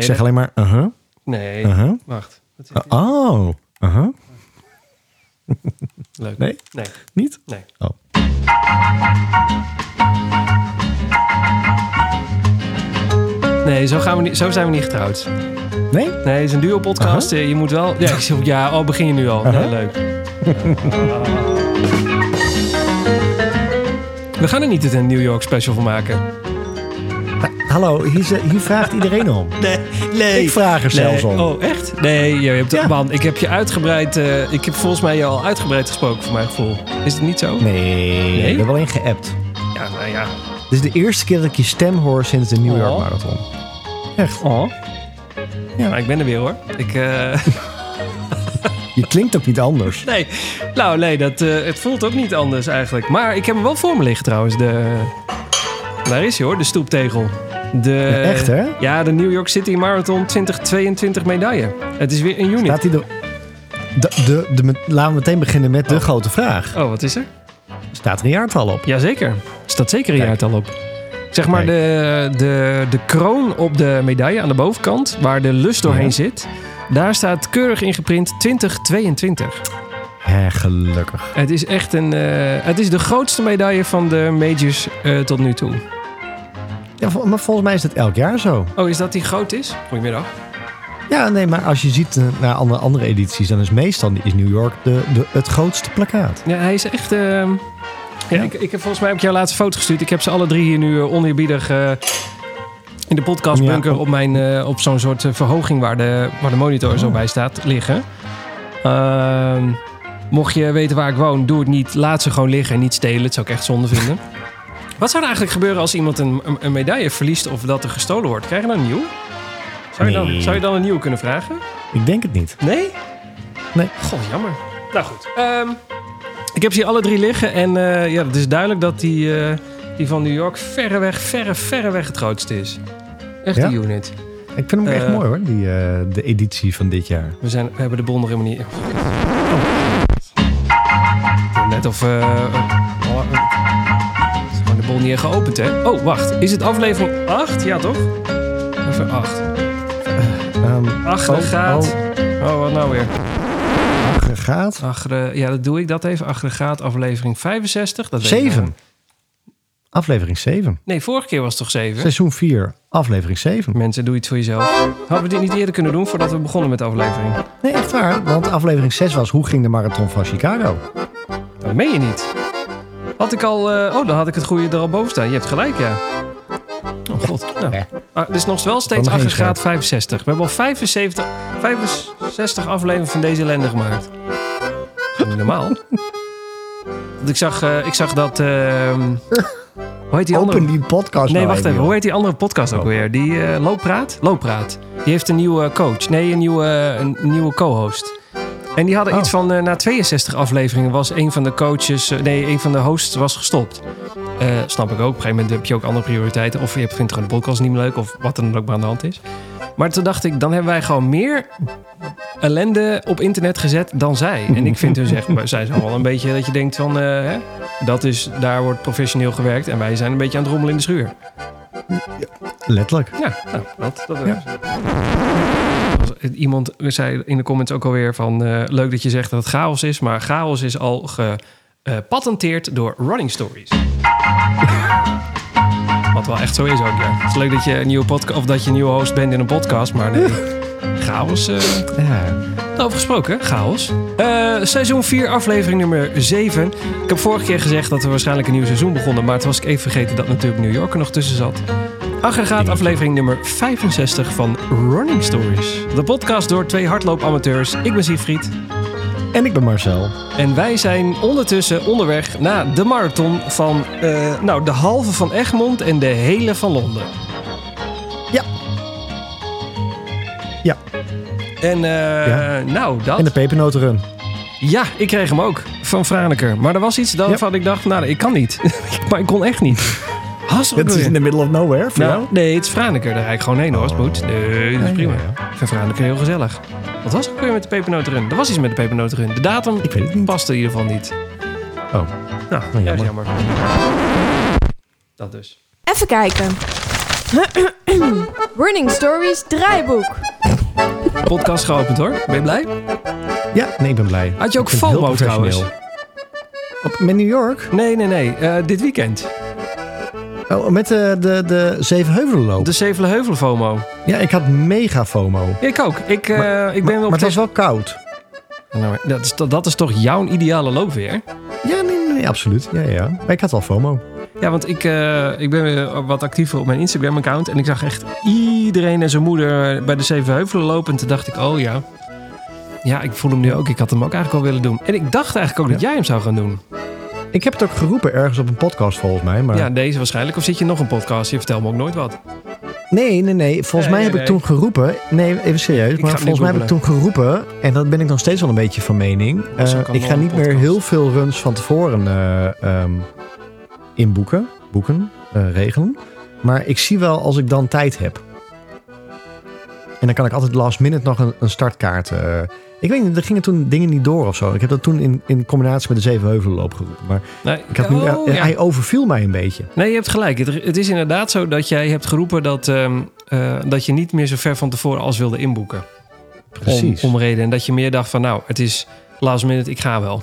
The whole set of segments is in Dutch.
ik zeg dat- alleen maar uh-huh, Nee, uh-huh. wacht. Wat? Oh, uh-huh. Leuk. Nee? Nee, Niet? nee. Oh. Nee, zo, gaan we niet, zo zijn we niet getrouwd. Nee? Nee, het is een duo-podcast. Eh, Je moet wel... Ja, ik zeg, ja oh, begin je nu al. Uh-huh. Nee, leuk. We gaan er niet een New York special van maken. Hallo, hier, vraagt iedereen om. Nee, nee. Ik vraag er zelfs om. Oh, echt? Nee, je hebt Ja. man, ik heb je uitgebreid... eh, ik heb volgens mij je al uitgebreid gesproken, voor mijn gevoel. Is het niet zo? Nee, Nee? ik heb er wel in geappt. Ja, nou ja. Dit is de eerste keer dat ik je stem hoor sinds de New York Oh. Marathon. Echt. Oh. Ja. Maar ik ben er weer hoor. Ik, eh, Je klinkt ook niet anders. nee, nou nee, dat, eh, het voelt ook niet anders eigenlijk. Maar ik heb hem wel voor me liggen trouwens. De, daar is hij hoor, de stoeptegel. De, Ja, echt, hè? Ja, de New York City Marathon 2022 medaille. Het is weer een unit. Staat er... De, de, de, laten we meteen beginnen met de grote vraag. Oh, wat is er? Staat er een jaartal op? Jazeker. Er staat zeker een Kijk. jaartal op. Zeg maar de, de, de kroon op de medaille aan de bovenkant, waar de lus doorheen Ja. zit, daar staat keurig ingeprint 2022. Hé, gelukkig. Het is echt een. eh, het is de grootste medaille van de majors eh, tot nu toe. Ja, maar volgens mij is het elk jaar zo. Oh, is dat die groot is? Goedemiddag. Ja, nee, maar als je ziet eh, naar andere, andere edities, dan is meestal is New York de, de, het grootste plakkaat. Ja, hij is echt. ehm, ja, Ik, ik heb volgens mij heb ik jou laatste foto gestuurd. Ik heb ze alle drie hier nu oneerbiedig eh, in de podcastbunker Ja. op, mijn, op zo'n soort verhoging waar de, waar de monitor zo bij staat liggen. Ehm, mocht je weten waar ik woon, doe het niet. Laat ze gewoon liggen en niet stelen. Dat zou ik echt zonde vinden. Wat zou er eigenlijk gebeuren als iemand een, een, een medaille verliest of dat er gestolen wordt? Krijg je dan een nieuw? Zou je, dan, Nee. zou je dan een nieuw kunnen vragen? Ik denk het niet. Nee? Nee. Goh, jammer. Nou goed. Ehm, ik heb ze hier alle drie liggen. En eh, ja, het is duidelijk dat die, eh, die van New York verreweg, verre, verreweg het grootste is. Echt Ja? die unit. Ik vind hem echt Eh. mooi hoor, die, eh, de editie van dit jaar. We, zijn, we hebben de bon nog helemaal niet... Net of... eh, oh, eh, bon niet echt geopend, hè? Oh, wacht. Is het aflevering 8? Ja, toch? Even 8. Ehm Aggregaat. Oh, wat nou weer? aggregaat. Aggre, ja, dat doe ik dat even. Aggregaat aflevering 65. Dat weet ik Zeven. nou. Aflevering 7. Nee, vorige keer was het toch 7? Seizoen 4, aflevering 7. Mensen, doe iets voor jezelf. Hadden we dit niet eerder kunnen doen voordat we begonnen met de aflevering? Nee, echt waar. Want aflevering 6 was Hoe ging de marathon van Chicago? Dat meen je niet. Had ik al... eh, oh, dan had ik het goede er al boven staan. Je hebt gelijk, ja. Oh god. Ja. Ah, er is nog wel steeds aggregaat 65. We hebben al 75, 65 afleveringen van deze ellende gemaakt. Dat is niet normaal. Want ik zag, eh, ik zag dat... ehm, hoe heet die andere... Open die podcast Nee, nou wacht even. joh. Hoe heet die andere podcast ook weer? Die eh Looppraat? Looppraat. Die heeft een nieuwe coach. Nee, een nieuwe, een nieuwe co-host. En die hadden Oh. iets van, eh, na 62 afleveringen was een van de coaches, eh, nee, een van de hosts was gestopt. Eh, snap ik ook. Op een gegeven moment heb je ook andere prioriteiten. Of je vindt gewoon de podcast niet meer leuk, of wat er dan ook maar aan de hand is. Maar toen dacht ik, dan hebben wij gewoon meer ellende op internet gezet dan zij. En ik vind hun zeg, maar zij zijn wel een beetje dat je denkt van, hè, dat is, daar wordt professioneel gewerkt. En wij zijn een beetje aan het rommelen in de schuur. Letterlijk. Ja, nou, dat, dat Ja. Iemand zei in de comments ook alweer van... eh, leuk dat je zegt dat het chaos is... maar chaos is al gepatenteerd door Running Stories. Wat wel echt zo is ook, ja. Het is leuk dat je een nieuwe, podcast of dat je een nieuwe host bent in een podcast... maar nee, chaos... eh, Ja. over gesproken, chaos. Eh, seizoen 4, aflevering nummer 7. Ik heb vorige keer gezegd dat we waarschijnlijk een nieuw seizoen begonnen... maar toen was ik even vergeten dat natuurlijk New York er nog tussen zat. Aggregaat aflevering nummer 65 van Running Stories. De podcast door twee hardloopamateurs. Ik ben Siegfried. En ik ben Marcel. En wij zijn ondertussen onderweg naar de marathon van eh, nou, de halve van Egmond en de hele van Londen. Ja. Ja. En eh, Ja. nou, dat... En de pepernotenrun. Ja, ik kreeg hem ook van Franeker. Maar er was iets waarvan ik dacht, nou, ik kan niet. maar ik kon echt niet. Het is in the middle of nowhere voor nou, jou. nee, het is Franeker. Daar rijd ik gewoon heen hoor, als het moet. Nee, dat is Ja, prima. Ik vind Franeker heel gezellig. Wat was het ook weer met de pepernotenrun? Er was iets met de pepernotenrun. De datum Ik weet het niet. paste in ieder geval niet. Oh. Nou, Nou, ja, is jammer. jammer. Dat dus. Even kijken. Running Stories draaiboek. Podcast geopend hoor. Ben je blij? Ja, nee, ik ben blij. Had je ook Ik vind het heel FOMO trouwens? professioneel. Op, met New York? Nee, nee, nee. Eh, dit weekend. Oh, met de, de, de Zevenheuvelenloop. De Zevenheuvel FOMO. Ja, ik had mega FOMO. Ik ook. Ik, eh, Maar- ik ben maar, wel maar het was wel koud. Nou, dat, is, dat is toch jouw ideale loopweer? Ja, nee, nee, absoluut. Ja, ja. Maar ik had wel FOMO. Ja, want ik, eh, ik ben weer wat actiever op mijn Instagram-account. En ik zag echt iedereen en zijn moeder bij de Zevenheuvelen lopen. En toen dacht ik, oh ja. Ja, ik voel hem nu ook. Ik had hem ook eigenlijk al willen doen. En ik dacht eigenlijk ook dat jij hem zou gaan doen. Ik heb het ook geroepen ergens op een podcast volgens mij. Maar... Ja, deze waarschijnlijk. Of zit je nog een podcast? Je vertelt me ook nooit wat. Nee, nee, nee. Volgens Nee, mij heb nee, ik toen geroepen. Nee, even serieus. Ik maar volgens mij heb ik toen geroepen. En dat ben ik nog steeds wel een beetje van mening. Eh, ik ga niet meer heel veel runs van tevoren eh, ehm, inboeken. Boeken, eh, regelen. Maar ik zie wel als ik dan tijd heb. En dan kan ik altijd last minute nog een, een startkaart. eh, ik weet niet, er gingen toen dingen niet door of zo. Ik heb dat toen in, in combinatie met de Zevenheuvelenloop geroepen. Maar Nee, ik had nu, oh, eh, ja. hij overviel mij een beetje. Nee, je hebt gelijk. Het, het is inderdaad zo dat jij hebt geroepen dat, ehm, eh, dat je niet meer zo ver van tevoren als wilde inboeken. Precies. Om, om reden. En dat je meer dacht van nou, het is last minute, ik ga wel.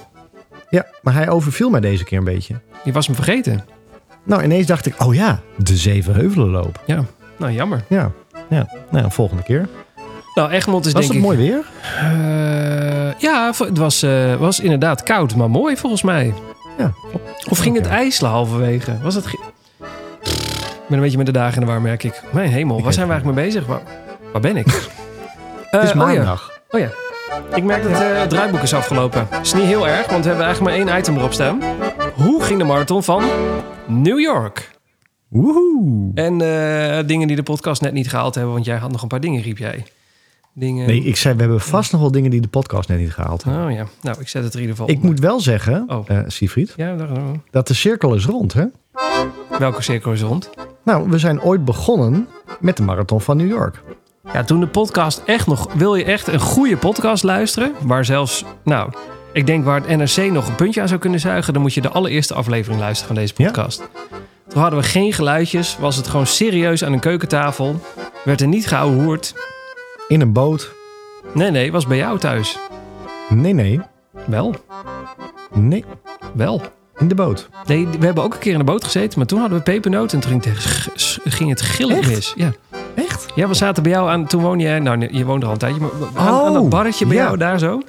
Ja, maar hij overviel mij deze keer een beetje. Je was me vergeten. Nou, ineens dacht ik, oh ja, de Zevenheuvelenloop. Nou, jammer. Ja, ja. Nou, volgende keer. Nou, Egmond is Was denk het ik... mooi weer? Eh, ja, het was, eh, was inderdaad koud, maar mooi volgens mij. Ja. Of ging het ijselen halverwege? Was het... Ik ben een beetje met de dagen in de war, merk ik. Mijn hemel, Ik waar zijn we eigenlijk mee bezig? Waar, waar ben ik? Het Eh, is oh ja. maandag. Oh ja. Ik merk dat eh, het draaiboek is afgelopen. Is niet heel erg, want we hebben eigenlijk maar één item erop staan. Hoe ging de marathon van New York? Woehoe. En eh, dingen die de podcast net niet gehaald hebben, want jij had nog een paar dingen, riep jij. Dingen... Nee, ik zei, we hebben vast nog wel dingen die de podcast net niet gehaald hebben. Oh ja, nou, ik zet het er in ieder geval Ik onder. moet wel zeggen, Oh. eh Siegfried, Ja, daar, dat de cirkel is rond, hè? welke cirkel is rond? Nou, we zijn ooit begonnen met de marathon van New York. Ja, toen de podcast echt nog... Wil je echt een goede podcast luisteren? Waar zelfs, nou... Ik denk waar het NRC nog een puntje aan zou kunnen zuigen... dan moet je de allereerste aflevering luisteren van deze Ja. Toen hadden we geen geluidjes. Was het gewoon serieus aan een keukentafel. Werd er niet geouwehoerd. In een boot. Nee, nee, was bij jou thuis. Nee, nee. Wel, Nee, wel. in de boot. Nee, we hebben ook een keer in de boot gezeten... maar toen hadden we pepernoten en toen ging het, gillen mis. Ja. Echt? ja, we zaten bij jou aan... Toen woonde jij... Nou, je woonde er al een tijdje. Maar aan, aan dat Oh, barretje bij ja. jou daar zo.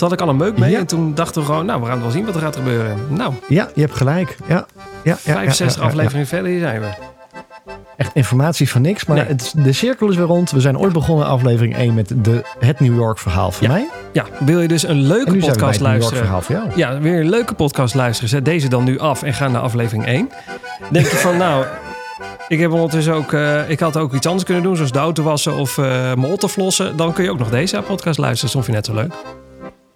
Toen had ik al een meuk mee. Ja. En toen dachten we gewoon... Nou, we gaan wel zien wat er gaat gebeuren. Nou, Ja, je hebt gelijk. Ja, ja, ja, 65 ja, ja, ja. afleveringen verder, hier zijn we. Echt informatie van niks, maar Nee. het, is- de cirkel is weer rond. We zijn ooit begonnen aflevering 1 met de, het New York verhaal van mij. Ja, wil je dus een En leuke podcast luisteren? verhaal van jou. Ja, weer een leuke podcast luisteren. Zet deze dan nu af en ga naar aflevering 1. Denk je van, nou... Ik heb ondertussen ook... eh, ik had ook iets anders kunnen doen, zoals de auto wassen of eh mijn flossen. Dan kun je ook nog deze podcast luisteren. Dat vond je net zo leuk.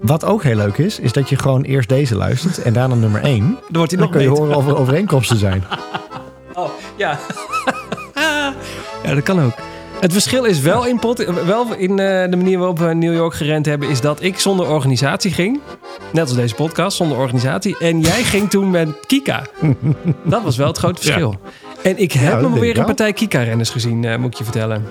Wat ook heel leuk is, is dat je gewoon eerst deze luistert en daarna nummer 1. Dan wordt hij Dan nog kun je horen of er overeenkomsten zijn. Oh, ja. ja, dat kan ook. Het verschil is wel in, pot, wel in eh, de manier waarop we New York gerend hebben... is dat ik zonder organisatie ging. Net als deze podcast, zonder organisatie. En jij ging toen met Kika. Dat was wel het grote verschil. En ik heb dat nog weer een partij Kika-renners gezien, eh, moet ik je vertellen.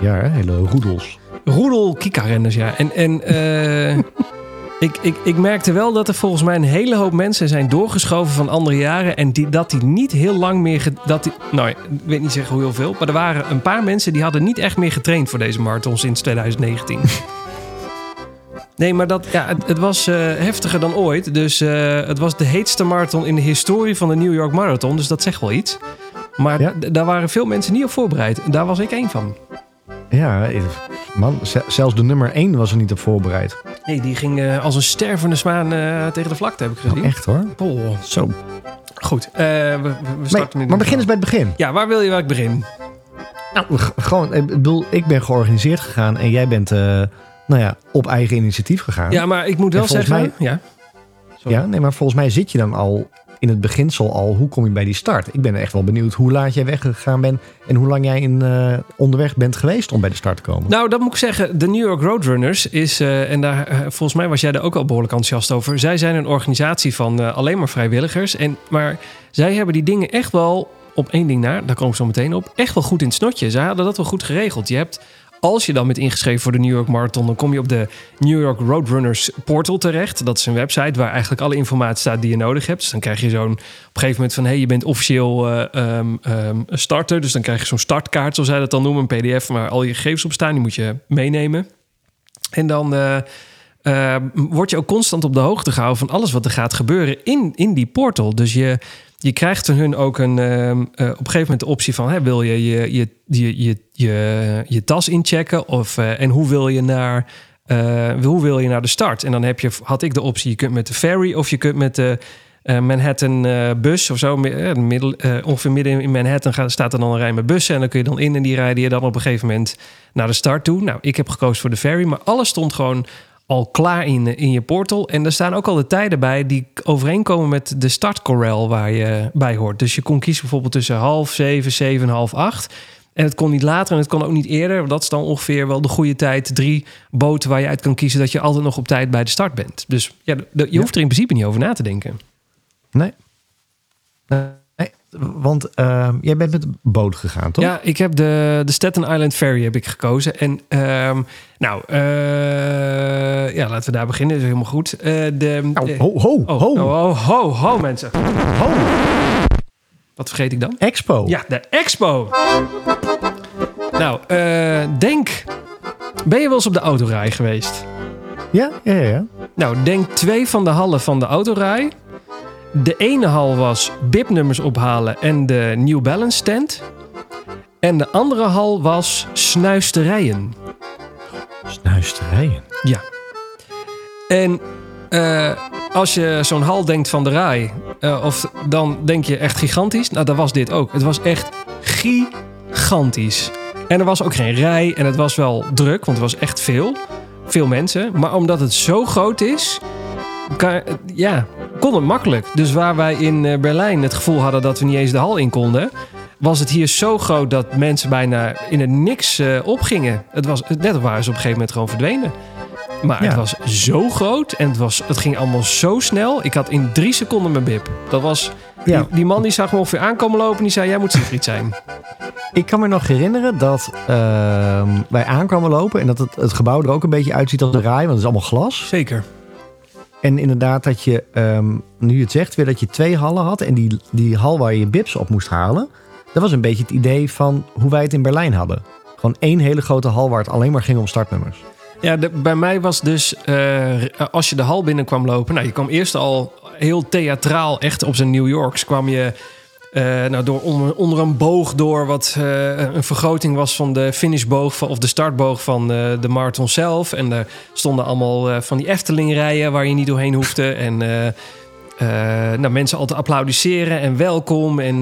Ja, hele roedels. Roedel Kika-renners, ja. En, en eh, ik, ik, ik merkte wel dat er volgens mij een hele hoop mensen zijn doorgeschoven van andere jaren. En die, dat die niet heel lang meer... Dat die, nou, ik weet niet zeggen hoe heel veel. Maar er waren een paar mensen die hadden niet echt meer getraind voor deze marathon sinds 2019. Nee, maar dat, ja, het, het was eh, heftiger dan ooit. Dus eh, het was de heetste marathon in de historie van de New York Marathon. Dus dat zegt wel iets. Maar Ja. daar waren veel mensen niet op voorbereid. En daar was ik één van. Ja, eh, man, ze- zelfs de nummer 1 was er niet op voorbereid. Nee, die ging eh, als een stervende zwaan eh, tegen de vlakte, heb ik gezien. Nou, echt hoor. Oh. Zo. Goed, we, we- starten nu. maar begin eens bij het begin. Ja, waar wil je waar ik begin? Nou, gewoon, ik bedoel, ik ben georganiseerd gegaan en jij bent, nou ja, op eigen initiatief gegaan. Ja, maar ik moet wel zeggen... ja. Sorry. Ja, nee, maar volgens mij zit je dan al in het beginsel al, hoe kom je bij die start? Ik ben echt wel benieuwd hoe laat jij weggegaan bent en hoe lang jij in, eh, onderweg bent geweest om bij de start te komen. Nou, dat moet ik zeggen. De New York Roadrunners is, eh, en daar, eh, volgens mij was jij er ook al behoorlijk enthousiast over. Zij zijn een organisatie van alleen maar vrijwilligers. En, maar zij hebben die dingen echt wel op één ding na, daar kom ik zo meteen op, echt wel goed in het snotje. Zij hadden dat wel goed geregeld. Je hebt, als je dan bent ingeschreven voor de New York Marathon, dan kom je op de New York Roadrunners portal terecht. Dat is een website waar eigenlijk alle informatie staat die je nodig hebt. Dus dan krijg je zo'n op een gegeven moment van, hé, hey, je bent officieel ehm, ehm, een starter. Dus dan krijg je zo'n startkaart, zoals zij dat dan noemen, een pdf waar al je gegevens op staan. Die moet je meenemen. En dan... eh, eh, word je ook constant op de hoogte gehouden van alles wat er gaat gebeuren in, in die portal. Dus je, je krijgt hun ook een, ehm, eh, op een gegeven moment de optie van... Hè, wil je je, je, je, je, je, je tas inchecken of, eh, en hoe wil, je naar, eh, hoe wil je naar de start? En dan heb je, had ik de optie, je kunt met de ferry of je kunt met de... Manhattan bus of zo, mi- middel, eh, ongeveer midden in Manhattan gaat, staat er dan een rij met bussen. En dan kun je dan in en die rijden je dan op een gegeven moment naar de start toe. Nou, ik heb gekozen voor de ferry, maar alles stond gewoon al klaar in, in je portal. En er staan ook al de tijden bij die overeenkomen met de startcorral waar je bij hoort. Dus je kon kiezen bijvoorbeeld tussen half zeven, zeven, half acht. En het kon niet later en het kon ook niet eerder. Dat is dan ongeveer wel de goede tijd. Drie boten waar je uit kan kiezen dat je altijd nog op tijd bij de start bent. Dus ja, je hoeft er in principe niet over na te denken. Nee. nee. Want ehm, jij bent met boot gegaan, toch? Ja, ik heb de, de Staten Island Ferry heb ik gekozen. En ehm, nou, eh, ja, laten we daar beginnen. Dat is helemaal goed. Eh, de, Nou, eh, ho, ho, oh, ho, oh, ho, ho, ho, mensen. ho. Wat vergeet ik dan? Expo. Ja, de Expo. Nou, eh, denk. Ben je wel eens op de autorij geweest? Ja, ja, ja. ja. Nou, denk twee van de hallen van de autorij. De ene hal was BIP-nummers ophalen en de New Balance tent. En de andere hal was snuisterijen. Snuisterijen. Ja. En eh, als je zo'n hal denkt van de rij, eh, of dan denk je echt gigantisch. Nou, dat was dit ook. Het was echt gigantisch. En er was ook geen rij en het was wel druk, want er was echt veel. Veel mensen. Maar omdat het zo groot is, ja, kon het makkelijk. Dus waar wij in eh, Berlijn het gevoel hadden dat we niet eens de hal in konden, was het hier zo groot dat mensen bijna in het niks eh, opgingen. Het was net waren ze op een gegeven moment gewoon verdwenen. Maar het was zo groot en het, was, het ging allemaal zo snel. Ik had in drie seconden mijn bib. Dat was, Ja. die, die man die zag me ongeveer aankomen lopen en die zei, jij moet Siegfried zijn. Ik kan me nog herinneren dat ehm, wij aankwamen lopen en dat het, het gebouw er ook een beetje uitziet als een rij, want het is allemaal glas. Zeker. En inderdaad dat je, ehm, nu het zegt, weer dat je twee hallen had. En die, die hal waar je je bips op moest halen, dat was een beetje het idee van hoe wij het in Berlijn hadden. Gewoon één hele grote hal waar het alleen maar ging om startnummers. Ja, bij mij was dus, eh, als je de hal binnen kwam lopen... Nou, je kwam eerst al heel theatraal, echt op zijn New Yorks... kwam je eh, nou, door, onder, een boog door wat eh, een vergroting was... van de finishboog of de startboog van eh, de marathon zelf. En er stonden allemaal van die Efteling-rijen waar je niet doorheen hoefde. En... nou, mensen al te applaudisseren en welkom. En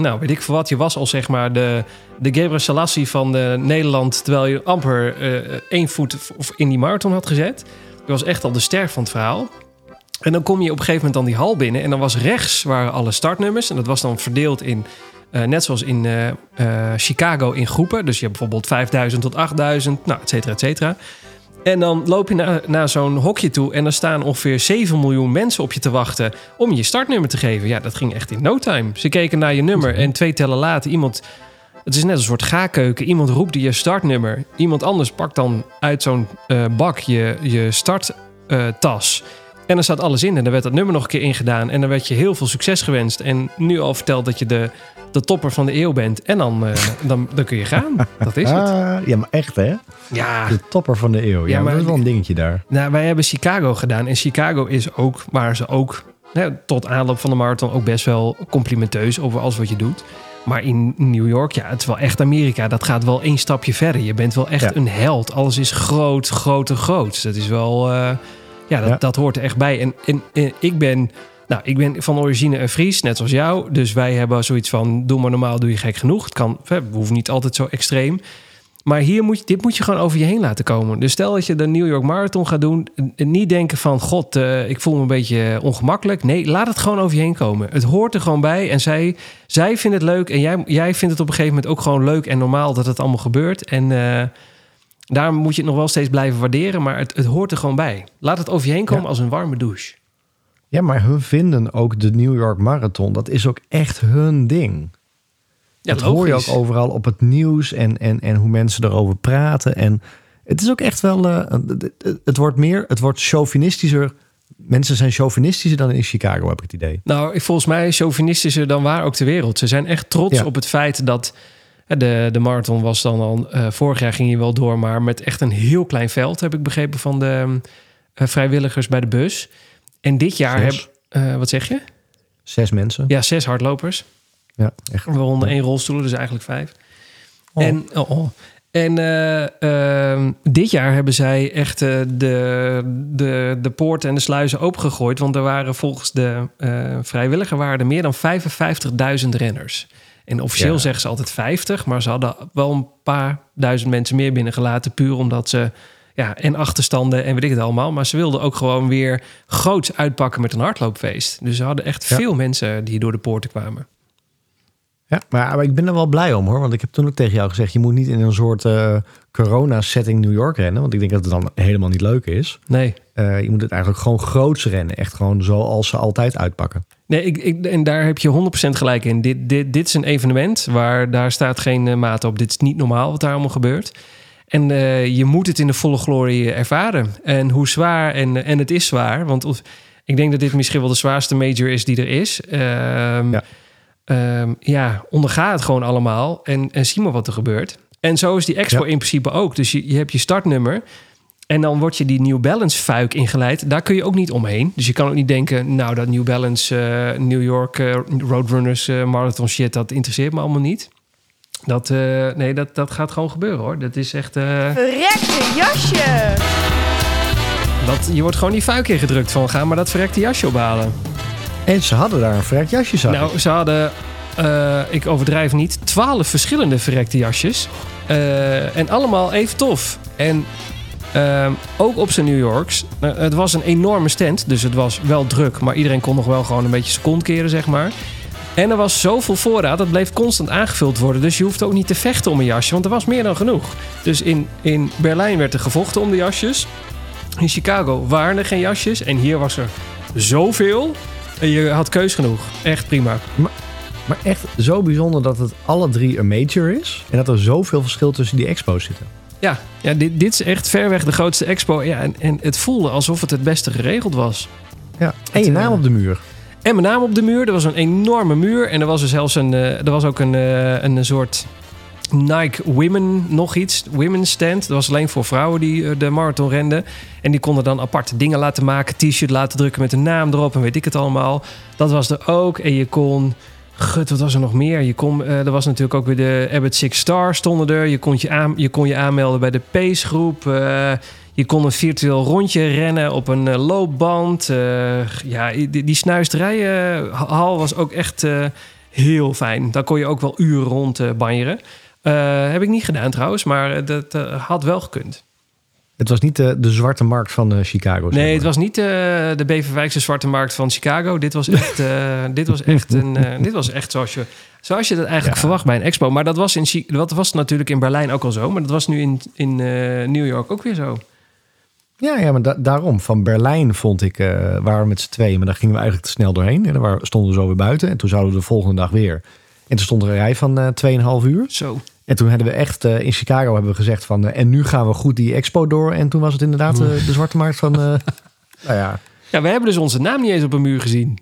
nou, weet ik veel wat. Je was al zeg maar de, de Gebre Selassie van Nederland... terwijl je amper één voet in die marathon had gezet. Je was echt al de ster van het verhaal. En dan kom je op een gegeven moment dan die hal binnen... en dan was rechts waren alle startnummers. En dat was dan verdeeld in... eh, net zoals in eh, eh, Chicago in groepen. Dus je hebt bijvoorbeeld 5000 tot 8000, nou, et cetera, et cetera. En dan loop je naar, naar zo'n hokje toe en er staan ongeveer 7 miljoen mensen op je te wachten om je startnummer te geven. Ja, dat ging echt in no time. Ze keken naar je nummer en twee tellen later iemand. Het is net een soort gaakkeuken. Iemand roept je startnummer. Iemand anders pakt dan uit zo'n bak je, je starttas. En dan staat alles in. En dan werd dat nummer nog een keer ingedaan. En dan werd je heel veel succes gewenst. En nu al verteld dat je de, de topper van de eeuw bent. En dan, eh, dan, dan kun je gaan. Dat is het. Ah, ja, maar echt hè? Ja. De topper van de eeuw. Ja, Ja, maar dat is wel een dingetje daar. Nou, wij hebben Chicago gedaan. En Chicago is ook, waar ze ook hè, tot aanloop van de marathon ook best wel complimenteus over alles wat je doet. Maar in New York, ja, het is wel echt Amerika. Dat gaat wel één stapje verder. Je bent wel echt Ja. een held. Alles is groot, groot en groot. Dat is wel, eh, ja, dat, Ja. dat hoort er echt bij. En, en, en ik ben, nou, ik ben van origine een Fries, net zoals jou. Dus wij hebben zoiets van, doe maar normaal, doe je gek genoeg. Het kan, we hoeven niet altijd zo extreem. Maar hier moet je, dit moet je gewoon over je heen laten komen. Dus stel dat je de New York Marathon gaat doen. en Niet denken van, god, eh, ik voel me een beetje ongemakkelijk. Nee, laat het gewoon over je heen komen. Het hoort er gewoon bij. En zij, zij vinden het leuk. En jij, jij vindt het op een gegeven moment ook gewoon leuk en normaal dat het allemaal gebeurt. En eh daar moet je het nog wel steeds blijven waarderen. Maar het, het hoort er gewoon bij. Laat het over je heen komen Ja. als een warme douche. Ja, maar hun vinden ook de New York Marathon. Dat is ook echt hun ding. Ja, dat hoor je ook overal op het nieuws en, en, en hoe mensen erover praten. En het is ook echt wel, eh, het- wordt meer, het wordt chauvinistischer. Mensen zijn chauvinistischer dan in Chicago, heb ik het idee. Nou, volgens mij chauvinistischer dan waar ook ter wereld. Ze zijn echt trots Ja. op het feit dat... De, de marathon was dan al... eh, vorig jaar ging hij wel door, maar met echt een heel klein veld... heb ik begrepen van de eh, vrijwilligers bij de bus. En dit jaar heb... eh, wat zeg je? Zes mensen. Ja, zes hardlopers. Ja, echt. Waaronder één rolstoel, dus eigenlijk vijf. Oh. En, oh, oh. en eh, ehm, dit jaar hebben zij echt de, de, de poorten en de sluizen opengegooid. Want er waren volgens de vrijwilliger waren er meer dan 55.000 renners. En officieel Ja. zeggen ze altijd 50, maar ze hadden wel een paar duizend mensen meer binnengelaten. Puur omdat ze, ja, en achterstanden en weet ik het allemaal. Maar ze wilden ook gewoon weer groots uitpakken met een hardloopfeest. Dus ze hadden echt Ja. veel mensen die door de poorten kwamen. Ja, maar, maar ik ben er wel blij om hoor. Want ik heb toen ook tegen jou gezegd: je moet niet in een soort eh, corona-setting New York rennen. Want ik denk dat het dan helemaal niet leuk is. Nee, Eh, je moet het eigenlijk gewoon groots rennen. Echt gewoon zoals ze altijd uitpakken. Nee, ik, ik, en daar heb je 100% gelijk in. Dit, dit, dit is een evenement waar daar staat geen eh, maat op. Dit is niet normaal wat daar allemaal gebeurt. En eh, je moet het in de volle glorie ervaren. En hoe zwaar, en, en het is zwaar. Want of- ik denk dat dit misschien wel de zwaarste major is die er is. Ehm, Ja. ja. ja, onderga het gewoon allemaal en, en zie maar wat er gebeurt. En zo is die expo Ja. in principe ook. Dus je, je hebt je startnummer. En dan wordt je die New Balance fuik ingeleid. Daar kun je ook niet omheen. Dus je kan ook niet denken, nou dat New Balance eh, New York eh, Roadrunners eh, marathon shit, dat interesseert me allemaal niet. Dat, eh, nee, dat, dat gaat gewoon gebeuren hoor. Dat is echt, eh, Verrekte jasje! dat, je wordt gewoon die fuik ingedrukt van ga maar dat verrekte jasje ophalen. En ze hadden daar een verrekt jasje zag ik. Nou, ze hadden, eh, ik overdrijf niet, twaalf verschillende verrekte jasjes. Eh, en allemaal even tof. En ehm, ook op zijn New Yorks. Eh, het was een enorme stand, dus het was wel druk. Maar iedereen kon nog wel gewoon een beetje second keren, zeg maar. En er was zoveel voorraad, dat bleef constant aangevuld worden. Dus je hoeft ook niet te vechten om een jasje, want er was meer dan genoeg. Dus in, in Berlijn werd er gevochten om de jasjes. In Chicago waren er geen jasjes. En hier was er zoveel. En je had keus genoeg. Echt prima. Maar echt zo bijzonder dat het alle drie een major is. En dat er zoveel verschil tussen die expo's zitten. Ja, ja dit, dit is echt ver weg de grootste expo. Ja, en, en het voelde alsof het het beste geregeld was. Ja. En je Het, naam eh, op de muur. En mijn naam op de muur. Er was een enorme muur. En er was er zelfs een, eh, er was ook een, eh, een soort Nike Women nog iets. Women's stand. Dat was alleen voor vrouwen die eh, de marathon renden. En die konden dan aparte dingen laten maken. T-shirt laten drukken met een naam erop. En weet ik het allemaal. Dat was er ook. En je kon... Gut, wat was er nog meer? Je kon, eh, er was natuurlijk ook weer de Abbott Six Star stonden er. Je kon je, aan, je, kon je aanmelden bij de Pace groep. Eh, je kon een virtueel rondje rennen op een eh, loopband. Ja, die, die snuisterijenhal was ook echt heel fijn. Daar kon je ook wel uren rond banjeren. Heb ik niet gedaan trouwens, maar dat had wel gekund. Het was niet de, de zwarte markt van eh, Chicago. Nee, maar. het was niet eh, de Beverwijkse Zwarte Markt van Chicago. Dit was echt, eh, dit was echt, een, eh, dit was echt zoals, je, zoals je dat eigenlijk Ja. verwacht bij een expo. Maar dat was, in, dat was natuurlijk in Berlijn ook al zo. Maar dat was nu in, in eh, New York ook weer zo. Ja, ja maar da- daarom. Van Berlijn vond ik, eh waren we met z'n tweeën, maar daar gingen we eigenlijk te snel doorheen. En dan waren- stonden we zo weer buiten. En toen zouden we de volgende dag weer. En toen stond er een rij van eh 2,5 uur. Zo. En toen hadden we echt eh, in Chicago hebben we gezegd van... eh, en nu gaan we goed die expo door. En toen was het inderdaad eh, de zwarte markt van... eh, nou ja, Ja, we hebben dus onze naam niet eens op een muur gezien.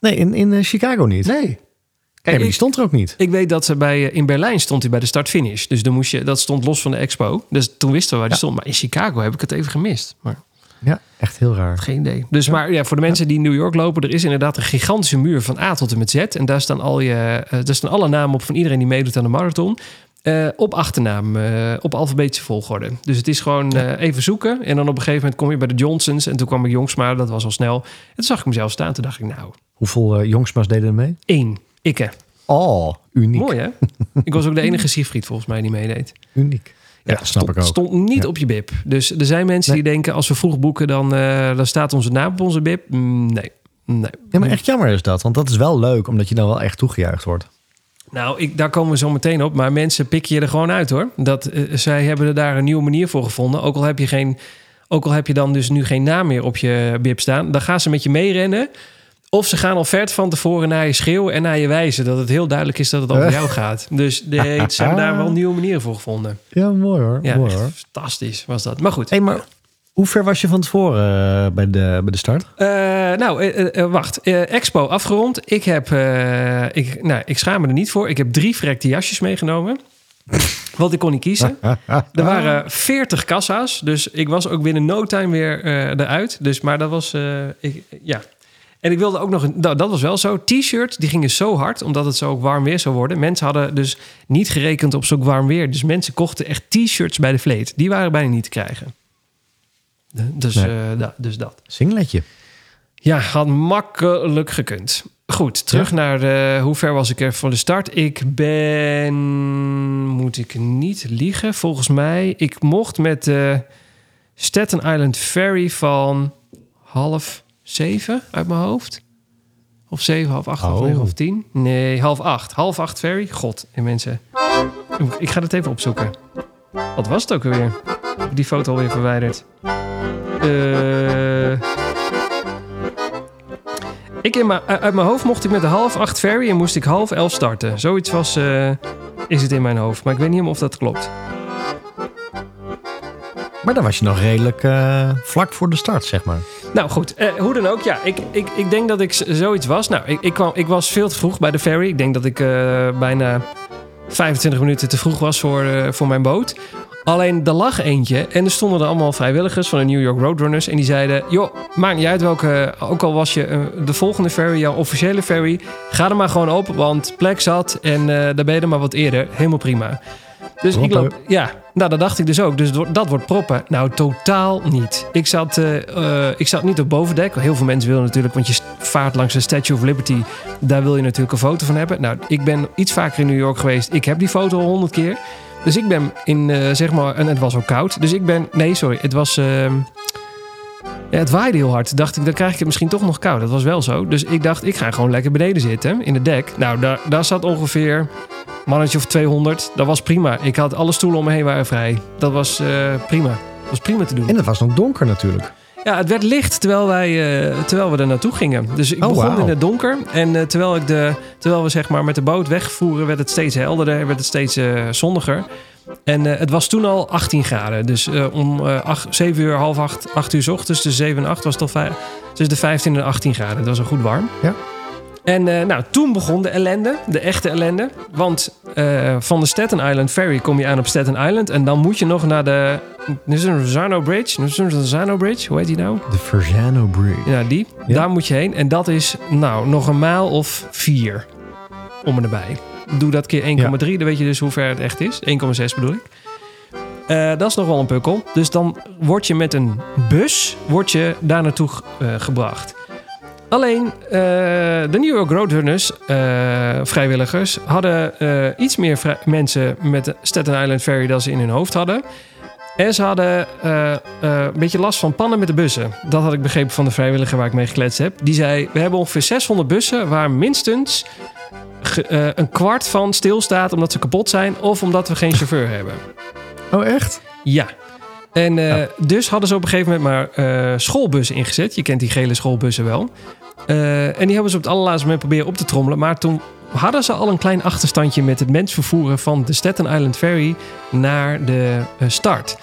nee, in, in Chicago niet. Nee, Nee. maar Kijk, die stond er ook niet. ik weet dat ze bij, in Berlijn stond hij bij de start-finish. Dus dan moest je, dat stond los van de expo. Dus toen wisten we waar die Ja. stond. Maar in Chicago heb ik het even gemist. Maar Ja, echt heel raar. Geen idee. Dus maar ja, voor de mensen die in New York lopen, er is inderdaad een gigantische muur van A tot en met Z. En daar staan, al je, eh, daar staan alle namen op van iedereen die meedoet aan de marathon. Eh, op achternaam, eh, op alfabetische volgorde. Dus het is gewoon even zoeken. En dan op een gegeven moment kom je bij de Johnsons. En toen kwam ik Jongsma, dat was al snel. En toen zag ik mezelf staan. Toen dacht ik, nou, Hoeveel jongsma's deden er mee? één. Ikke. Oh, uniek. Mooi hè? ik was ook de enige Siegfried volgens mij die meedeed. Uniek. Ja, snap stond, ik ook. Stond niet Ja. op je bib. Dus er zijn mensen Nee. die denken, als we vroeg boeken, dan, eh, dan staat onze naam op onze bib. Mm, nee. Nee. Ja, maar echt jammer is dat. Want dat is wel leuk, omdat je dan wel echt toegejuicht wordt. Nou, ik, daar komen we zo meteen op. Maar mensen pikken je er gewoon uit hoor. Dat, eh, zij hebben er daar een nieuwe manier voor gevonden. Ook al heb je geen. Ook al heb je dan dus nu geen naam meer op je bib staan. Dan gaan ze met je meerennen. Of ze gaan al ver van tevoren naar je schreeuwen en naar je wijzen. Dat het heel duidelijk is dat het over jou gaat. Dus de, ze hebben daar wel nieuwe manieren voor gevonden. Ja, mooi hoor. Ja, mooi hoor. fantastisch was dat. Maar goed. hey, maar hoe ver was je van tevoren eh, bij, de, bij de start? Eh, nou, eh, wacht. Eh, Expo afgerond. Ik heb, eh, ik, nou, ik schaam me er niet voor. Ik heb drie verrekte jasjes meegenomen. Want ik kon niet kiezen. Er waren 40 kassa's. Dus ik was ook binnen no time weer eh, eruit. Dus, maar dat was, eh, ik, ja. En ik wilde ook nog, een, nou, dat was wel zo. T-shirts, die gingen zo hard, omdat het zo warm weer zou worden. Mensen hadden dus niet gerekend op zo'n warm weer. Dus mensen kochten echt T-shirts bij de vleet. Die waren bijna niet te krijgen. De- Dus, Nee. eh, da- dus dat. Singletje. Ja, had makkelijk gekund. Goed, terug naar eh, hoe ver was ik er van de start? Ik ben, moet ik niet liegen, volgens mij. Ik mocht met de Staten Island Ferry van half zeven uit mijn hoofd. Of zeven, half acht, half of tien. Nee, half acht. Half acht ferry. God, en mensen. Ik ga het even opzoeken. Wat was het ook alweer? Die foto alweer verwijderd. Eh... Ik in mijn, uit mijn hoofd mocht ik met de half acht ferry en moest ik half elf starten. Zoiets was, eh, is het in mijn hoofd. Maar ik weet niet helemaal of dat klopt. Maar dan was je nog redelijk eh, vlak voor de start, zeg maar. Nou goed, eh, hoe dan ook. Ja, ik, ik, ik denk dat ik zoiets was. Nou, ik, ik, kwam, ik was veel te vroeg bij de ferry. Ik denk dat ik eh, bijna 25 minuten te vroeg was voor, voor mijn boot. Alleen er lag eentje en er stonden er allemaal vrijwilligers van de New York Roadrunners. En die zeiden: Joh, maakt niet uit welke. Ook al was je de volgende ferry, jouw officiële ferry. Ga er maar gewoon op, want plek zat. En daar ben je er maar wat eerder. Helemaal prima. Dus ik loop, ja, nou dat dacht ik dus ook. Dus dat wordt proppen. Nou, totaal niet. Ik zat, eh, eh, ik zat niet op bovendek. Heel veel mensen willen natuurlijk, want je vaart langs de Statue of Liberty. Daar wil je natuurlijk een foto van hebben. Nou, ik ben iets vaker in New York geweest. Ik heb die foto al honderd keer. Dus ik ben in, eh, zeg maar, en het was ook koud. Dus ik ben, nee, sorry, het was, ehm, ja, het waaide heel hard. Dacht ik, dan krijg ik het misschien toch nog koud. Dat was wel zo. Dus ik dacht, ik ga gewoon lekker beneden zitten in het dek. Nou, daar, daar zat ongeveer mannetje of 200. Dat was prima. Ik had alle stoelen om me heen waren vrij. Dat was eh, prima. Dat was prima te doen. En het was nog donker natuurlijk. Ja, het werd licht terwijl, wij, eh, terwijl we er naartoe gingen. Dus ik Oh, begon in het donker. En eh, terwijl, ik de, terwijl we zeg maar met de boot wegvoeren, werd het steeds helderder. Werd het steeds zonniger. En eh, het was toen al 18 graden. Dus eh, om eh, acht- 7 uur, half 8, 8 uur 's ochtends, tussen 7 en 8 was het al tussen de 15 en 18 graden. Dat was al goed warm. Ja. En eh, nou, toen begon de ellende, de echte ellende. Want eh, van de Staten Island Ferry kom je aan op Staten Island. En dan moet je nog naar de Zano Bridge. Zano Bridge, hoe heet die nou? De Verzano Bridge. Ja, die. Ja. Daar moet je heen. En dat is nou nog een mijl of vier om en erbij. Doe dat keer 1,3, dan weet je dus hoe ver het echt is. 1,6 bedoel ik. Eh, dat is nog wel een pukkel. Dus dan word je met een bus word je daar naartoe eh, gebracht. Alleen eh, de New York Roadrunners, vrijwilligers, hadden iets meer mensen met de Staten Island Ferry dan ze in hun hoofd hadden. En ze hadden een beetje last van pannen met de bussen. Dat had ik begrepen van de vrijwilliger waar ik mee gekletst heb. Die zei, we hebben ongeveer 600 bussen waar minstens ge- eh, een kwart van stilstaat omdat ze kapot zijn of omdat we geen chauffeur hebben. Oh, echt? Ja. En eh, dus hadden ze op een gegeven moment maar eh, schoolbussen ingezet. Je kent die gele schoolbussen wel. En die hebben ze op het allerlaatste moment proberen op te trommelen. Maar toen hadden ze al een klein achterstandje met het mensvervoeren van de Staten Island Ferry naar de start.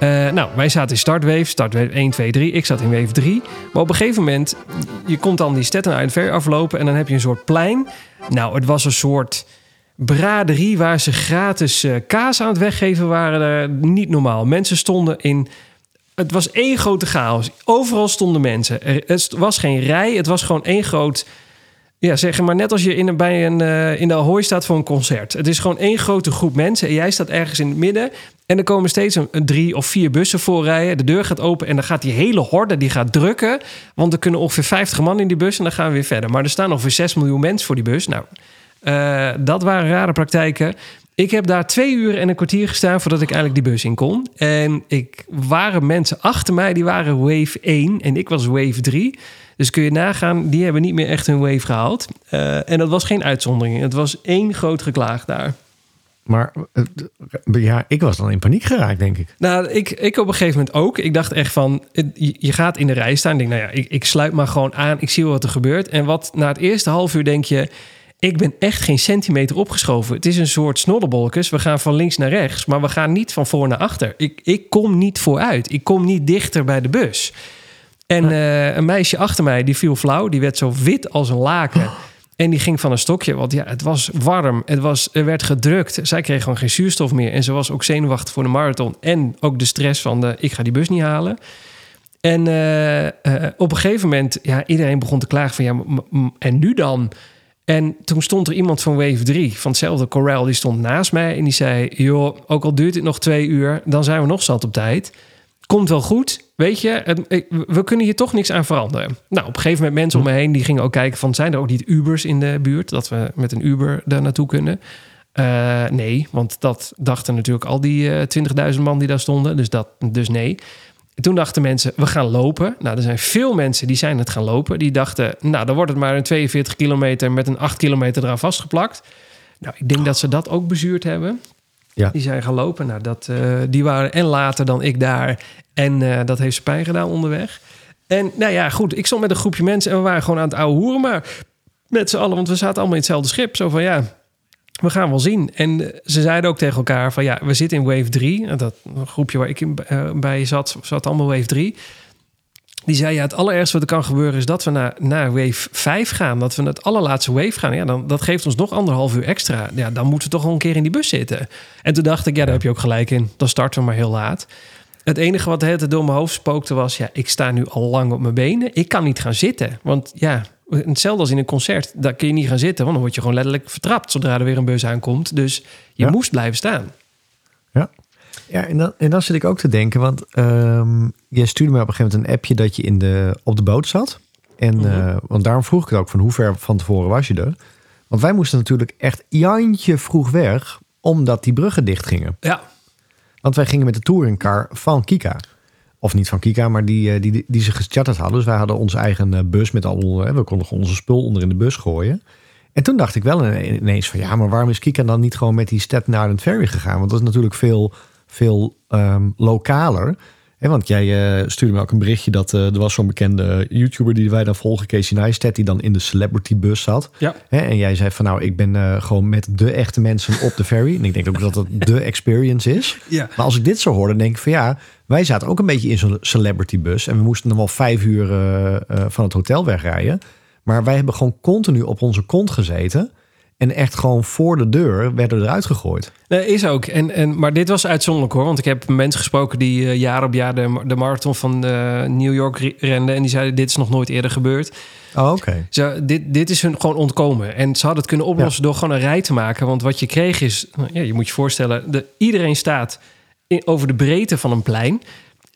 Eh, nou, wij zaten in startwave, startwave 1, 2, 3. Ik zat in wave 3. Maar op een gegeven moment, je komt dan die Staten Island Ferry aflopen en dan heb je een soort plein. Nou, het was een soort braderie waar ze gratis eh, kaas aan het weggeven waren. Er niet normaal. Mensen stonden in. Het was één grote chaos. Overal stonden mensen. Er, het was geen rij. Het was gewoon één groot. Ja, zeg maar net als je in, een- bij een, eh, in de Ahoy staat voor een concert. Het is gewoon één grote groep mensen. En jij staat ergens in het midden. En er komen steeds een, drie of vier bussen voorrijden. De deur gaat open en dan gaat die hele horde die gaat drukken. Want er kunnen ongeveer 50 man in die bus en dan gaan we weer verder. Maar er staan ongeveer 6 miljoen mensen voor die bus. Nou, eh, dat waren rare praktijken. Ik heb daar twee uur en een kwartier gestaan voordat ik eigenlijk die bus in kon. En ik waren mensen achter mij, die waren wave 1 en ik was wave 3. Dus kun je nagaan, die hebben niet meer echt hun wave gehaald. Eh, en dat was geen uitzondering. Het was één groot geklaag daar. Maar eh, ja, ik was dan in paniek geraakt, denk ik. Nou, ik, ik op een gegeven moment ook. Ik dacht echt van, je gaat in de rij staan. Ik denk, nou ja, ik, ik sluit maar gewoon aan. Ik zie wat er gebeurt. En wat na het eerste half uur denk je... ik ben echt geen centimeter opgeschoven. Het is een soort snodderbolkes. We gaan van links naar rechts, maar we gaan niet van voor naar achter. Ik, ik kom niet vooruit. Ik kom niet dichter bij de bus. En eh, een meisje achter mij, die viel flauw. Die werd zo wit als een laken. En die ging van een stokje, want ja, het was warm. Het was, er werd gedrukt. Zij kreeg gewoon geen zuurstof meer. En ze was ook zenuwachtig voor de marathon. En ook de stress van de, ik ga die bus niet halen. En eh, eh, op een gegeven moment, ja, iedereen begon te klagen van, ja, en nu dan? En toen stond er iemand van Wave 3, van hetzelfde Corel, die stond naast mij. En die zei, joh, ook al duurt het nog twee uur, dan zijn we nog zat op tijd. Komt wel goed, weet je, we kunnen hier toch niks aan veranderen. Nou, op een gegeven moment mensen om me heen, die gingen ook kijken van... zijn er ook niet Ubers in de buurt, dat we met een Uber daar naartoe kunnen? Eh, nee, want dat dachten natuurlijk al die eh 20.000 man die daar stonden, dus, dat, dus nee. En toen dachten mensen, we gaan lopen. Nou, er zijn veel mensen die zijn het gaan lopen. Die dachten, nou, dan wordt het maar een 42 kilometer met een 8 kilometer eraan vastgeplakt. Nou, ik denk dat ze dat ook bezuurd hebben. Die zijn gaan lopen. Nou, dat, eh, die waren en later dan ik daar. En eh, dat heeft ze pijn gedaan onderweg. En nou ja, goed, ik stond met een groepje mensen en we waren gewoon aan het ouwe hoeren. Maar met z'n allen, want we zaten allemaal in hetzelfde schip. Zo van ja, we gaan wel zien. En eh, ze zeiden ook tegen elkaar van ja, we zitten in wave 3. En Dat groepje waar ik in, bij zat, zat allemaal wave 3. Die zei ja, het allerergste wat er kan gebeuren is dat we naar, naar wave 5 gaan. Dat we naar het allerlaatste wave gaan. Ja, dan, dat geeft ons nog anderhalf uur extra. Ja, dan moeten we toch al een keer in die bus zitten. En toen dacht ik, ja, daar heb je ook gelijk in. Dan starten we maar heel laat. Het enige wat tijd door mijn hoofd spookte was... ja, ik sta nu al lang op mijn benen. Ik kan niet gaan zitten. Want ja, hetzelfde als in een concert. Daar kun je niet gaan zitten, want dan word je gewoon letterlijk vertrapt... zodra er weer een bus aankomt. Dus je Ja. moest blijven staan. Ja, ja en, dan, en dan zit ik ook te denken, want ehm jij stuurde mij op een gegeven moment een appje dat je in de, op de boot zat. En, Mhm. eh, want daarom vroeg ik het ook van hoe ver van tevoren was je er? Want wij moesten natuurlijk echt jantje vroeg weg, omdat die bruggen dicht gingen. Ja, Want wij gingen met de touringcar van Kika. Of niet van Kika, maar die, eh, die, die, ze gecharterd hadden. Dus wij hadden onze eigen eh, bus met al... we konden gewoon onze spul onder in de bus gooien. En toen dacht ik wel ine- ineens van... Ja, maar waarom is Kika dan niet gewoon met die Staten Island Ferry gegaan? Want dat is natuurlijk veel, veel ehm, lokaler. Hè, want jij eh, stuurde me ook een berichtje dat eh, er was zo'n bekende YouTuber... die wij dan volgen, Casey Neistat... die dan in de celebrity bus zat. ja. En jij zei van nou, ik ben eh, gewoon met de echte mensen op de ferry. En ik denk ook dat dat de experience is. ja. Maar als ik dit zo hoor, dan denk ik van ja, wij zaten ook een beetje in zo'n celebrity bus. En we moesten nog wel vijf uur van het hotel wegrijden. Maar wij hebben gewoon continu op onze kont gezeten. En echt gewoon voor de deur werden we eruit gegooid. Nee, is ook. En, en, maar dit was uitzonderlijk hoor. Want ik heb mensen gesproken die eh, jaar op jaar de, de marathon van eh, New York re- renden. En die zeiden, dit is nog nooit eerder gebeurd. Oh, oké. Ze, dit, dit is hun gewoon ontkomen. En ze hadden het kunnen oplossen door gewoon een rij te maken. Want wat je kreeg is, nou ja, je moet je voorstellen, de, iedereen staat in, over de breedte van een plein.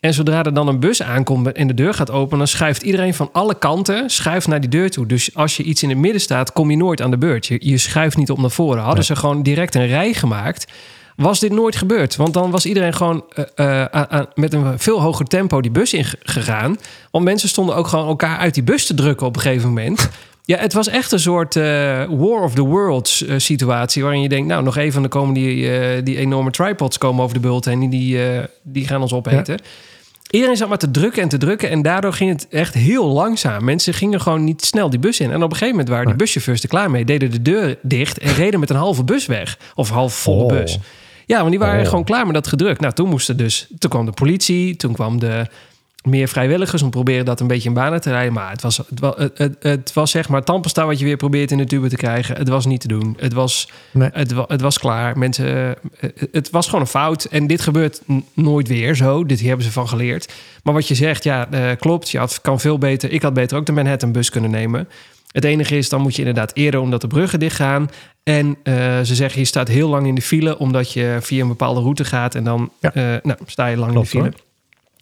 En zodra er dan een bus aankomt en de deur gaat openen, dan schuift iedereen van alle kanten schuift naar die deur toe. Dus als je iets in het midden staat, kom je nooit aan de beurt. Je, je schuift niet op naar voren. Hadden Nee. ze gewoon direct een rij gemaakt, was dit nooit gebeurd. Want dan was iedereen gewoon eh, eh, aan- met een veel hoger tempo die bus ingegaan. Want mensen stonden ook gewoon elkaar uit die bus te drukken op een gegeven moment. Ja, het was echt een soort eh, War of the Worlds eh, situatie. Waarin je denkt, nou nog even, dan komen die, eh, die enorme tripods komen over de bult heen. Die, die, eh, die gaan ons opeten. Iedereen zat maar te drukken en te drukken. En daardoor ging het echt heel langzaam. Mensen gingen gewoon niet snel die bus in. En op een gegeven moment waren die Nee. buschauffeurs er klaar mee. Deden de deur dicht en reden met een halve bus weg. Of half volle Oh. bus. Ja, want die waren Oh. gewoon klaar met dat gedruk. Nou, toen moesten dus... Toen kwam de politie, toen kwam de meer vrijwilligers om te proberen dat een beetje in banen te rijden. Maar het was, het, het, het, het was zeg maar tandpasta wat je weer probeert in de tube te krijgen. Het was niet te doen. Het was, Nee. het, wa- het was klaar. Mensen, eh, het was gewoon een fout. En dit gebeurt nooit weer zo. Dit hier hebben ze van geleerd. Maar wat je zegt, ja, eh, klopt. Je had, kan veel beter. Ik had beter ook de Manhattan bus kunnen nemen. Het enige is, dan moet je inderdaad eerder omdat de bruggen dicht gaan. En eh, ze zeggen, je staat heel lang in de file omdat je via een bepaalde route gaat. En dan Ja. nou, sta je lang Klopt, in de file.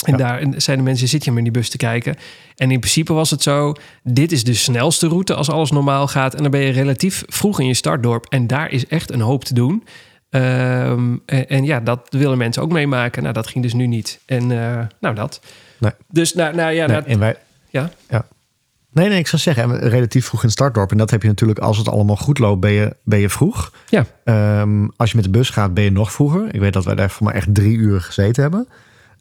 En Ja. daar zijn de mensen, zit je maar in die bus te kijken. En in principe was het zo, dit is de snelste route als alles normaal gaat. En dan ben je relatief vroeg in je startdorp. En daar is echt een hoop te doen. Ehm, en, en ja, dat willen mensen ook meemaken. Nou, dat ging dus nu niet. En eh, nou, dat. Nee. Dus nou, nou ja, Nee, en wij, ja. ja. Nee, nee, ik zou zeggen, en relatief vroeg in het startdorp. En dat heb je natuurlijk, als het allemaal goed loopt, ben je, ben je vroeg. Ja. Ehm, als je met de bus gaat, ben je nog vroeger. Ik weet dat wij daar voor mij echt drie uur gezeten hebben.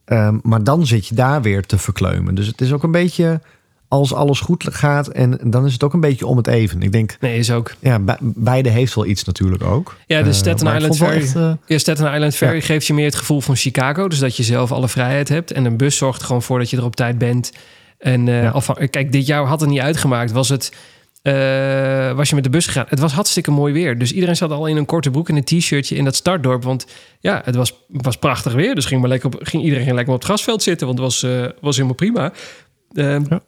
Ehm, maar dan zit je daar weer te verkleumen. Dus het is ook een beetje, als alles goed gaat, en dan is het ook een beetje om het even. Ik denk, Nee, is ook. ja, be- beide heeft wel iets natuurlijk ook. Ja, de Eh, Staten maar ik Island Ferry. echt, eh, Ja, Staten Island Ferry geeft je meer het gevoel van Chicago. Dus dat je zelf alle vrijheid hebt. En een bus zorgt gewoon voor dat je er op tijd bent. En eh, Ja. afhan- kijk, dit jaar had het niet uitgemaakt. Was het... eh, was je met de bus gegaan. Het was hartstikke mooi weer. Dus iedereen zat al in een korte broek en een t-shirtje in dat startdorp. Want ja, het was, was prachtig weer. Dus ging, maar lekker op, ging iedereen ging lekker op het grasveld zitten. Want het was, eh, was helemaal prima. Eh, Ja.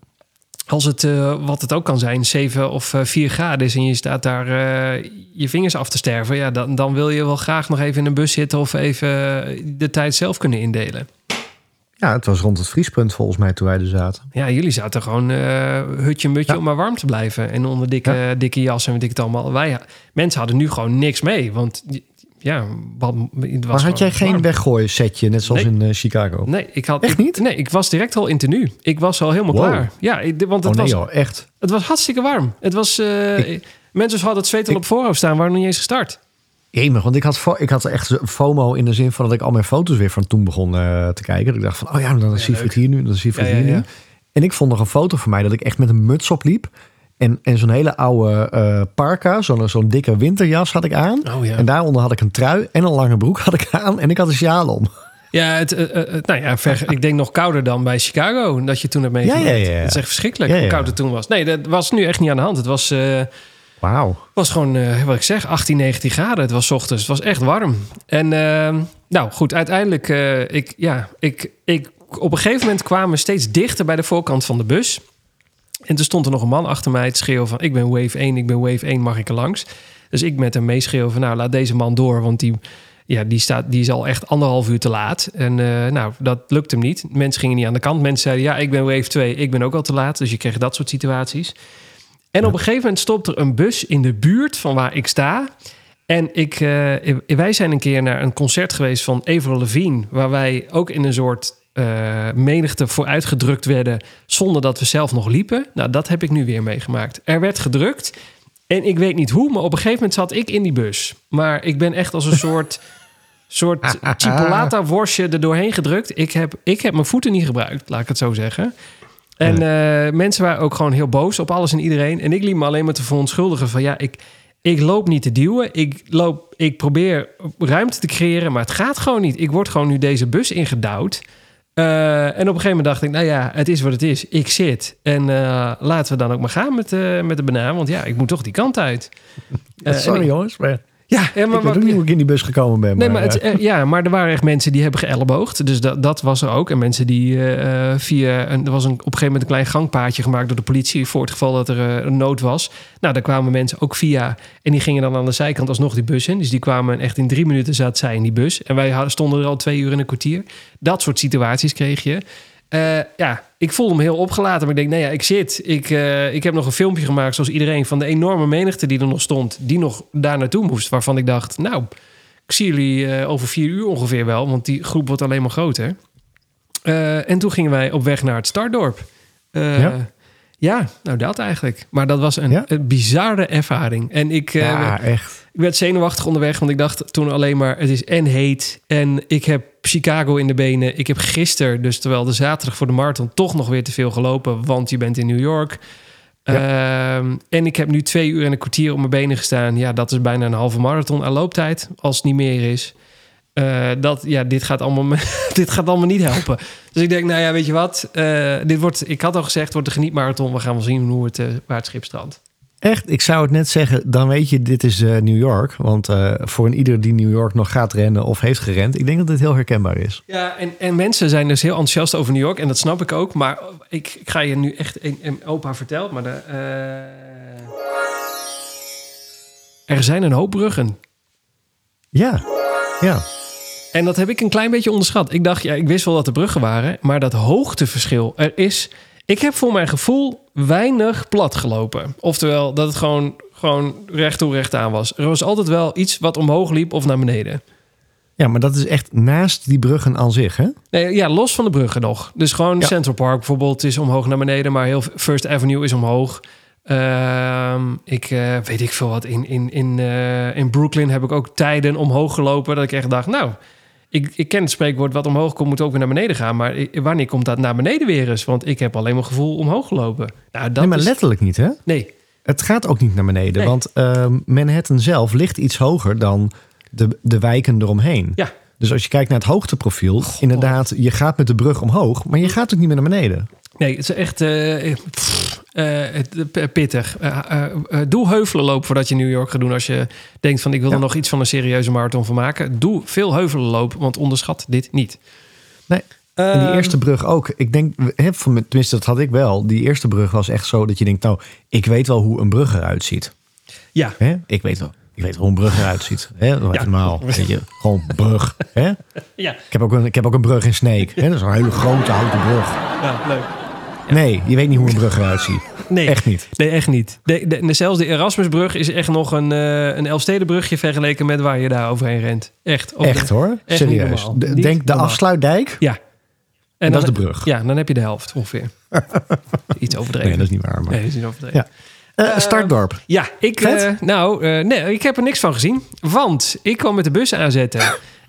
Als het, eh, wat het ook kan zijn, 7 of eh, 4 graden is... en je staat daar je vingers af te sterven... Ja, dan, dan wil je wel graag nog even in een bus zitten... of even de tijd zelf kunnen indelen. Ja, het was rond het vriespunt volgens mij toen wij er zaten. Ja, jullie zaten gewoon eh, hutje mutje Ja. om maar warm te blijven. En onder dikke, dikke jas en weet ik het allemaal. Wij, mensen hadden nu gewoon niks mee. Want ja, wat, het was maar had jij geen warm. weggooi setje, net zoals Nee. in eh, Chicago? Nee, ik had Echt ik- niet? Nee, ik was direct al in tenue. Ik was al helemaal Wow. klaar. Ja, ik- want Oh het, nee was, joh, echt. het was hartstikke warm. Het was... eh, Mensen hadden het zweet al op voorhoofd staan. waren nog niet eens gestart. Jemig, want ik had, ik had echt FOMO in de zin van dat ik al mijn foto's weer van toen begon eh, te kijken. Dat ik dacht van, oh ja, dan is Siegfried hier nu, dan Siegfried Ja, ja, hier nu. En ik vond nog een foto van mij dat ik echt met een muts opliep. En, en zo'n hele oude eh parka, zo'n zo'n dikke winterjas had ik aan. Oh ja. En daaronder had ik een trui en een lange broek had ik aan. En ik had een sjaal om. Ja, het, eh, nou ja ver- ik denk nog kouder dan bij Chicago. Dat je toen hebt meegemaakt. Ja, ja, ja. Dat is echt verschrikkelijk hoe koud het toen was. Nee, dat was nu echt niet aan de hand. Het was... Wauw. was gewoon, eh, wat ik zeg, 18, 19 graden. Het was ochtends. Het was echt warm. En eh, nou goed, uiteindelijk, eh, ik, ja, ik, ik, op een gegeven moment kwamen we steeds dichter bij de voorkant van de bus. En toen stond er nog een man achter mij te schreeuwen van... ik ben wave 1, ik ben wave 1, mag ik er langs? Dus ik met hem meeschreeuwen van... nou, laat deze man door, want die, ja, die, staat, die is al echt anderhalf uur te laat. En eh, nou, dat lukt hem niet. Mensen gingen niet aan de kant. Mensen zeiden, ja, ik ben wave 2, ik ben ook al te laat. Dus je kreeg dat soort situaties. En op een gegeven moment stopt er een bus in de buurt van waar ik sta. En ik, eh, wij zijn een keer naar een concert geweest van Avril Lavigne... waar wij ook in een soort eh, menigte vooruitgedrukt werden... zonder dat we zelf nog liepen. Nou, dat heb ik nu weer meegemaakt. Er werd gedrukt en ik weet niet hoe... maar op een gegeven moment zat ik in die bus. Maar ik ben echt als een soort... soort chipolata worstje er doorheen gedrukt. Ik heb, ik heb mijn voeten niet gebruikt, laat ik het zo zeggen. En eh, mensen waren ook gewoon heel boos op alles en iedereen. En ik liep me alleen maar te verontschuldigen van ja, ik, ik loop niet te duwen. Ik, loop, ik probeer ruimte te creëren, maar het gaat gewoon niet. Ik word gewoon nu deze bus ingedouwd. Eh, en op een gegeven moment dacht ik, nou ja, het is wat het is. Ik zit. En eh, laten we dan ook maar gaan met, met de banaan. Want ja, ik moet toch die kant uit. Sorry en- jongens, maar Ja, ja maar, ik weet ook niet hoe ik in die bus gekomen ben. Nee, maar, het, eh, eh, ja, maar er waren echt mensen die hebben geëlleboogd. Dus dat, dat was er ook. En mensen die eh, via... Een, er was een, op een gegeven moment een klein gangpaadje gemaakt door de politie... voor het geval dat er een nood was. Nou, daar kwamen mensen ook via... en die gingen dan aan de zijkant alsnog die bus in. Dus die kwamen echt in drie minuten zat zij in die bus. En wij stonden er al twee uur in een kwartier. Dat soort situaties kreeg je. Eh, ja, ik voelde me heel opgelaten. Maar ik denk, nee ja, ik zit. Ik, eh, ik heb nog een filmpje gemaakt, zoals iedereen... van de enorme menigte die er nog stond... die nog daar naartoe moest. Waarvan ik dacht, nou, ik zie jullie eh, over vier uur ongeveer wel. Want die groep wordt alleen maar groter. En toen gingen wij op weg naar het Stardorp. Ja? ja? nou dat eigenlijk. Maar dat was een, Ja? een bizarre ervaring. En ik, ja, echt. ik werd zenuwachtig onderweg, want ik dacht toen alleen maar... het is en heet en ik heb Chicago in de benen. Ik heb gisteren, dus terwijl de zaterdag voor de marathon... toch nog weer te veel gelopen, want je bent in New York. Ehm, en ik heb nu twee uur en een kwartier op mijn benen gestaan. Ja, dat is bijna een halve marathon aan looptijd, als het niet meer is. Eh, dat, ja, dit gaat, allemaal, dit gaat allemaal niet helpen. Dus ik denk, nou ja, weet je wat? Eh, dit wordt, ik had al gezegd, het wordt een genietmarathon. We gaan wel zien hoe het, eh, waar het schip strandt. Echt, ik zou het net zeggen, dan weet je, dit is eh, New York. Want eh, voor een ieder die New York nog gaat rennen of heeft gerend, ik denk dat dit heel herkenbaar is. Ja, en, en mensen zijn dus heel enthousiast over New York. En dat snap ik ook. Maar ik, ik ga je nu echt... Een, een opa vertelt, maar... De, eh, er zijn een hoop bruggen. Ja, ja. En dat heb ik een klein beetje onderschat. Ik dacht, ja, ik wist wel dat er bruggen waren. Maar dat hoogteverschil, er is... Ik heb voor mijn gevoel weinig plat gelopen. Oftewel, dat het gewoon, gewoon recht toe recht aan was. Er was altijd wel iets wat omhoog liep of naar beneden. Ja, maar dat is echt naast die bruggen aan zich, hè? Nee, ja, los van de bruggen nog. Dus gewoon Ja. Central Park bijvoorbeeld is omhoog naar beneden, maar heel First Avenue is omhoog. Ehm, ik eh, weet ik veel wat. In, in, in, eh, in Brooklyn heb ik ook tijden omhoog gelopen. Dat ik echt dacht, nou, ik, ik ken het spreekwoord wat omhoog komt, moet ook weer naar beneden gaan. Maar wanneer komt dat naar beneden weer eens? Want ik heb alleen maar gevoel omhoog gelopen. Nou, dat nee, maar is- letterlijk niet, hè? Nee, Het gaat ook niet naar beneden, Nee. want ehm, Manhattan zelf ligt iets hoger dan de, de wijken eromheen. Ja. Dus als je kijkt naar het hoogteprofiel, inderdaad, je gaat met de brug omhoog, maar je gaat ook niet meer naar beneden. Nee, het is echt eh, pff, eh, pittig. Eh, eh, eh, doe heuvelen lopen voordat je New York gaat doen. Als je denkt van ik wil Ja. er nog iets van een serieuze marathon van maken. Doe veel heuvelen lopen, want onderschat dit niet. Nee. En die Ehm, eerste brug ook. Ik denk, tenminste, dat had ik wel. Die eerste brug was echt zo dat je denkt, nou, ik weet wel hoe een brug eruit ziet. Ja, Hè? Ik weet wel. Ik weet wel hoe een brug eruit ziet. Hè? Ja. Normaal. Weet je, gewoon brug. Hè? ja, Ik, heb ook een, ik heb ook een brug in Sneek. Hè? Dat is een hele grote houten brug. ja, leuk. Nee, je weet niet hoe een brug eruit ziet. Nee, Echt niet. nee, echt niet. De, de, zelfs de Erasmusbrug is echt nog een, eh een Elfstedenbrugje vergeleken met waar je daar overheen rent. Echt. Echt de- hoor. echt Serieus. De- denk de afsluitdijk. Ja. En dat is de brug. Ja, dan heb je de helft ongeveer. Iets overdreven. Nee, dat is niet waar. Maar. Nee, dat is niet overdreven. Ja. Eh, Startdorp. Ja, ik, eh, nou, nee, ik heb er niks van gezien. Want ik kwam met de bus aanzetten.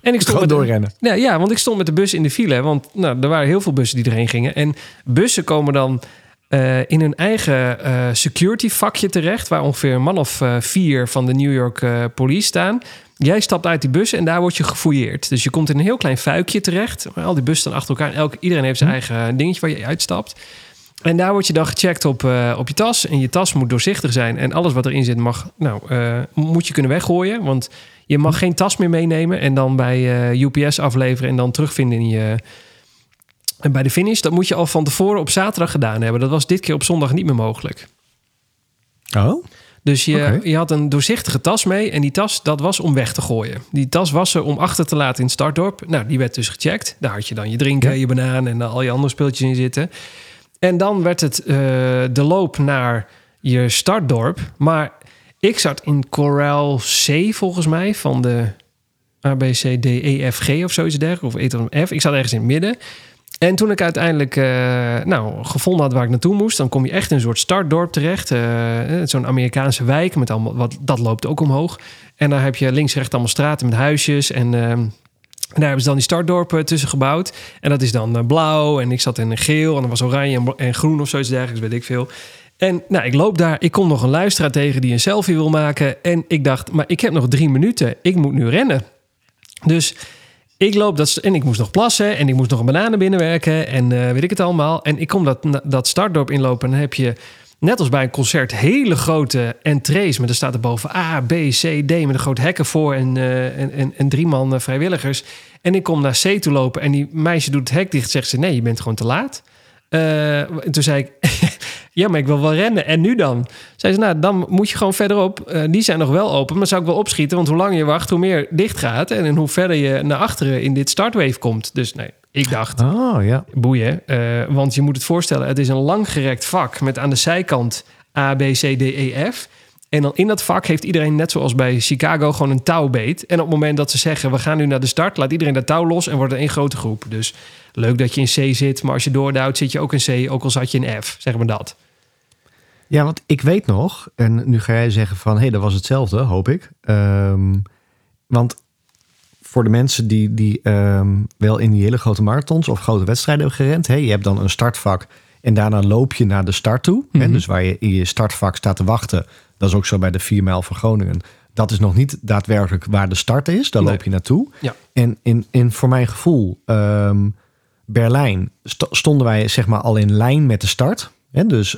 En ik stond met doorrennen. Nee, ja, want ik stond met de bus in de file. Want nou, er waren heel veel bussen die erheen gingen. En bussen komen dan eh, in hun eigen eh, security vakje terecht. Waar ongeveer een man of eh, vier van de New York police staan. Jij stapt uit die bus en daar word je gefouilleerd. Dus je komt in een heel klein fuikje terecht. Al die bussen staan achter elkaar. En elke, iedereen heeft zijn eigen dingetje waar je uitstapt. En daar word je dan gecheckt op, op je tas. En je tas moet doorzichtig zijn. En alles wat erin zit mag, nou, moet je kunnen weggooien. Want je mag geen tas meer meenemen. En dan bij eh, UPS afleveren en dan terugvinden in je... En bij de finish, dat moet je al van tevoren op zaterdag gedaan hebben. Dat was dit keer op zondag niet meer mogelijk. Oh? Dus je, je had een doorzichtige tas mee. En die tas, dat was om weg te gooien. Die tas was er om achter te laten in het startdorp. Nou, die werd dus gecheckt. Daar had je dan je drinken, Ja. je banaan en al je andere speeltjes in zitten. En dan werd het eh, de loop naar je startdorp. Maar ik zat in Coral C volgens mij van de A, B, C, D, E, F, G of zoiets dergelijks. Of E tot en F. Ik zat ergens in het midden. En toen ik uiteindelijk eh, nou, gevonden had waar ik naartoe moest, dan kom je echt in een soort startdorp terecht. Eh, eh, Zo'n Amerikaanse wijk met allemaal wat dat loopt ook omhoog. En daar heb je links rechts allemaal straten met huisjes en ehm, en daar hebben ze dan die startdorpen tussen gebouwd. En dat is dan blauw. En ik zat in geel. En dan was oranje en, en groen of zoiets dergelijks, weet ik veel. En nou, ik loop daar. Ik kom nog een luisteraar tegen die een selfie wil maken. En ik dacht, maar ik heb nog drie minuten. Ik moet nu rennen. Dus ik loop dat, en ik moest nog plassen en ik moest nog een bananen binnenwerken en eh, weet ik het allemaal. En ik kom dat, dat startdorp inlopen en dan heb je, net als bij een concert, hele grote entrees. Maar er staat er boven A, B, C, D met een groot hekken voor en, eh, en, en, drie man eh, vrijwilligers. En ik kom naar C toe lopen en die meisje doet het hek dicht. Zegt ze, nee, je bent gewoon te laat. En toen zei ik, ja, maar ik wil wel rennen. En nu dan? Zei ze, nou, dan moet je gewoon verderop. Eh, die zijn nog wel open, maar zou ik wel opschieten. Want hoe langer je wacht, hoe meer dicht gaat. En, en hoe verder je naar achteren in dit startwave komt. Dus nee, ik dacht, Oh, ja. boeien. Eh, want je moet het voorstellen, het is een langgerekt vak... met aan de zijkant A, B, C, D, E, F... En dan in dat vak heeft iedereen, net zoals bij Chicago, gewoon een touwbeet. En op het moment dat ze zeggen, we gaan nu naar de start... laat iedereen dat touw los en wordt er één grote groep. Dus leuk dat je in C zit, maar als je doorduwt zit je ook in C... ook al zat je in F, zeg maar dat. Ja, want ik weet nog, en nu ga jij zeggen van, hé, hey, dat was hetzelfde, hoop ik. Ehm, want voor de mensen die, die ehm, wel in die hele grote marathons of grote wedstrijden hebben gerend, hè, je hebt dan een startvak en daarna loop je naar de start toe. hè, Mhm. dus waar je in je startvak staat te wachten, dat is ook zo bij de 4 mijl van Groningen. Dat is nog niet daadwerkelijk waar de start is, daar Nee. loop je naartoe. Ja. En in, in, voor mijn gevoel, ehm, Berlijn, st- stonden wij zeg maar al in lijn met de start. Hè, dus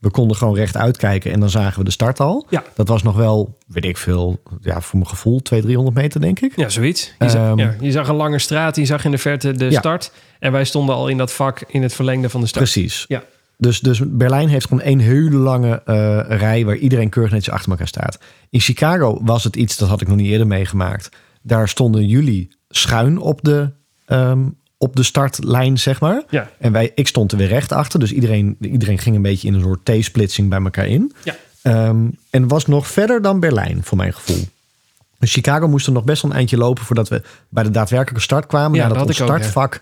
we konden gewoon recht uitkijken en dan zagen we de start al. Ja. Dat was nog wel, weet ik veel, ja, voor mijn gevoel 200, 300 meter denk ik. Ja, zoiets. Je, zag, Ehm, ja, je zag een lange straat, je zag in de verte de Ja. start. En wij stonden al in dat vak in het verlengde van de start. Precies. Ja. Dus, dus Berlijn heeft gewoon één hele lange eh, rij waar iedereen keurig netjes achter elkaar staat. In Chicago was het iets, dat had ik nog niet eerder meegemaakt. Daar stonden jullie schuin op de, ehm, op de startlijn, zeg maar. Ja. En wij, ik stond er weer recht achter. Dus iedereen, iedereen ging een beetje in een soort T-splitsing bij elkaar in. Ja. Ehm, en was nog verder dan Berlijn, voor mijn gevoel. Dus Chicago moest er nog best wel een eindje lopen voordat we bij de daadwerkelijke start kwamen. Ja, nadat ook, ja. startvak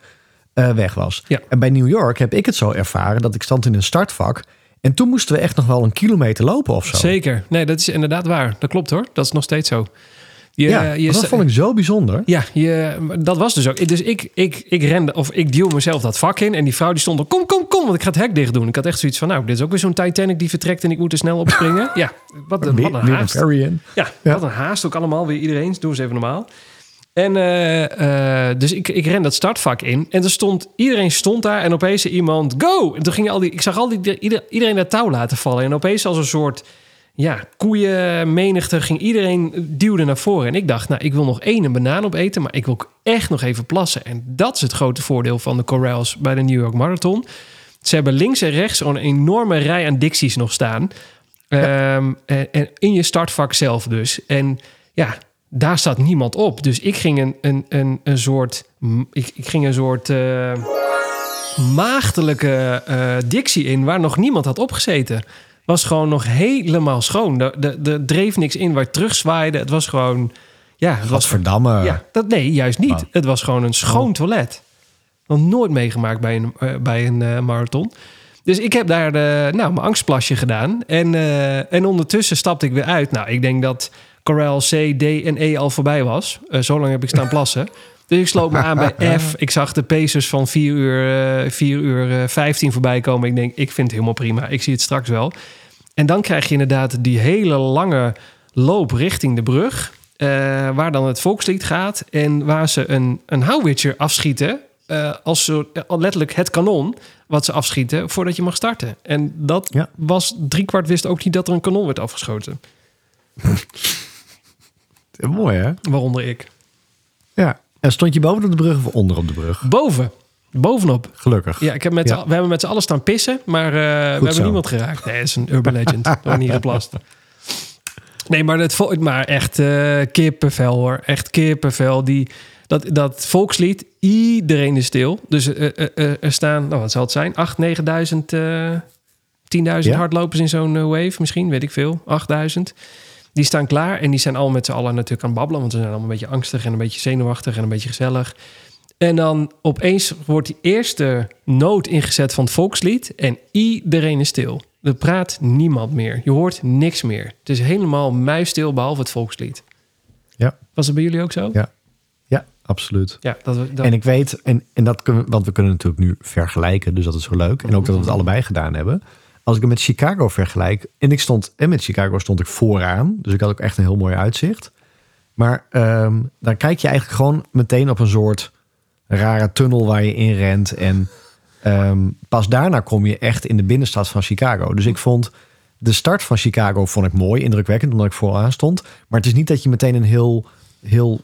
eh, weg was. Ja. En bij New York heb ik het zo ervaren dat ik stond in een startvak. En toen moesten we echt nog wel een kilometer lopen of zo. Zeker. Nee, dat is inderdaad waar. Dat klopt hoor. Dat is nog steeds zo. Je, Ja, je, dat vond ik zo bijzonder. Ja, je, dat was dus ook. Dus ik, ik, ik rende, of ik duw mezelf dat vak in. En die vrouw die stond er, kom, kom, kom, want ik ga het hek dicht doen. Ik had echt zoiets van, nou, dit is ook weer zo'n Titanic die vertrekt en ik moet er snel opspringen. ja, wat, een- wat een Weer haast. in. Ja, Ja. wat een haast ook allemaal weer iedereen. Doe eens even normaal. En eh, eh, dus ik, ik ren dat startvak in. En er stond, iedereen stond daar en opeens iemand, go! En toen ging al die, ik zag al die, ieder- iedereen dat touw laten vallen. En opeens als een soort, ja, koeienmenigte ging iedereen duwde naar voren. En ik dacht, nou, ik wil nog één een banaan opeten, maar ik wil ook echt nog even plassen. En dat is het grote voordeel van de Corrals bij de New York Marathon. Ze hebben links en rechts zo'n enorme rij aan dicties nog staan. Ehm, en, en in je startvak zelf dus. En ja, daar staat niemand op. Dus ik ging een, een, een, een soort. Ik, ik ging een soort. eh, maagdelijke eh, dictie in waar nog niemand had opgezeten. Was gewoon nog helemaal schoon. Er de, de, dreef niks in waar het terugzwaaide. Het was gewoon. Ja, het was Gadverdamme. ja, dat, nee, juist niet. Oh. Het was gewoon een schoon toilet. Nog nooit meegemaakt bij een, eh, bij een eh, marathon. Dus ik heb daar eh, nou, mijn angstplasje gedaan. En, eh, en ondertussen stapte ik weer uit. Nou, ik denk dat Corel C, D en E al voorbij was. Zo lang heb ik staan plassen. Dus ik sloot me aan bij F. Ik zag de Pacers van 4 uur, eh 4 uur eh, 15 voorbij komen. Ik denk, ik vind het helemaal prima. Ik zie het straks wel. En dan krijg je inderdaad die hele lange loop richting de brug. eh, waar dan het volkslied gaat. En waar ze een, een houwitcher afschieten. eh, als eh, letterlijk het kanon wat ze afschieten voordat je mag starten. En dat Ja. was driekwart wist ook niet dat er een kanon werd afgeschoten. Mooi hè? Waaronder ik. Ja. En stond je boven op de brug of onder op de brug? Boven. Bovenop. Gelukkig. Ja, ik heb met Ja. we hebben met z'n allen staan pissen, maar eh, we hebben zo. niemand geraakt. Nee, dat is een urban legend. Wordt niet geplast. Nee, maar, het, vo- maar echt eh kippenvel hoor. Echt kippenvel. Die, dat, dat volkslied, iedereen is stil. Dus eh, er staan, nou wat zal het zijn? 8, 9000, eh 10.000 Ja. hardlopers in zo'n wave misschien, weet ik veel. 8000. Die staan klaar en die zijn al met z'n allen natuurlijk aan het babbelen. Want ze zijn allemaal een beetje angstig en een beetje zenuwachtig en een beetje gezellig. En dan opeens wordt die eerste noot ingezet van het volkslied en iedereen is stil. Er praat niemand meer. Je hoort niks meer. Het is helemaal muisstil behalve het volkslied. Ja. Was het bij jullie ook zo? Ja. Ja, absoluut. Ja, dat, dat, En ik weet, en, en dat kunnen, we- want we kunnen natuurlijk nu vergelijken, dus dat is zo leuk. En ook dat we het allebei gedaan hebben. Als ik het met Chicago vergelijk, en ik stond, en met Chicago stond ik vooraan, dus ik had ook echt een heel mooi uitzicht. Maar ehm, dan kijk je eigenlijk gewoon meteen op een soort rare tunnel waar je in rent. En ehm, pas daarna kom je echt in de binnenstad van Chicago. Dus ik vond de start van Chicago vond ik mooi, indrukwekkend, omdat ik vooraan stond. Maar het is niet dat je meteen een heel, heel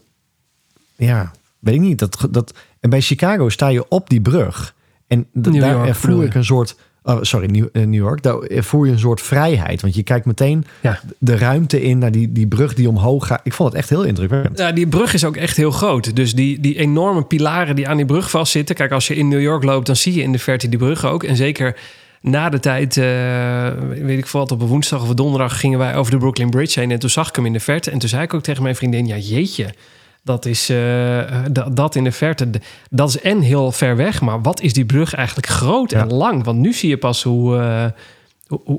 ja, weet ik niet. Dat, dat, en bij Chicago sta je op die brug. En daar ervoer bedoel ik een soort... Oh, sorry, New, eh, New York. Daar ervoer je een soort vrijheid. Want je kijkt meteen Ja. de ruimte in naar die, die brug die omhoog gaat. Ik vond het echt heel indrukwekkend. Ja, die brug is ook echt heel groot. Dus die, die enorme pilaren die aan die brug vastzitten. Kijk, als je in New York loopt, dan zie je in de verte die brug ook. En zeker na de tijd, eh, weet ik veel wat, op een woensdag of een donderdag gingen wij over de Brooklyn Bridge heen. En toen zag ik hem in de verte. En toen zei ik ook tegen mijn vriendin, ja jeetje. Dat is eh, dat, dat in de verte. Dat is en heel ver weg. Maar wat is die brug eigenlijk groot en lang? Want nu zie je pas hoe, eh,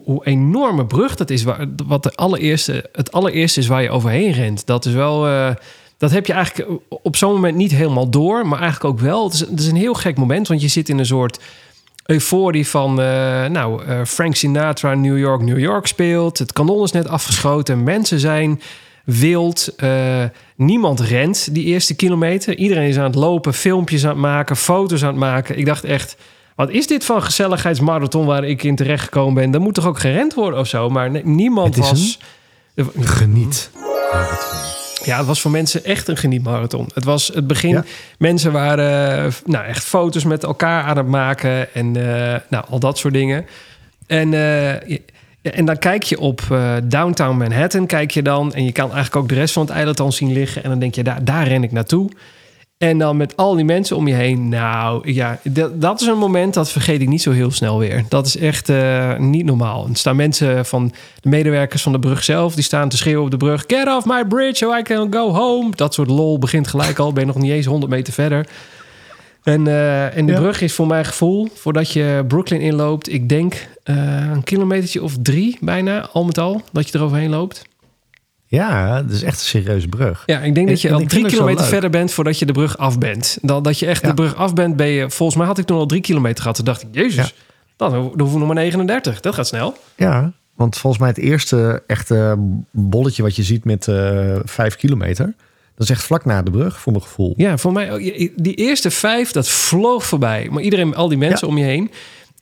hoe, enorme brug dat is. Wat de allereerste, het allereerste is waar je overheen rent. Dat is wel. eh, dat heb je eigenlijk op zo'n moment niet helemaal door. Maar eigenlijk ook wel. Het is, het is een heel gek moment. Want je zit in een soort euforie van... eh, nou, eh, Frank Sinatra New York, New York speelt. Het kanon is net afgeschoten. Mensen zijn wild. eh, niemand rent die eerste kilometer. Iedereen is aan het lopen, filmpjes aan het maken, foto's aan het maken. Ik dacht echt... Wat is dit van gezelligheidsmarathon waar ik in terecht gekomen ben? Dan moet toch ook gerend worden of zo? Maar nee, niemand Het is was... Geniet. Ja, het was voor mensen echt een genietmarathon. Het was het begin. Ja. Mensen waren eh, nou, echt foto's met elkaar aan het maken en eh, nou, al dat soort dingen. En, en dan kijk je op eh, downtown Manhattan, kijk je dan. En je kan eigenlijk ook de rest van het eiland dan zien liggen. En dan denk je, daar, daar ren ik naartoe. En dan met al die mensen om je heen. Nou ja, dat, is een moment dat vergeet ik niet zo heel snel weer. Dat is echt eh, niet normaal. Er staan mensen van de medewerkers van de brug zelf. Die staan te schreeuwen op de brug. Get off my bridge so I can go home. Dat soort lol begint gelijk al. Ben je nog niet eens 100 meter verder. En, eh, en de Ja. brug is voor mijn gevoel, voordat je Brooklyn inloopt, ik denk eh, een kilometertje of drie bijna, al met al, dat je eroverheen loopt. Ja, dat is echt een serieuze brug. Ja, ik denk dat je al drie kilometer verder bent voordat je de brug af bent. Dan, dat je echt Ja. de brug af bent, ben je... Volgens mij had ik toen al drie kilometer gehad. Toen dacht ik, jezus, Ja. dan, dan hoeven we nog maar 39. Dat gaat snel. Ja, want volgens mij het eerste echte bolletje wat je ziet met eh vijf kilometer... dat is echt vlak na de brug, voor mijn gevoel. Ja, voor mij, die eerste vijf, dat vloog voorbij. Maar iedereen, al die mensen Ja. om je heen.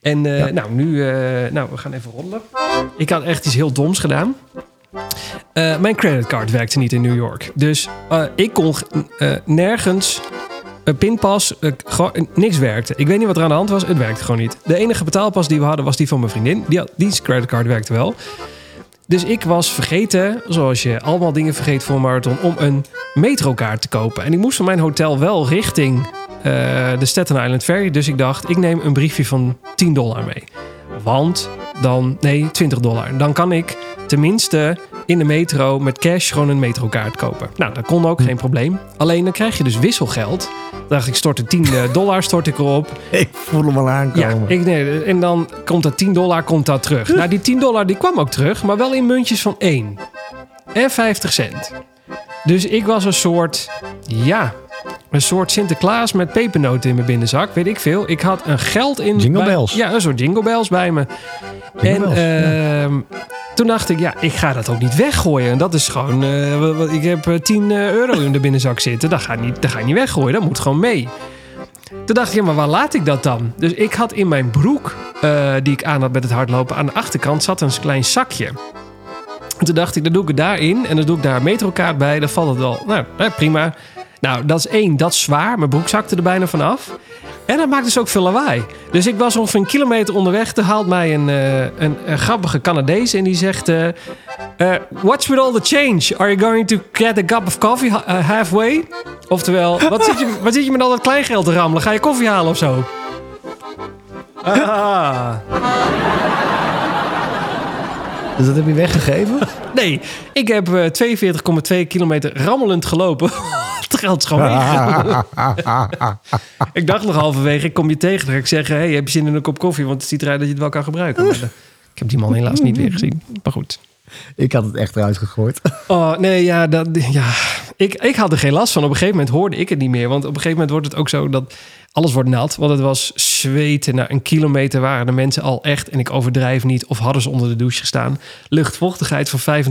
En eh, Ja. nou, nu, eh, nou, we gaan even roddelen. Ik had echt iets heel doms gedaan. Eh, mijn creditcard werkte niet in New York. Dus ik kon nergens een pinpas, niks werkte. Ik weet niet wat er aan de hand was, het werkte gewoon niet. De enige betaalpas die we hadden was die van mijn vriendin. Die, had, die creditcard werkte wel. Dus ik was vergeten, zoals je allemaal dingen vergeet voor een marathon, om een metrokaart te kopen. En ik moest van mijn hotel wel richting de Staten Island Ferry. Dus ik dacht, ik neem een briefje van 10 dollar mee. Want dan, nee, 20 dollar. Dan kan ik tenminste in de metro met cash gewoon een metrokaart kopen. Nou, dat kon ook, geen probleem. Alleen dan krijg je dus wisselgeld. Dan dacht ik, stort er 10 eh, dollar stort ik erop. Ik voel hem al Ja, aankomen. ik, nee, en dan komt dat 10 dollar komt dat terug. Nou, die 10 dollar die kwam ook terug, maar wel in muntjes van 1 en 50 cent. Dus ik was een soort, ja, een soort Sinterklaas met pepernoten in mijn binnenzak, weet ik veel. Ik had een geld in. Jingle bij- bells. Ja, een soort jingle bells bij me. Jingle en bells, ja. ehm, toen dacht ik, ja, ik ga dat ook niet weggooien. En dat is gewoon, eh, ik heb eh, 10 euro in de binnenzak zitten. Dat ga, niet, dat ga ik niet weggooien, dat moet gewoon mee. Toen dacht ik, ja, maar waar laat ik dat dan? Dus ik had in mijn broek, eh, die ik aan had met het hardlopen, aan de achterkant zat een klein zakje. En toen dacht ik, dan doe ik het daarin en dan doe ik daar een metrokaart bij. Dan valt het wel, nou, eh, prima. Nou, dat is één, dat is zwaar. Mijn broek zakte er bijna vanaf. En dat maakt dus ook veel lawaai. Dus ik was ongeveer een kilometer onderweg. Toen haalt mij een, eh, een, een grappige Canadees en die zegt... eh, what's with all the change? Are you going to get a cup of coffee ha- halfway? Oftewel, wat zit, je, wat zit je met al dat kleingeld te rammelen? Ga je koffie halen of zo? Ah. Dus dat heb je weggegeven? Nee, ik heb eh, 42,2 kilometer rammelend gelopen. het geld is gewoon weg. ik dacht nog halverwege, ik kom je tegen. Dan ga ik zeggen, hey, heb je zin in een kop koffie? Want het ziet eruit dat je het wel kan gebruiken. Maar, eh, ik heb die man helaas niet weer gezien. Maar goed. ik had het echt eruit gegooid. Oh, nee, ja, dat, ja. Ik, ik had er geen last van. Op een gegeven moment hoorde ik het niet meer. Want op een gegeven moment wordt het ook zo dat alles wordt nat. Want het was zweten. Na een kilometer waren de mensen al echt, en ik overdrijf niet, of hadden ze onder de douche gestaan. Luchtvochtigheid van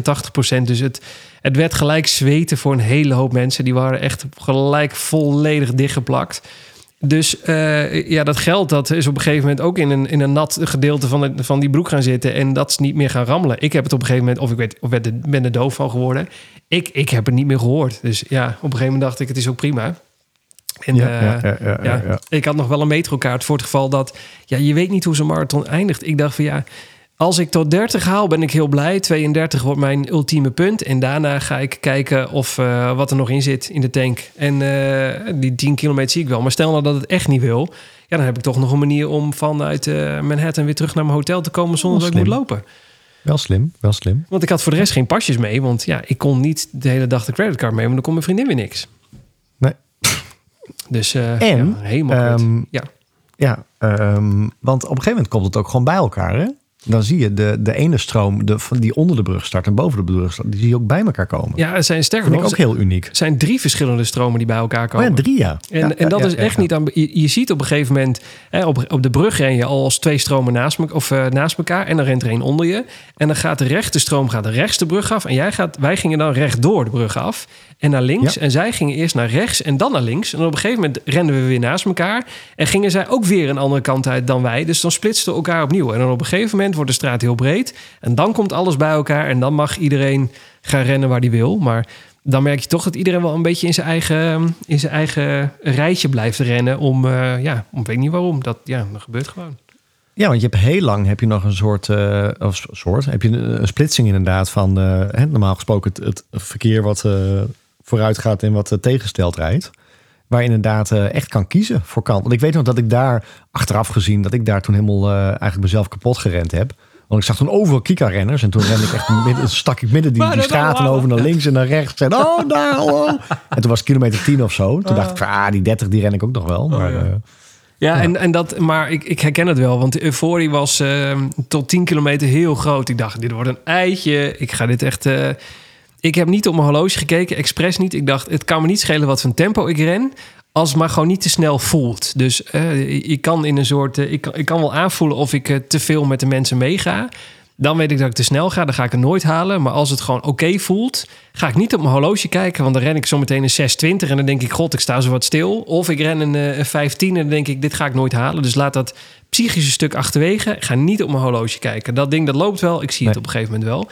85%. Dus het, het werd gelijk zweten voor een hele hoop mensen. Die waren echt gelijk volledig dichtgeplakt. Dus eh, ja, dat geld dat is op een gegeven moment ook in een, in een nat gedeelte van, de, van die broek gaan zitten. En dat is niet meer gaan rammelen. Ik heb het op een gegeven moment, of ik werd, of ben er doof van geworden. Ik, ik heb het niet meer gehoord. Dus ja, op een gegeven moment dacht ik, het is ook prima. En Ja, eh, ja, ja, ja, ik had nog wel een metrokaart voor het geval dat... Ja, je weet niet hoe zo'n marathon eindigt. Ik dacht van ja, als ik tot 30 haal ben ik heel blij. 32 wordt mijn ultieme punt. En daarna ga ik kijken of eh, wat er nog in zit in de tank. En eh, die 10 kilometer zie ik wel. Maar stel nou dat het echt niet wil... Ja, dan heb ik toch nog een manier om vanuit eh, Manhattan weer terug naar mijn hotel te komen zonder dat ik moet lopen. Wel slim, wel slim. Want ik had voor de rest geen pasjes mee. Want ja, ik kon niet de hele dag de creditcard mee. Want dan kon mijn vriendin weer niks. Dus eh En, ja, helemaal goed. Ehm, Ja. Ja, ehm, want op een gegeven moment komt het ook gewoon bij elkaar. Hè? Dan zie je de, de ene stroom de, van die onder de brug start en boven de brug start, die zie je ook bij elkaar komen. Ja, het zijn sterker nog, ook heel uniek. het zijn drie verschillende stromen die bij elkaar Oh komen. ja, drie ja. En, Ja, en dat ja, is echt niet aan. Je, je ziet op een gegeven moment. Hè, op, op de brug ren je al als twee stromen naast, me, of, eh, naast elkaar. En dan rent er één onder je. En dan gaat de rechte stroom gaat de rechtste brug af. En jij gaat, wij gingen dan rechtdoor de brug af. En naar links. Ja. En zij gingen eerst naar rechts en dan naar links. En op een gegeven moment renden we weer naast elkaar. En gingen zij ook weer een andere kant uit dan wij. Dus dan splitsten we elkaar opnieuw. En dan op een gegeven moment wordt de straat heel breed. En dan komt alles bij elkaar. En dan mag iedereen gaan rennen waar hij wil. Maar dan merk je toch dat iedereen wel een beetje in zijn eigen, in zijn eigen rijtje blijft rennen. Om, eh, ja, om weet niet waarom. Dat, ja, dat gebeurt gewoon. Ja, want je hebt heel lang heb je nog een soort, eh, of soort, heb je een, een splitsing inderdaad van, eh, hè, normaal gesproken het, het verkeer wat vooruit gaat en wat eh, tegensteld rijdt. Waar je inderdaad eh, echt kan kiezen voor kant. Want ik weet nog dat ik daar, achteraf gezien, dat ik daar toen helemaal eh, eigenlijk mezelf kapot gerend heb. Want ik zag toen overal Kika-renners. En toen rende ik echt midden, stak ik midden die, die straten over naar links en naar rechts. En oh, daar, oh. En toen was het kilometer 10 of zo. Toen dacht ik van, ah, die 30 die ren ik ook nog wel. Maar, ja. eh, Ja, En, en dat, maar ik, ik herken het wel, want de euforie was eh, tot 10 kilometer heel groot. Ik dacht, dit wordt een eitje. Ik ga dit echt. eh, ik heb niet op mijn horloge gekeken, expres niet. Ik dacht, het kan me niet schelen wat voor tempo ik ren. Als het maar gewoon niet te snel voelt. Dus eh, ik kan in een soort. eh, ik, kan, ik kan wel aanvoelen of ik eh, te veel met de mensen meega. Dan weet ik dat ik te snel ga. Dan ga ik het nooit halen. Maar als het gewoon oké voelt, ga ik niet op mijn horloge kijken. Want dan ren ik zometeen een 6.20 en dan denk ik, god, ik sta zo wat stil. Of ik ren een, een 15 en dan denk ik, dit ga ik nooit halen. Dus laat dat psychische stuk achterwege. Ik ga niet op mijn horloge kijken. Dat ding, dat loopt wel. Ik zie het op een gegeven moment wel.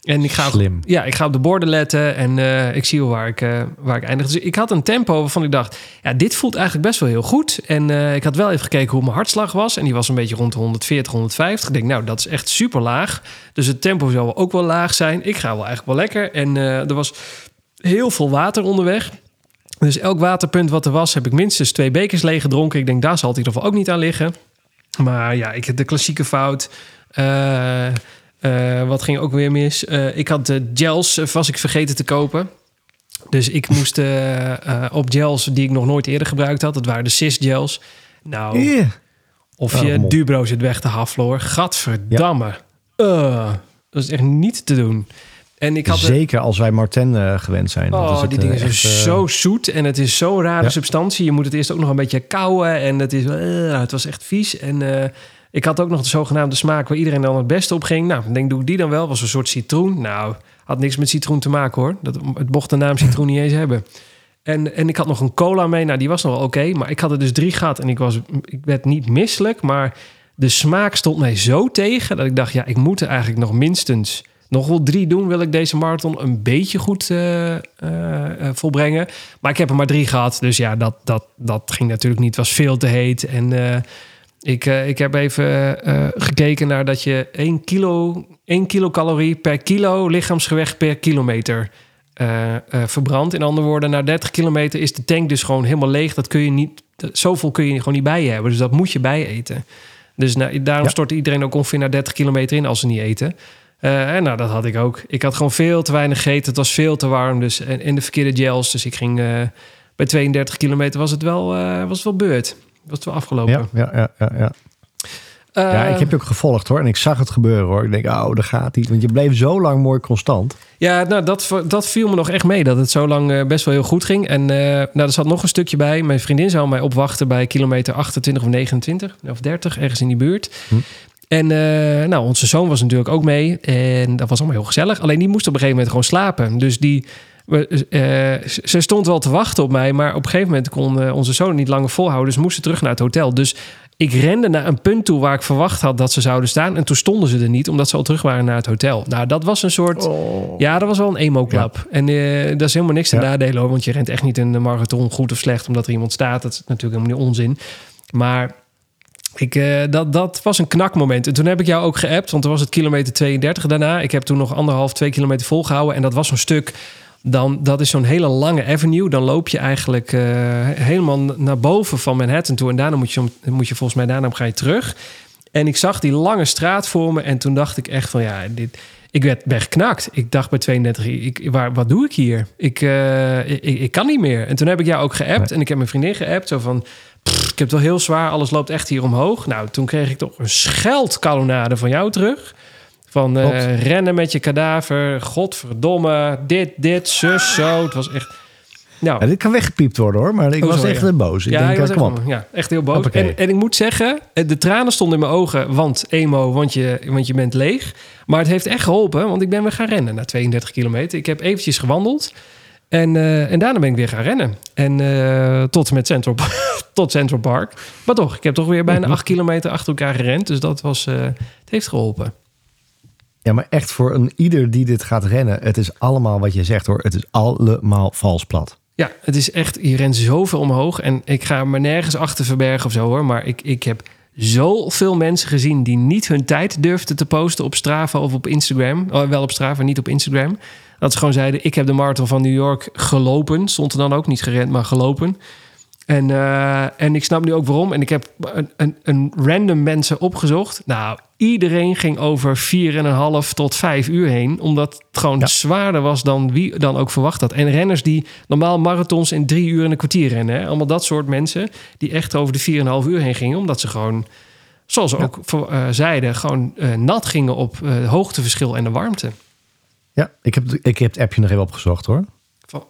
En ik ga, Slim. ja, ik ga op de borden letten en eh, ik zie wel waar ik, eh, waar ik eindig. Dus ik had een tempo waarvan ik dacht, ja, dit voelt eigenlijk best wel heel goed. En eh, ik had wel even gekeken hoe mijn hartslag was. En die was een beetje rond de 140, 150. Ik denk, nou, dat is echt super laag. Dus het tempo zal ook wel laag zijn. Ik ga wel eigenlijk wel lekker. En er was heel veel water onderweg. Dus elk waterpunt wat er was, heb ik minstens twee bekers leeg gedronken. Ik denk, daar zal het in ieder geval ook niet aan liggen. Maar ja, ik heb de klassieke fout. Eh, eh, wat ging ook weer mis? Eh, ik had de gels, eh, was ik vergeten te kopen. Dus ik moest op gels die ik nog nooit eerder gebruikt had. Dat waren de CIS gels. Nou, yeah. of Oh, je mop. Dubro zit weg te hafloor. Gadverdamme. Dat is echt niet te doen. En ik had er- Zeker als wij Martin eh, gewend zijn. Dan is Oh, het, die dingen zijn echt, zo zoet en het is zo'n rare Ja. substantie. Je moet het eerst ook nog een beetje kauwen en het, is, het was echt vies. En ik had ook nog de zogenaamde smaak waar iedereen dan het beste op ging. Nou, ik denk, doe ik die dan wel? Was een soort citroen. Nou, had niks met citroen te maken hoor. Dat, het mocht de naam citroen niet eens hebben. En, en ik had nog een cola mee. Nou, die was nog wel oké. maar ik had er dus drie gehad en ik, was, ik werd niet misselijk. Maar de smaak stond mij zo tegen dat ik dacht, ja, ik moet er eigenlijk nog minstens nog wel drie doen. Wil ik deze marathon een beetje goed eh, eh, eh, volbrengen. Maar ik heb er maar drie gehad. Dus ja, dat, dat, dat ging natuurlijk niet. Het was veel te heet. En ik, eh, ik heb even eh, gekeken naar dat je 1 kilo, 1 kilocalorie per kilo lichaamsgewicht per kilometer eh, eh, verbrandt. In andere woorden, na 30 kilometer is de tank dus gewoon helemaal leeg. Dat kun je niet, dat- zoveel kun je gewoon niet bij je hebben. Dus dat moet je bij eten. Dus nou, daarom Ja. stort iedereen ook ongeveer naar 30 kilometer in als ze niet eten. Eh, en nou, dat had ik ook. Ik had gewoon veel te weinig gegeten. Het was veel te warm. Dus, en, en de verkeerde gels. Dus ik ging eh, bij 32 kilometer was het wel, eh, was het wel beurt. Was het wel afgelopen. Ja, ja, ja, ja, ja. ja, ik heb je ook gevolgd hoor. En ik zag het gebeuren hoor. Ik denk, oh, daar gaat hij. Want je bleef zo lang mooi constant. Ja, nou, dat, dat viel me nog echt mee. Dat het zo lang eh, best wel heel goed ging. En eh, nou, er zat nog een stukje bij. Mijn vriendin zou mij opwachten bij kilometer 28 of 29 of 30, ergens in die buurt. Hm. En eh, nou, onze zoon was natuurlijk ook mee. En dat was allemaal heel gezellig. Alleen die moest op een gegeven moment gewoon slapen. Dus die, we, eh, ze stond wel te wachten op mij. Maar op een gegeven moment kon eh, onze zoon niet langer volhouden. Dus moesten terug naar het hotel. Dus ik rende naar een punt toe waar ik verwacht had dat ze zouden staan. En toen stonden ze er niet, omdat ze al terug waren naar het hotel. Nou, dat was een soort... Ja, dat was wel een emo-klap. En eh, dat is helemaal niks te Ja. nadelen hoor. Want je rent echt niet een marathon goed of slecht omdat er iemand staat. Dat is natuurlijk helemaal niet onzin. Maar ik, dat, dat was een knakmoment. En toen heb ik jou ook geappt, want er was het kilometer 32 daarna. Ik heb toen nog anderhalf, twee kilometer volgehouden. En dat was zo'n stuk, dan, dat is zo'n hele lange avenue. Dan loop je eigenlijk eh, helemaal naar boven van Manhattan toe. En daarna moet je, moet je volgens mij, daarna ga je terug. En ik zag die lange straat voor me. En toen dacht ik echt van, ja, dit... Ik werd ben geknakt. Ik dacht bij 32, ik, waar, wat doe ik hier? Ik, eh, ik, ik kan niet meer. En toen heb ik jou ook geappt. Nee. En ik heb mijn vriendin geappt. Zo van, "Pff, ik heb het wel heel zwaar. Alles loopt echt hier omhoog. Nou, toen kreeg ik toch een scheldkanonade van jou terug. Van eh, rennen met je kadaver. Godverdomme. Dit, dit, zus, zo. Het was echt... Nou, Ja, dit kan weggepiept worden hoor. Maar ik Oh, was echt ja. boos. Ik ja, denk, ik was eh, echt, kom op. ja, echt heel boos. En, en ik moet zeggen, eh, de tranen stonden in mijn ogen, want emo, want je, want je bent leeg. Maar het heeft echt geholpen, want ik ben weer gaan rennen na 32 kilometer. Ik heb eventjes gewandeld en, en daarna ben ik weer gaan rennen. En tot met Central, tot Central Park. Maar toch, ik heb toch weer bijna 8 kilometer achter elkaar gerend. Dus dat was, het heeft geholpen. Ja, maar echt voor een ieder die dit gaat rennen. Het is allemaal wat je zegt hoor. Het is allemaal vals plat. Ja, het is echt, je rent zoveel omhoog. En ik ga me nergens achter verbergen of zo hoor. Maar ik, ik heb zoveel mensen gezien die niet hun tijd durfden te posten op Strava of op Instagram. Oh, wel op Strava, niet op Instagram. Dat ze gewoon zeiden, ik heb de marathon van New York gelopen. Stond er dan ook niet gerend, maar gelopen. En, eh, en ik snap nu ook waarom. En ik heb een, een, een random mensen opgezocht. Nou, iedereen ging over 4,5 tot 5 uur heen. Omdat het gewoon Ja. zwaarder was dan wie dan ook verwacht had. En renners die normaal marathons in drie uur en een kwartier rennen. Hè? Allemaal dat soort mensen die echt over de 4,5 uur heen gingen. Omdat ze gewoon, zoals ze Ja. ook eh, zeiden, gewoon eh, nat gingen op eh, hoogteverschil en de warmte. Ja, ik heb, ik heb het appje nog even opgezocht hoor. Van-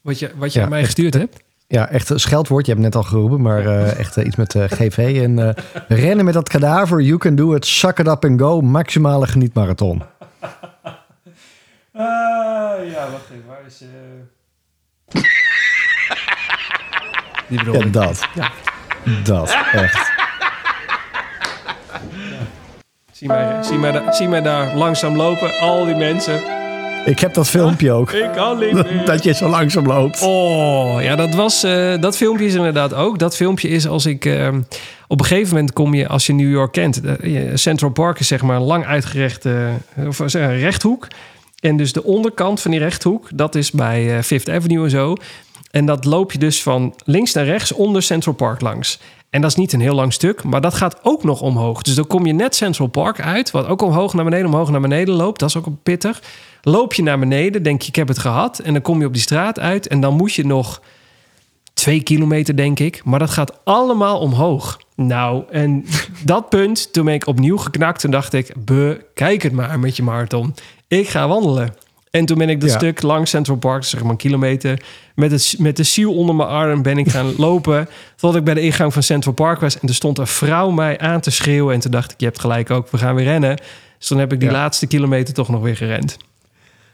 Wat je, wat je Ja, aan mij echt. gestuurd hebt. Ja, echt een scheldwoord. Je hebt het net al geroepen, maar eh, echt eh, iets met eh, GV. En rennen met dat kadaver, you can do it, suck it up and go, maximale genietmarathon. ja, wacht even. Waar is... Die bedoel Ja, ik. dat. Ja. Dat, echt. Zie mij, zie, mij zie mij daar langzaam lopen. Al die mensen. Ik heb dat filmpje ook. Ik meer. Dat je zo langzaam loopt. Oh, ja, dat was... eh, dat filmpje is inderdaad ook. Dat filmpje is als ik... eh, op een gegeven moment kom je, als je New York kent... eh, Central Park is zeg maar een lang uitgerechte... of zeg, een rechthoek. En dus de onderkant van die rechthoek... dat is bij eh, Fifth Avenue en zo. En dat loop je dus van links naar rechts onder Central Park langs. En dat is niet een heel lang stuk, maar dat gaat ook nog omhoog. Dus dan kom je net Central Park uit, wat ook omhoog naar beneden, omhoog naar beneden loopt. Dat is ook pittig. Loop je naar beneden, denk je, ik heb het gehad. En dan kom je op die straat uit en dan moet je nog twee kilometer, denk ik. Maar dat gaat allemaal omhoog. Nou, en dat punt, toen ben ik opnieuw geknakt. Toen dacht ik, bekijk het maar met je marathon. Ik ga wandelen. En toen ben ik dat Ja. stuk langs Central Park, zeg maar een kilometer... met, het, met de ziel onder mijn arm ben ik gaan lopen... tot ik bij de ingang van Central Park was. En er stond een vrouw mij aan te schreeuwen. En toen dacht ik, je hebt gelijk ook, we gaan weer rennen. Dus toen heb ik die Ja. laatste kilometer toch nog weer gerend.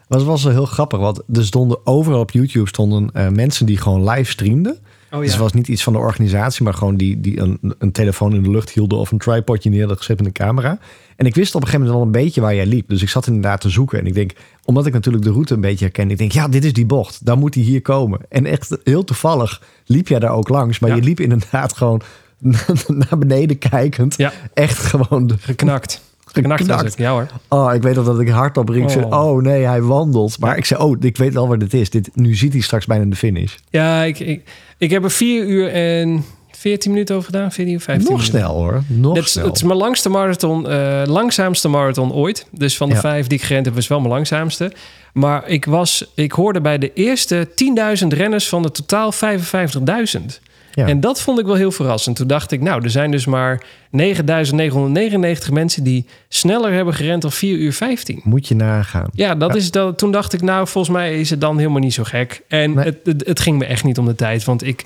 Dat was wel heel grappig, want er stonden overal op YouTube stonden eh, mensen die gewoon live streamden. Oh Dus het was niet iets van de organisatie, maar gewoon die, die een, een telefoon in de lucht hielden of een tripodje neer hadden gezet met een camera. En ik wist op een gegeven moment wel een beetje waar jij liep. Dus ik zat inderdaad te zoeken. En ik denk, omdat ik natuurlijk de route een beetje herken, ik denk, ja, dit is die bocht. Dan moet hij hier komen. En echt heel toevallig liep jij daar ook langs. Maar Ja. je liep inderdaad gewoon naar beneden kijkend. Ja. Echt gewoon de, Geknakt. Geknakt het, ja hoor. Oh, ik weet nog dat ik hardop riep. Oh. Oh. oh nee, hij wandelt. Maar ik zei, oh, ik weet wel waar dit is. Dit, nu ziet hij straks bijna de finish. Ja, ik, ik, ik heb er 4 uur en 14 minuten over gedaan. 14 of 15 Nog minuten. snel hoor. Nog Het snel. het is mijn langste marathon, eh, langzaamste marathon ooit. Dus van de Ja. vijf die ik gerend heb, was wel mijn langzaamste. Maar ik, was, ik hoorde bij de eerste 10.000 renners van de totaal 55.000. Ja. En dat vond ik wel heel verrassend. Toen dacht ik, nou, er zijn dus maar 9.999 mensen die sneller hebben gerend dan 4 uur 15. Moet je nagaan. Ja, dat Ja. Is dat, toen dacht ik, nou, volgens mij is het dan helemaal niet zo gek. En Nee. het, het, het ging me echt niet om de tijd. Want ik,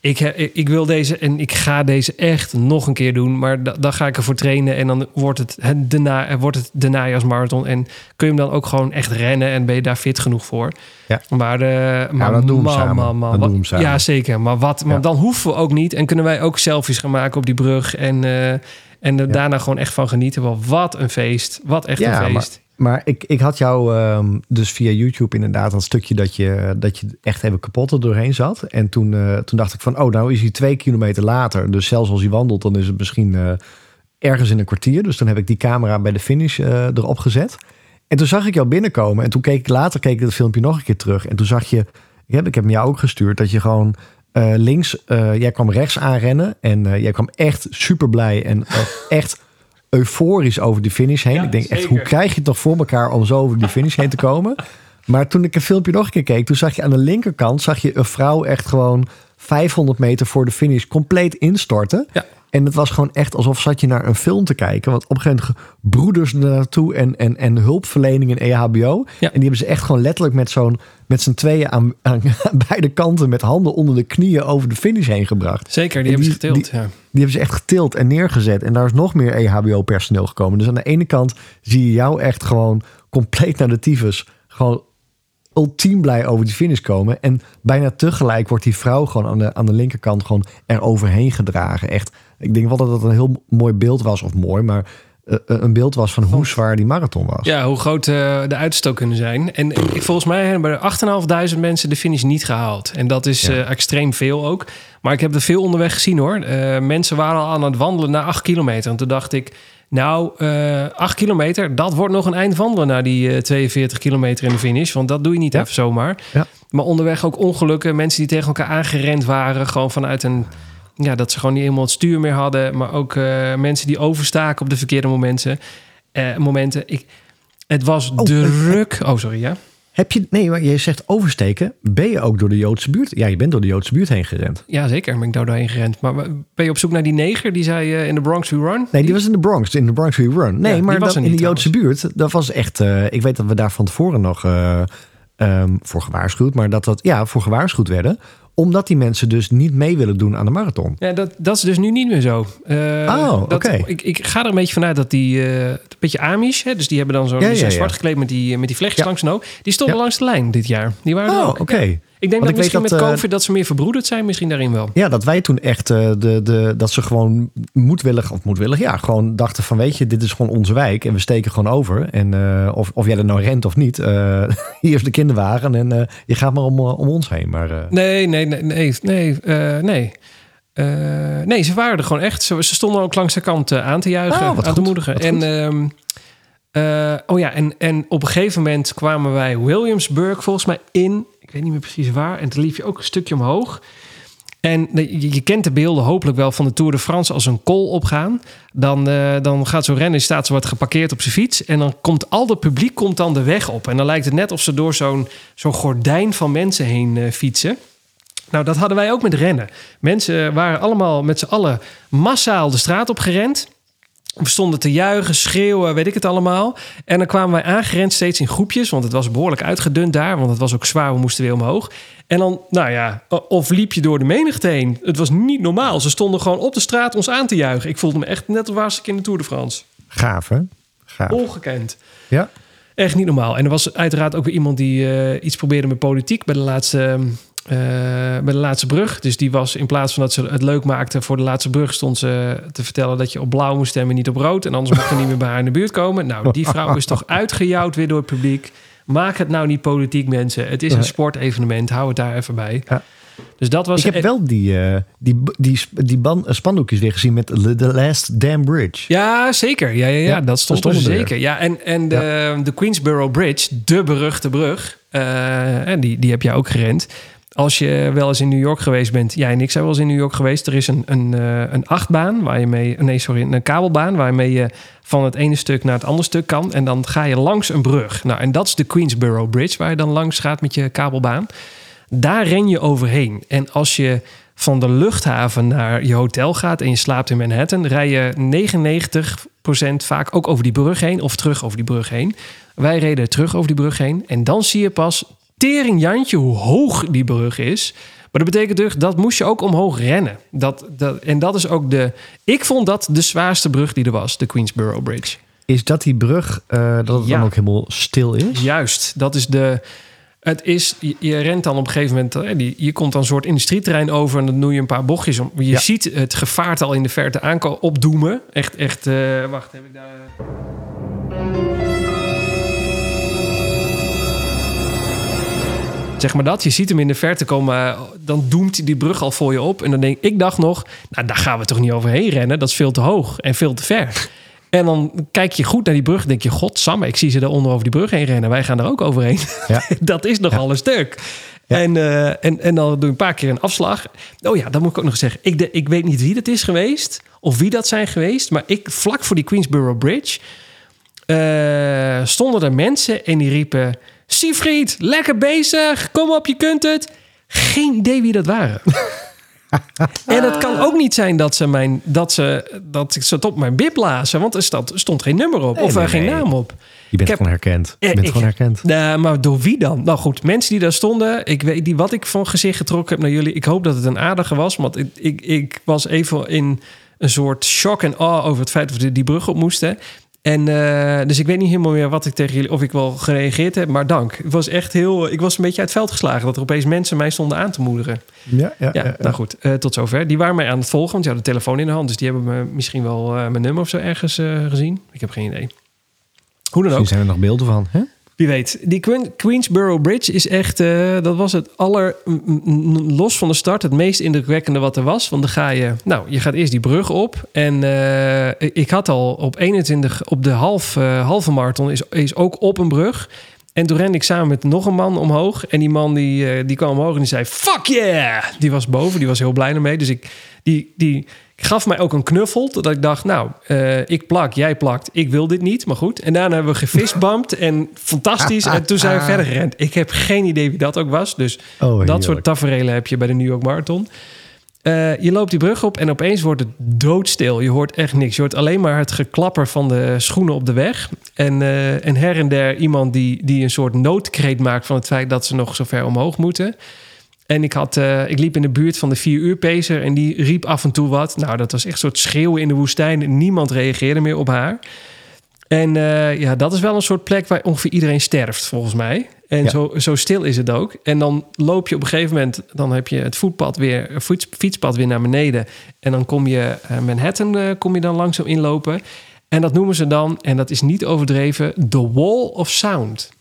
ik, ik wil deze en ik ga deze echt nog een keer doen. Maar da- dan ga ik ervoor trainen en dan wordt het, het, de, na, wordt het de najaarsmarathon. En kun je hem dan ook gewoon echt rennen en ben je daar fit genoeg voor. Ja. Maar, eh maar dan doen we man, samen. man, man, Dan wat- doen we hem samen. Ja, zeker. Maar, wat, maar Ja. dan hoeven we ook niet. En kunnen wij ook selfies gaan maken op die brug. En, eh, en er daarna gewoon echt van genieten. Want wat een feest. Wat echt Ja, een feest. Maar ik, ik had jou ehm, dus via YouTube inderdaad dat stukje dat je, dat je echt even kapot er doorheen zat. En toen, eh, toen dacht ik van, oh, nou is hij twee kilometer later. Dus zelfs als hij wandelt, dan is het misschien eh, ergens in een kwartier. Dus toen heb ik die camera bij de finish eh, erop gezet. En toen zag ik jou binnenkomen. En toen keek ik later keek ik het filmpje nog een keer terug. En toen zag je, ik heb, ik heb hem jou ook gestuurd, dat je gewoon links, jij kwam rechts aanrennen. En jij kwam echt super blij en echt euforisch over die finish heen. Ja, ik denk echt, zeker. hoe krijg je het toch voor elkaar om zo over die finish heen te komen? Maar toen ik het filmpje nog een keer keek, toen zag je aan de linkerkant zag je een vrouw echt gewoon 500 meter voor de finish compleet instorten. Ja. En het was gewoon echt alsof zat je naar een film te kijken. Want op een gegeven moment broeders er naartoe en, en, en hulpverlening in EHBO. Ja. En die hebben ze echt gewoon letterlijk met zo'n met z'n tweeën aan, aan beide kanten met handen onder de knieën over de finish heen gebracht. Zeker, die En hebben ze die- getild. ja. Die hebben ze echt getild en neergezet. En daar is nog meer E EHBO-personeel gekomen. Dus aan de ene kant zie je jou echt gewoon compleet naar de tyfus. Gewoon ultiem blij over die finish komen. En bijna tegelijk wordt die vrouw gewoon aan de, aan de linkerkant gewoon er overheen gedragen. Echt, ik denk wel dat dat een heel mooi beeld was. Of mooi, maar een beeld was van hoe zwaar die marathon was. Ja, hoe groot eh, de uitstoot kunnen zijn. En volgens mij hebben er 8.500 mensen de finish niet gehaald. En dat is Ja. eh, extreem veel ook. Maar ik heb er veel onderweg gezien hoor. Eh, mensen waren al aan het wandelen naar 8 kilometer. En toen dacht ik, nou, eh 8 kilometer, dat wordt nog een eind wandelen naar die eh, 42 kilometer in de finish. Want dat doe je niet Ja. even zomaar. Ja. Maar onderweg ook ongelukken. Mensen die tegen elkaar aangerend waren. Gewoon vanuit een... Ja, dat ze gewoon niet helemaal het stuur meer hadden. Maar ook eh, mensen die overstaken op de verkeerde momenten. Eh, momenten. Ik, het was Oh, druk. Oh, sorry, ja. Heb je, nee, maar je zegt oversteken. Ben je ook door de Joodse buurt? Ja, je bent door de Joodse buurt heen gerend. Ja, zeker. Ben ik daar doorheen gerend. Maar ben je op zoek naar die neger die zei eh, in de Bronx we run? Nee, die was in de Bronx, in de Bronx We Run. Nee, Ja, maar was dat, in de Joodse buurt, dat was echt... eh, ik weet dat we daar van tevoren nog eh, ehm, voor gewaarschuwd... maar dat dat, ja, voor gewaarschuwd werden... omdat die mensen dus niet mee willen doen aan de marathon. Ja, dat, dat is dus nu niet meer zo. Eh, Oh, oké. Ik, ik ga er een beetje vanuit dat die... eh, een beetje Amish, hè, dus die hebben dan zo... Ja, die ja, zijn ja. zwart gekleed met die, met die vlechtjes langs de no. Die stonden langs de lijn dit jaar. Die waren Oh, ook. oké. Ja. Ik denk Want dat ik misschien dat, met eh, COVID dat ze meer verbroederd zijn. Misschien daarin wel. Ja, dat wij toen echt eh, de, de, dat ze gewoon moedwillig, of moedwillig, ja, gewoon dachten van weet je, dit is gewoon onze wijk en we steken gewoon over. En eh, of, of jij er nou rent of niet, hier is de kinderwagen en je gaat maar om, om ons heen. Maar Nee, nee, nee, nee, nee, nee. Nee, ze waren er gewoon echt. Ze, ze stonden ook langs de kant aan te juichen, wat aan te moedigen. En, ehm, eh, oh ja, en, en op een gegeven moment kwamen wij Williamsburg volgens mij in. Ik weet niet meer precies waar. En toen liep je ook een stukje omhoog. En je, kent de beelden hopelijk wel van de Tour de France als een kool opgaan. Dan, eh, dan gaat zo'n renner, staat zo wat geparkeerd op zijn fiets. En dan komt al het publiek komt dan de weg op. En dan lijkt het net of ze door zo'n zo'n gordijn van mensen heen eh, fietsen. Nou, dat hadden wij ook met rennen. Mensen waren allemaal met z'n allen massaal de straat op gerend. We stonden te juichen, schreeuwen, weet ik het allemaal. En dan kwamen wij aangerend steeds in groepjes. Want het was behoorlijk uitgedund daar. Want het was ook zwaar, we moesten weer omhoog. En dan, nou ja, of liep je door de menigte heen. Het was niet normaal. Ze stonden gewoon op de straat ons aan te juichen. Ik voelde me echt net als was ik in de Tour de France. gaaf hè? Gaaf. Ongekend. Ja? Echt niet normaal. En er was uiteraard ook weer iemand die eh, iets probeerde met politiek bij de laatste. Eh, bij de laatste brug. Dus die was in plaats van dat ze het leuk maakte voor de laatste brug, stond ze te vertellen dat je op blauw moest stemmen, niet op rood. En anders mocht je niet meer bij haar in de buurt komen. Nou, die vrouw is toch uitgejouwd weer door het publiek. Maak het nou niet politiek, mensen. Het is een sportevenement. Hou het daar even bij. Ja. Dus dat was. Ik heb wel die, eh, die, die, die ban, spandoekjes weer gezien met The Last Damn Bridge. Ja, zeker. Ja, ja, ja. Ja, dat stond dat er er. zeker. Ja, en, en de, de Queensboro Bridge, de beruchte brug, eh, en die, die heb jij ook gerend. Als je wel eens in New York geweest bent, jij en ik zijn wel eens in New York geweest. Er is een, een, eh, een achtbaan waar je mee, nee, sorry, een kabelbaan waarmee je van het ene stuk naar het andere stuk kan. En dan ga je langs een brug. Nou, en dat is de Queensboro Bridge, waar je dan langs gaat met je kabelbaan. Daar ren je overheen. En als je van de luchthaven naar je hotel gaat en je slaapt in Manhattan, rij je 99% vaak ook over die brug heen of terug over die brug heen. Wij reden terug over die brug heen en dan zie je pas tering Jantje hoe hoog die brug is. Maar dat betekent dus dat moest je ook omhoog rennen. Dat, dat, en dat is ook de. Ik vond dat de zwaarste brug die er was, de Queensboro Bridge. Is dat die brug, eh, dat het Ja. dan ook helemaal stil is? Juist, dat is de. Het is, je, je rent dan op een gegeven moment, eh, die, je komt dan een soort industrieterrein over en dan doe je een paar bochtjes om. Je Ja. ziet het gevaarte al in de verte aankomen, opdoemen. Echt, echt, eh, wacht, heb ik daar... Zeg maar dat, je ziet hem in de verte komen, dan doemt hij die brug al voor je op. En dan denk ik, dacht nog, nou daar gaan we toch niet overheen rennen, dat is veel te hoog en veel te ver. En dan kijk je goed naar die brug en denk je, godsamme, ik zie ze daar onder over die brug heen rennen. Wij gaan er ook overheen. Ja. dat is nogal een stuk. Ja. En, eh, en, en dan doe je een paar keer een afslag. Oh ja, dan moet ik ook nog zeggen. Ik, de, ik weet niet wie dat is geweest. Of wie dat zijn geweest. Maar ik, vlak voor die Queensboro Bridge... eh, stonden er mensen en die riepen... Siegfried, lekker bezig. Kom op, je kunt het. Geen idee wie dat waren. en het kan ook niet zijn dat ze, mijn, dat ze, dat ze het op mijn bib lazen. Want er stond, stond geen nummer op. Nee, of er nee, geen nee. naam op. Je bent Ik heb- gewoon herkend. Je bent ik- gewoon herkend. Nee, maar door wie dan? Nou goed, mensen die daar stonden. Ik weet niet wat ik van gezicht getrokken heb naar jullie. Ik hoop dat het een aardige was. Want ik, ik, ik was even in een soort shock en awe over het feit dat we die brug op moesten. En eh, dus ik weet niet helemaal meer wat ik tegen jullie, of ik wel gereageerd heb, maar dank. Het was echt heel, ik was een beetje uit het veld geslagen dat er opeens mensen mij stonden aan te moederen. Ja, ja, Ja, nou goed, eh, tot zover. Die waren mij aan het volgen, want die hadden de telefoon in de hand, dus die hebben me misschien wel eh, mijn nummer of zo ergens eh, gezien. Ik heb geen idee. Hoe dan ook. Misschien zijn er nog beelden van. Hè? Wie weet. Die Queen- Queensboro Bridge is echt... eh, dat was het aller... los van de start het meest indrukwekkende wat er was. Want dan ga je... Nou, je gaat eerst die brug op. En eh, ik had al op 21... Op de half, eh, halve marathon is, is ook op een brug. En toen rende ik samen met nog een man omhoog. En die man die, die kwam omhoog en die zei... Fuck yeah! Die was boven. Die was heel blij ermee. Dus ik... Die, die gaf mij ook een knuffel. Dat ik dacht, nou, eh, ik plak, jij plakt. Ik wil dit niet, maar goed. En daarna hebben we gefistbumpt en fantastisch. En toen zijn we verder gerend. Ik heb geen idee wie dat ook was. Dus Oh, dat soort tafereelen heb je bij de New York Marathon. Eh, je loopt die brug op en opeens wordt het doodstil. Je hoort echt niks. Je hoort alleen maar het geklapper van de schoenen op de weg. En, eh, en her en der iemand die, die een soort noodkreet maakt van het feit dat ze nog zo ver omhoog moeten. En ik, had, eh, ik liep in de buurt van de 4 uur pacer en die riep af en toe wat. Nou, dat was echt een soort schreeuwen in de woestijn. Niemand reageerde meer op haar. En eh, ja, dat is wel een soort plek waar ongeveer iedereen sterft, volgens mij. En Ja. zo, zo stil is het ook. En dan loop je op een gegeven moment, dan heb je het voetpad weer, fiets, fietspad weer naar beneden. En dan kom je eh, Manhattan kom je dan langzaam inlopen. En dat noemen ze dan, en dat is niet overdreven, the wall of sound.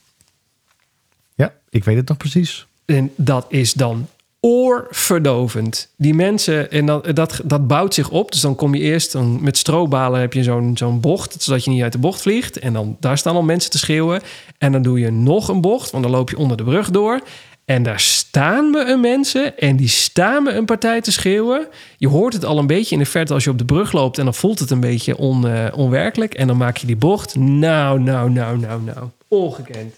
Ja, ik weet het nog precies. En dat is dan oorverdovend. Die mensen, en dat, dat, dat bouwt zich op. Dus dan kom je eerst dan met strobalen heb je zo'n zo'n bocht, zodat je niet uit de bocht vliegt. En dan daar staan al mensen te schreeuwen. En dan doe je nog een bocht, want dan loop je onder de brug door. En daar staan me een mensen en die staan me een partij te schreeuwen. Je hoort het al een beetje in de verte als je op de brug loopt. En dan voelt het een beetje on, eh, onwerkelijk. En dan maak je die bocht. Nou, nou, nou, nou, nou. Ongekend.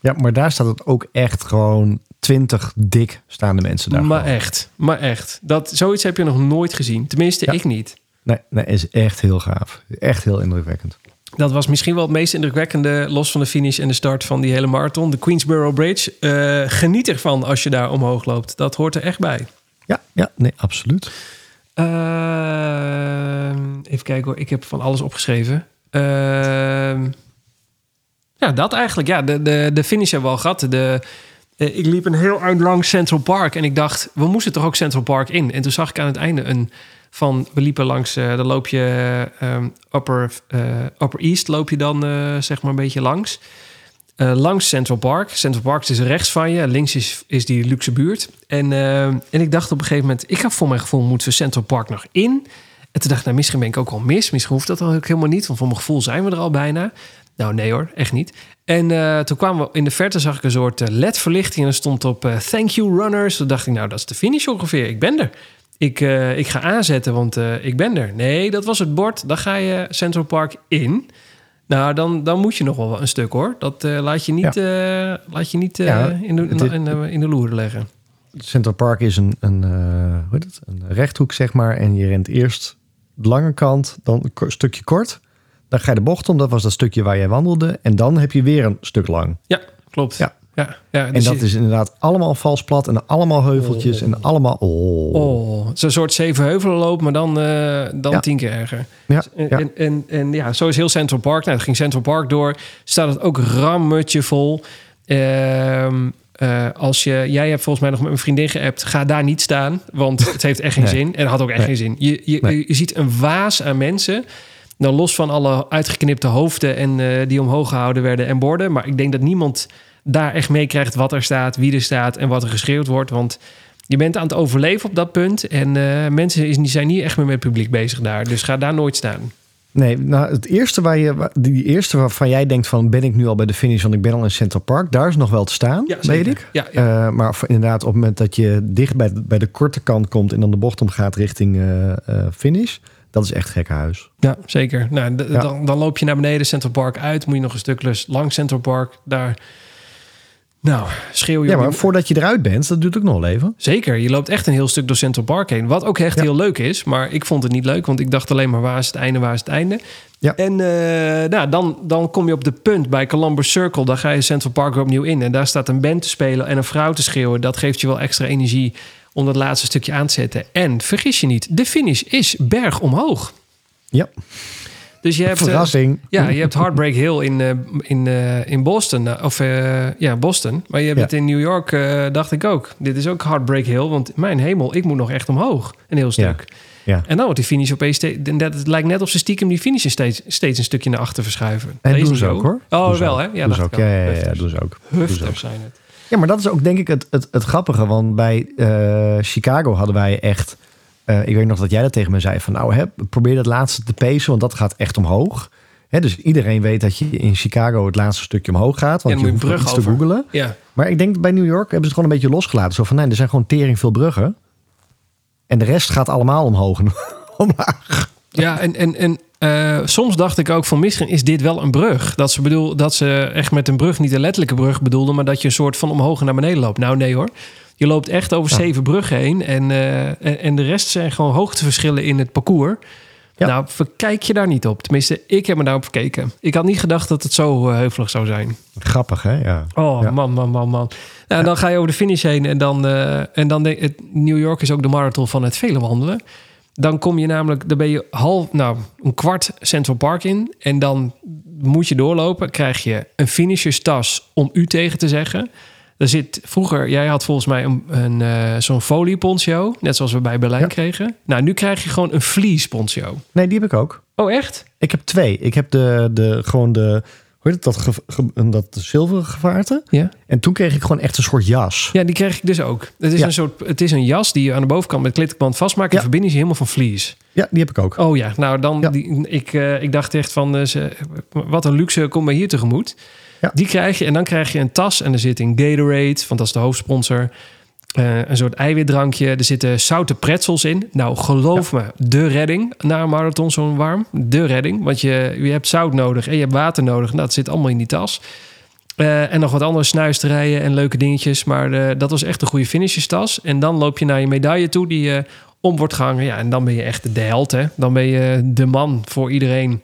Ja, maar daar staat het ook echt gewoon 20 dik staande mensen daar. Maar gewoon. echt, maar echt. Dat, zoiets heb je nog nooit gezien. Tenminste, Ja. ik niet. Nee, nee, is echt heel gaaf. Echt heel indrukwekkend. Dat was misschien wel het meest indrukwekkende, los van de finish en de start van die hele marathon. De Queensboro Bridge. Eh, geniet ervan als je daar omhoog loopt. Dat hoort er echt bij. Ja, ja nee, absoluut. Ehm, even kijken hoor, ik heb van alles opgeschreven. Ehm, ja, dat eigenlijk. Ja, de, de, de finish hebben we al gehad. De, ik liep een heel eind lang Central Park en ik dacht, we moesten toch ook Central Park in? En toen zag ik aan het einde een van, we liepen langs, eh dan loop je ehm, upper, eh, upper East, loop je dan eh, zeg maar een beetje langs. Eh, langs Central Park. Central Park is rechts van je. Links is, is die luxe buurt. En, eh, en ik dacht op een gegeven moment... Ik had voor mijn gevoel moeten we Central Park nog in. En toen dacht ik, nou, misschien ben ik ook al mis. Misschien hoeft dat ook helemaal niet. Want voor mijn gevoel zijn we er al bijna. Nou, nee hoor, echt niet. En eh, toen kwamen we in de verte, zag ik een soort eh, LED-verlichting. En er stond op eh, Thank you runners. Toen dacht ik, nou, dat is de finish ongeveer. Ik ben er. Ik, ik ga aanzetten, want ik ben er. Nee, dat was het bord. Dan ga je Central Park in. Nou, dan, dan moet je nog wel een stuk hoor. Dat laat je niet, laat je niet Ja, in, de, in, het- in, de- in de loer leggen. Central Park is een, een, hoe heet het? een rechthoek, zeg maar. En je rent eerst de lange kant, dan een stukje kort. Dan ga je de bocht om, dat was dat stukje waar jij wandelde. En dan heb je weer een stuk lang. Ja, klopt. Ja. ja, ja En dus dat je- is inderdaad allemaal vals plat en allemaal heuveltjes en allemaal... Oh. Oh, het is een soort zeven heuvelen loop, maar dan, eh, dan Ja. tien keer erger. Ja, En, ja. en, en, en ja, zo is heel Central Park. Nou, het ging Central Park door. Staat het ook rammetje vol. Ehm, eh, als je, jij hebt volgens mij nog met mijn vriendin geappt. Ga daar niet staan, want het heeft echt geen Nee. zin. En het had ook echt Nee. geen zin. Je, je, Nee. je ziet een waas aan mensen. Nou, los van alle uitgeknipte hoofden en eh, die omhoog gehouden werden en borden. Maar ik denk dat niemand daar echt meekrijgt wat er staat, wie er staat en wat er geschreeuwd wordt. Want je bent aan het overleven op dat punt. En eh, mensen zijn niet echt meer met het publiek bezig daar. Dus ga daar nooit staan. Nee, nou, het eerste waar je, die eerste waarvan jij denkt van ben ik nu al bij de finish, want ik ben al in Central Park, daar is nog wel te staan, Ja, weet ik. Ja, ja. Eh, maar inderdaad, op het moment dat je dicht bij de, bij de korte kant komt en dan de bocht omgaat richting finish, dat is echt gekke huis. Ja, zeker. Nou, Ja. Dan, dan loop je naar beneden Central Park uit. Moet je nog een stuk lus langs Central Park. Daar, nou, schreeuw je... Ja, maar voordat je eruit bent, dat duurt ook nog even. Zeker, je loopt echt een heel stuk door Central Park heen. Wat ook echt Ja. heel leuk is. Maar ik vond het niet leuk, want ik dacht alleen maar waar is het einde, waar is het einde. Ja. En eh, nou, dan, dan kom je op de punt bij Columbus Circle. Dan ga je Central Park weer opnieuw in. En daar staat een band te spelen en een vrouw te schreeuwen. Dat geeft je wel extra energie om dat laatste stukje aan te zetten. En vergis je niet, de finish is berg omhoog. Ja, Dus je hebt, eh, Verrassing. ja, je hebt Heartbreak Hill in, eh, in, eh, in Boston. Of ja, Boston. Maar je hebt Ja. het in New York, dacht ik ook. Dit is ook Heartbreak Hill. Want mijn hemel, ik moet nog echt omhoog. Een heel stuk. Ja. En dan wordt die finish opeens... dat- Het lijkt net of ze stiekem die finish steeds, steeds een stukje naar achter verschuiven. En Deze doen niet ze ook hoor. Oh, Doen wel hè? Ja, doen ook. al. Ja, ja, doen ze ook. Doen ook. zijn het. Ja, maar dat is ook denk ik het, het, het grappige. Want bij eh, Chicago hadden wij echt... eh, ik weet nog dat jij dat tegen me zei. Van nou, hè, probeer dat laatste te pacen. Want dat gaat echt omhoog. Hè, dus iedereen weet dat je in Chicago het laatste stukje omhoog gaat. Want Ja, je hoeft brug iets te googelen. Ja. Maar ik denk bij New York hebben ze het gewoon een beetje losgelaten. Zo van nee, er zijn gewoon tering veel bruggen. En de rest gaat allemaal omhoog. en omlaag. Ja, en, en, en eh, soms dacht ik ook van misschien is dit wel een brug. Dat ze, bedoel, dat ze echt met een brug niet een letterlijke brug bedoelden, maar dat je een soort van omhoog en naar beneden loopt. Nou nee hoor. Je loopt echt over Ja. zeven bruggen heen en, eh, en, en de rest zijn gewoon hoogteverschillen in het parcours. Ja. Nou, verkijk je daar niet op. Tenminste, ik heb me daarop verkeken. Ik had niet gedacht dat het zo eh, heuvelig zou zijn. Grappig hè? Ja. Oh, Ja. man, man, man, man. Nou, Dan ga je over de finish heen en dan, eh, en dan het, New York is ook de marathon van het vele wandelen. Dan kom je namelijk, dan ben je half, nou, een kwart Central Park in. En dan moet je doorlopen. Krijg je een finisherstas om u tegen te zeggen. Er zit vroeger, jij had volgens mij een, een, eh, zo'n folie poncho. Net zoals we bij Berlijn Ja. kregen. Nou, nu krijg je gewoon een vlies poncho. Nee, die heb ik ook. Oh, echt? Ik heb twee. Ik heb de, de, gewoon de, het, dat, ge- ge- dat zilveren gevaarte. Ja. En toen kreeg ik gewoon echt een soort jas. Ja, die krijg ik dus ook. Het is, Ja. een, soort, het is een jas die je aan de bovenkant met klittenband vastmaakt. En verbinding is helemaal van vlies. Ja, die heb ik ook. Oh ja, nou dan, Ja. Die, ik, eh, ik dacht echt van, ze, wat een luxe, kom maar hier tegemoet. Ja. Die krijg je en dan krijg je een tas en er zit in Gatorade, want dat is de hoofdsponsor. Eh, een soort eiwitdrankje. Er zitten zoute pretzels in. Nou, geloof me, de redding na een marathon zo'n warm. De redding, want je, je hebt zout nodig en je hebt water nodig. Nou, dat zit allemaal in die tas. Eh, en nog wat andere snuisterijen en leuke dingetjes. Maar eh, dat was echt een goede finisherstas. En dan loop je naar je medaille toe die je om wordt gehangen. Ja, en dan ben je echt de held. Hè? Dan ben je de man voor iedereen.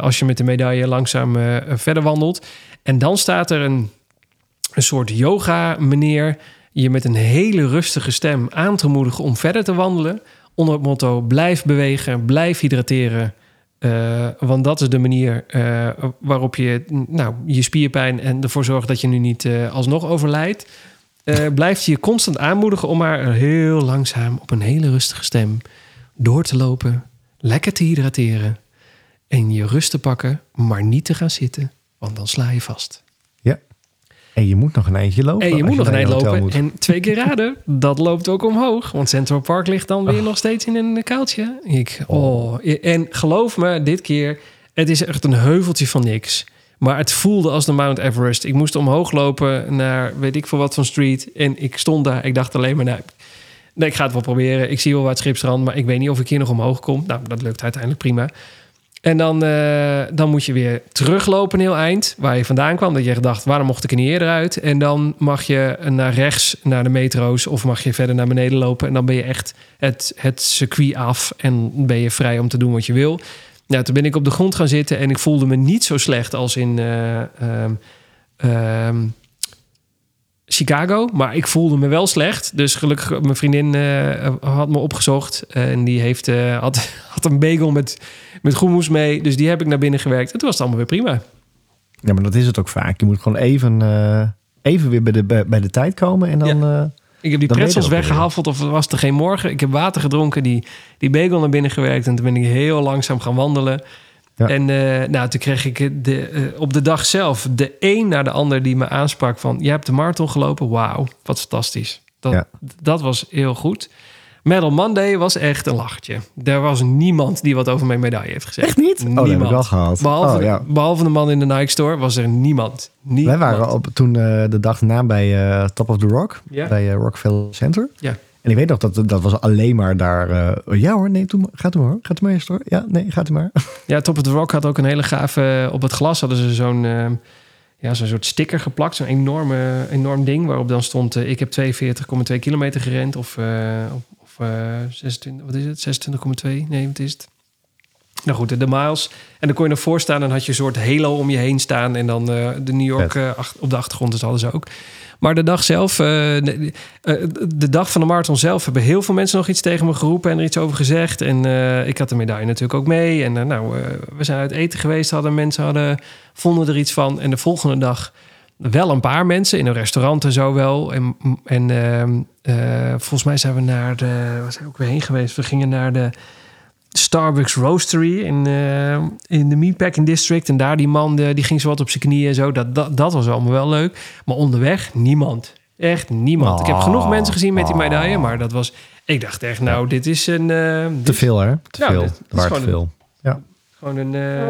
als je met de medaille langzaam verder wandelt. En dan staat er een, een soort yoga meneer je met een hele rustige stem aan te moedigen om verder te wandelen. Onder het motto blijf bewegen, blijf hydrateren. Eh, want dat is de manier eh, waarop je nou, je spierpijn en ervoor zorgt dat je nu niet eh, alsnog overlijdt. Blijft je constant aanmoedigen om maar heel langzaam op een hele rustige stem door te lopen, lekker te hydrateren en je rust te pakken, maar niet te gaan zitten, want dan sla je vast. En je moet nog een eindje lopen. En je moet nog een eind lopen. moet. En twee keer raden, dat loopt ook omhoog. Want Central Park ligt dan weer nog steeds in een kuiltje. Ik, oh. En geloof me, dit keer, het is echt een heuveltje van niks. Maar het voelde als de Mount Everest. Ik moest omhoog lopen naar weet ik veel wat van street. En ik stond daar. Ik dacht alleen maar, nou, nee, ik ga het wel proberen. Ik zie wel wat schipstrand, maar ik weet niet of ik hier nog omhoog kom. Nou, dat lukt uiteindelijk prima. En dan, eh, dan moet je weer teruglopen een heel eind. Waar je vandaan kwam. Dat je dacht, waarom mocht ik er niet eerder uit? En dan mag je naar rechts naar de metro's. Of mag je verder naar beneden lopen. En dan ben je echt het, het circuit af. En ben je vrij om te doen wat je wil. Nou, toen ben ik op de grond gaan zitten. En ik voelde me niet zo slecht als in eh, ehm, ehm, Chicago. Maar ik voelde me wel slecht. Dus gelukkig, mijn vriendin eh, had me opgezocht. En die heeft, had, had een bagel met, met groenmoes mee. Dus die heb ik naar binnen gewerkt. En toen was het allemaal weer prima. Ja, maar dat is het ook vaak. Je moet gewoon even, eh, even weer bij de, bij, bij de tijd komen. En dan... eh, Ik heb die pretzels weggehaffeld of het was er geen morgen. Ik heb water gedronken, die, die bagel naar binnen gewerkt. En toen ben ik heel langzaam gaan wandelen. Ja. En eh, nou, toen kreeg ik de, op de dag zelf de een naar de ander die me aansprak van... je hebt de marathon gelopen, wauw, wat fantastisch. Dat, Ja. dat was heel goed. Medal Monday was echt een lachertje. Er was niemand die wat over mijn medaille heeft gezegd. echt niet? Oh, dat heb ik wel gehad. Behalve, oh, ja. behalve de man in de Nike Store was er niemand. Wij niemand. waren op, toen eh, de dag na bij eh, Top of the Rock. Ja. Bij eh, Rockefeller Center. Ja. En ik weet nog dat dat was alleen maar daar. ja hoor, nee, maar, gaat u maar. hoor. Gaat u maar eerst hoor. Ja, nee, gaat u maar. Ja, Top of the Rock had ook een hele gave... Op het glas hadden ze zo'n eh, ja, zo'n soort sticker geplakt. Zo'n enorme, enorm ding waarop dan stond... ik heb 42,2 kilometer gerend. Of, of, eh, 26... Wat is het? 26,2? Nee, wat is het? Nou goed, de miles. En dan kon je nog voor staan en had je een soort halo om je heen staan. En dan eh, de New York eh, ach- op de achtergrond, dus hadden ze ook. Maar de dag zelf, eh, de, de dag van de marathon zelf, hebben heel veel mensen nog iets tegen me geroepen en er iets over gezegd. En ik had de medaille natuurlijk ook mee. En nou, we zijn uit eten geweest, hadden mensen hadden, vonden er iets van. En de volgende dag wel een paar mensen in een restaurant en zo wel. En, en ehm, eh, volgens mij zijn we naar de, waar zijn we ook weer heen geweest? We gingen naar de Starbucks Roastery in, eh, in de Meatpacking District. En daar die man, de- die ging zo wat op zijn knieën en zo. Dat, dat, dat was allemaal wel leuk. Maar onderweg, niemand. Echt niemand. Ik heb Oh. genoeg mensen gezien met die medaille. Maar dat was... Ik dacht echt, nou, dit is een... eh, dit Te veel, hè? Te veel. dit- veel. Gewoon een... eh,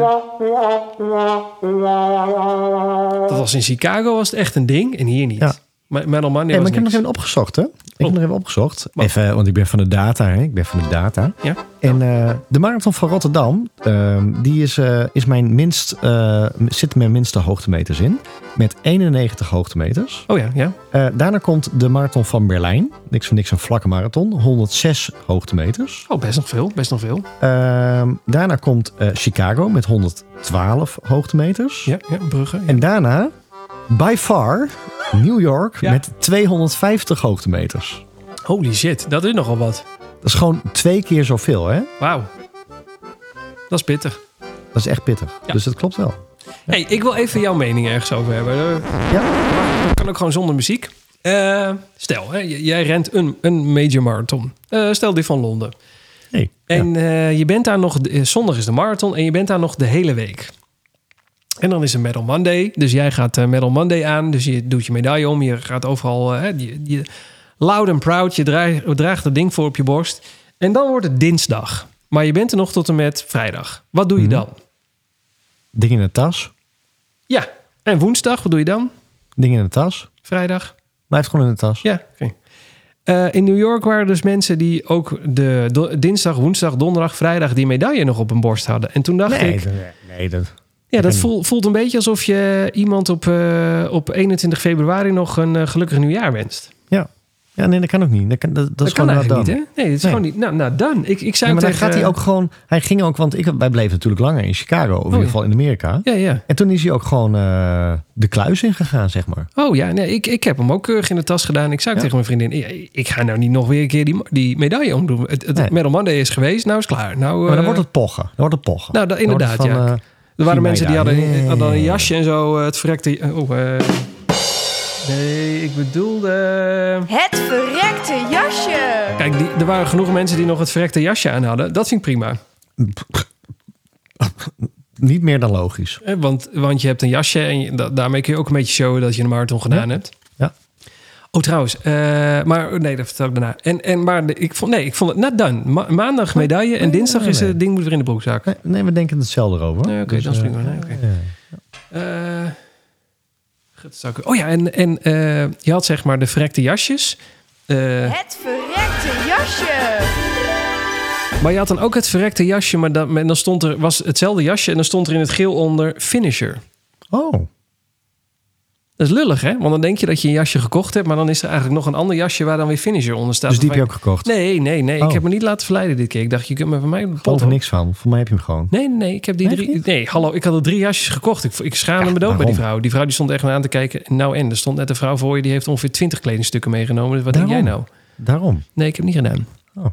Dat was in Chicago was het echt een ding. En hier niet. Ja. Maar Metal Monday Hey, maar ik heb nog even opgezocht, hè? Ik heb Oh. nog even opgezocht. Even, want ik ben van de data, hè? Ik ben van de data. Ja. En eh, de marathon van Rotterdam, ehm, die is, eh, is mijn minst, eh, zit mijn minste hoogtemeters in. Met 91 hoogtemeters. Oh ja, ja. Daarna komt de marathon van Berlijn. Niks van niks een vlakke marathon. 106 hoogtemeters. Oh, best nog veel. Best nog veel. Ehm, daarna komt Chicago met 112 hoogtemeters. Ja, ja Brugge. ja. En daarna, by far, New York Ja. met 250 hoogtemeters. Holy shit, dat is nogal wat. Dat is gewoon twee keer zoveel, hè? Wauw. Dat is pittig. Dat is echt pittig. Ja. Dus dat klopt wel. Hey, ik wil even jouw mening ergens over hebben. Eh, Ja. Dat kan ook gewoon zonder muziek. Eh, stel, hè, jij rent een, een major marathon. Eh, stel die van Londen. Nee. En je bent daar nog, zondag is de marathon en je bent daar nog de hele week. En dan is een Medal Monday. Dus jij gaat eh Medal Monday aan. Dus je doet je medaille om. Je gaat overal, eh, hè, je, je, loud and proud. Je draagt, draagt dat ding voor op je borst. En dan wordt het dinsdag. Maar je bent er nog tot en met vrijdag. Wat doe je Mhm. dan? Ding in de tas. Ja. En woensdag, wat doe je dan? Ding in de tas. Vrijdag? Blijft gewoon in de tas. Ja, oké. Eh, in New York waren dus mensen die ook de dinsdag, woensdag, donderdag, vrijdag die medaille nog op hun borst hadden. En toen dacht Nee, ik, dat- nee, dat... ja, dat ken- voel- voelt een beetje alsof je iemand op, eh, op 21 februari nog een eh, gelukkig nieuwjaar wenst. Ja. ja, nee, dat kan ook niet. Dat, kan, dat, dat, Dat, is kan gewoon eigenlijk niet, hè? Nee, het is Nee. gewoon niet. Nou, nou dan. Ik, ik zei maar tegen, gaat hij ook gewoon... Hij ging ook, want ik, wij bleven natuurlijk langer in Chicago. Of in ieder ja. geval in Amerika. Ja, ja. En toen is hij ook gewoon eh, de kluis ingegaan, zeg maar. Oh ja, nee, ik, ik heb hem ook keurig in de tas gedaan. Ik zei Ja. tegen mijn vriendin, ik, ik ga nou niet nog weer een keer die, die medaille omdoen. Het, het Nee. Medal Monday is geweest, nou is klaar. Nou, Maar dan wordt het pochen. Dan wordt het pochen. Nou, dat, Dan inderdaad, van, ja. Er waren mensen die hadden, hadden een jasje en zo. eh, Het verrekte... Oh, eh, nee, ik bedoelde... Het verrekte jasje. Kijk, die, er waren genoeg mensen die nog het verrekte jasje aan hadden. Dat vind ik prima. niet meer dan logisch. Eh, Want, want je hebt een jasje en je- da- daarmee kun je ook een beetje showen dat je een marathon gedaan hebt. Oh, trouwens. eh, maar nee, dat vertel ik daarna. En, en, maar ik vond, nee, ik vond het net done. Ma- maandag medaille en nee, dinsdag nee, is het ding moet weer in de broekzak. Nee, nee, we denken hetzelfde erover. Nee, oké, dat is eh. Nee, ja. Eh, zou ik- oh ja, en, en eh, je had zeg maar de verrekte jasjes. Eh, Het verrekte jasje. maar je had dan ook het verrekte jasje, maar dan, en dan stond er, was hetzelfde jasje en dan stond er in het geel onder finisher. Oh, Dat is lullig, hè? Want dan denk je dat je een jasje gekocht hebt, maar dan is er eigenlijk nog een ander jasje waar dan weer finisher onder staat. dus die heb je ook gekocht? Nee, nee, nee. Ik Oh. heb me niet laten verleiden dit keer. Ik dacht, je kunt me van mij Ik er niks van. Voor mij heb je hem gewoon. Nee, nee, nee. Ik heb die drie. Nee, hallo. Ik had er drie jasjes gekocht. Ik, ik schaamde Ja, me dood bij die vrouw. Die vrouw die stond echt aan te kijken. Nou, en er stond net een vrouw voor je. Die heeft ongeveer twintig kledingstukken meegenomen. Wat denk jij nou? Daarom. Nee, ik heb niet gedaan. Oh.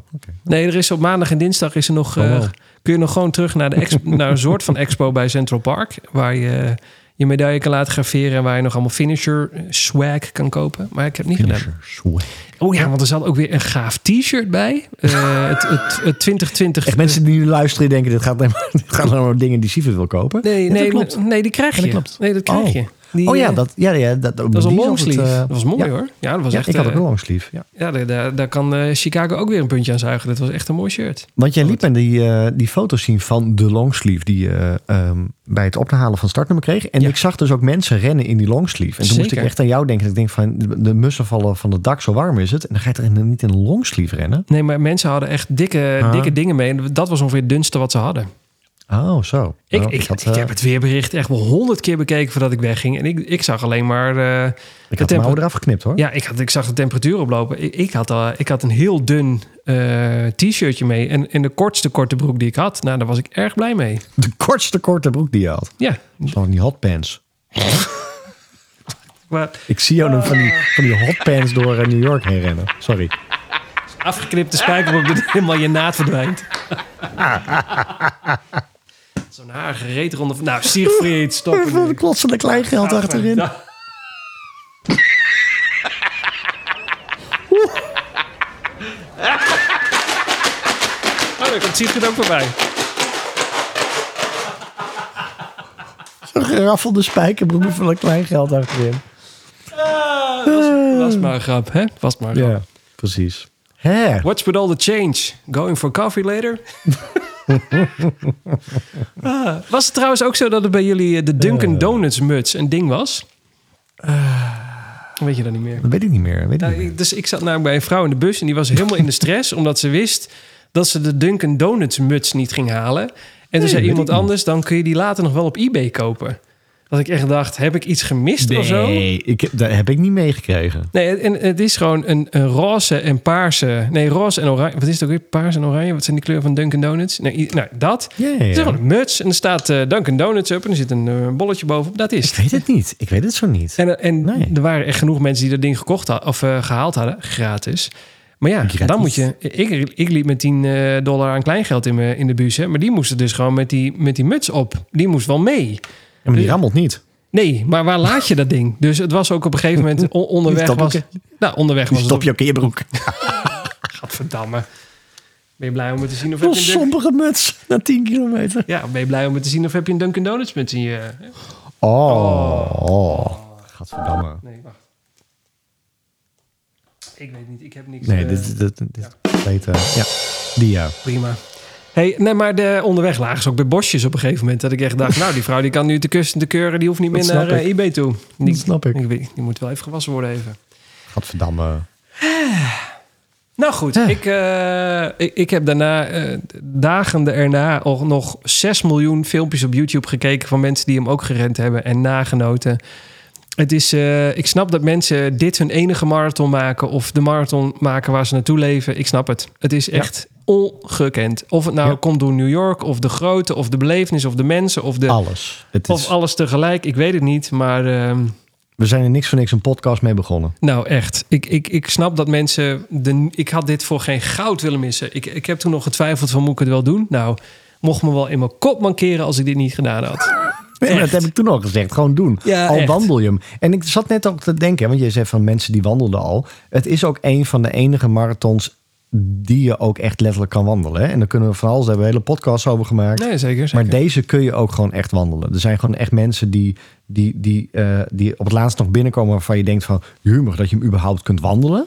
Nee, er is op maandag en dinsdag is er nog. Oh, eh, kun je nog gewoon terug naar, de expo, naar een soort van expo bij Central Park. Waar je je medaille kan laten graveren. En waar je nog allemaal finisher eh, swag kan kopen. Maar ik heb het niet gedaan. Finisher. Swag. Oh ja, want er zat ook weer een gaaf t-shirt bij. Eh, het, het, het 2020. Echt mensen die nu luisteren denken... dit gaat alleen maar, dit gaat alleen maar dingen die Sievert wil kopen. Nee, nee, klopt. nee, die krijg Ja, je. dat klopt. Nee, dat krijg Oh. je. Die, oh ja, eh, dat, ja, ja, dat, Dat was een longsleeve. eh, dat was mooi ja. hoor. Ja, dat was Ja, echt. ik had ook eh, een longsleeve. Ja. ja, daar, daar, daar kan eh, Chicago ook weer een puntje aan zuigen. Dat was echt een mooi shirt. Want jij liet me die, eh, die foto's zien van de longsleeve die je ehm, bij het ophalen van startnummer kreeg. En Ja. ik zag dus ook mensen rennen in die longsleeve. En toen moest ik echt aan jou denken. Ik denk van de, de mussen vallen van het dak, zo warm is het. En dan ga je er niet in een longsleeve rennen. Nee, maar mensen hadden echt dikke, Ah. dikke dingen mee. En dat was ongeveer het dunste wat ze hadden. Oh, zo. Ik, Oh, ik, had, ik eh, heb het weerbericht echt wel honderd keer bekeken voordat ik wegging. En ik, ik zag alleen maar... eh, ik de had mouwen eraf geknipt hoor. ja, ik, had, ik zag de temperatuur oplopen. Ik, ik, had, al, ik had een heel dun eh, t-shirtje mee. En, en de kortste korte broek die ik had. Nou, daar was ik erg blij mee. De kortste korte broek die je had. Ja, Zo die hotpants. maar Ik zie jou dan van die, van die hotpants door eh, New York heen rennen. Sorry. afgeknipte spijkerbroek dat helemaal je naad verdwijnt. Zo'n haar gereed rond. Nou, Siegfried, stop Even nu. een klotsende kleingeld achterin. Nou. Oh, daar komt Siegfried ook voorbij. Zo'n geraffelde spijkerbroek van een kleingeld achterin. Ah, was, was maar een grap, hè? Was maar een grap. Ja, precies. Hè? What's with all the change? Going for coffee later? Ah, was het trouwens ook zo dat het bij jullie eh, de Dunkin' Donuts muts een ding was? Weet je dat niet meer? Dat weet ik niet meer. Weet ik Nou, niet meer. ik- dus ik zat namelijk bij een vrouw in de bus en die was helemaal in de stress omdat ze wist dat ze de Dunkin' Donuts muts niet ging halen. En toen Nee, zei iemand anders, dan kun je die later nog wel op eBay kopen. Dat ik echt dacht, heb ik iets gemist of zo? Nee, ik, heb- dat heb ik niet meegekregen. Nee, en het is gewoon een, een roze en paarse. Nee, roze en oranje. Wat is het ook weer? Paars en oranje. Wat zijn die kleuren van Dunkin' Donuts? Nee, nou, dat. Ja, ja, Het is gewoon een muts en er staat eh, Dunkin' Donuts op en er zit een eh, bolletje bovenop. Dat is Ik weet het niet. Ik weet het zo niet. En, en Nee. er waren echt genoeg mensen die dat ding gekocht hadden of eh, gehaald hadden, gratis. Maar ja, Gratis. dan moet je. Ik, ik liep met 10 eh, dollar aan kleingeld in, me, in de bus, hè, maar die moesten dus gewoon met die, met die muts op. Die moest wel mee. Ja, maar die rammelt niet. Nee, maar waar laat je dat ding? Dus het was ook op een gegeven moment on- onderweg stop was. Nou, onderweg was stop je ook in je broek. Gadverdamme. Ben je blij om het te zien of heb je een sombere muts na 10 kilometer. Ja, ben je blij om het te zien of heb je een Dunkin' Donuts muts in je... Oh. oh. Gadverdamme. Nee, wacht. Ik weet niet, ik heb niks. Nee, eh, dit, dit, dit, dit ja, die ja. Prima. Hey, nee, maar de onderweg lagen ze ook bij bosjes op een gegeven moment. Dat ik echt dacht, nou, die vrouw die kan nu te kussen te keuren. Die hoeft niet meer Dat naar snap eh, ik. eBay toe. Die, snap ik. die moet wel even gewassen worden even. Gadverdamme. Nou goed, Ja. ik, eh, ik, ik heb daarna, eh, dagen erna, al nog 6 miljoen filmpjes op YouTube gekeken van mensen die hem ook gerend hebben en nagenoten. Het is, eh, ik snap dat mensen dit hun enige marathon maken of de marathon maken waar ze naartoe leven. Ik snap het. Het is echt ongekend. Of het nou Ja. komt door New York of de grootte of de belevenis of de mensen of, de, Alles. Het of is, alles tegelijk. Ik weet het niet, maar... ehm, we zijn er niks voor niks een podcast mee begonnen. nou, echt. Ik, ik, ik snap dat mensen... De, ik had dit voor geen goud willen missen. Ik, ik heb toen nog getwijfeld van, moet ik het wel doen? Nou, mocht me wel in mijn kop mankeren als ik dit niet gedaan had. Nee, dat heb ik toen al gezegd. Gewoon doen. Ja, al echt. wandel je hem. En ik zat net ook te denken, want je zei van mensen die wandelden al. Het is ook een van de enige marathons die je ook echt letterlijk kan wandelen. Hè? En dan kunnen we van alles, hebben we hele podcasts over gemaakt. Nee, zeker. zeker. Maar deze kun je ook gewoon echt wandelen. Er zijn gewoon echt mensen die, die, die, eh, die op het laatst nog binnenkomen waarvan je denkt van... jumig dat je hem überhaupt kunt wandelen.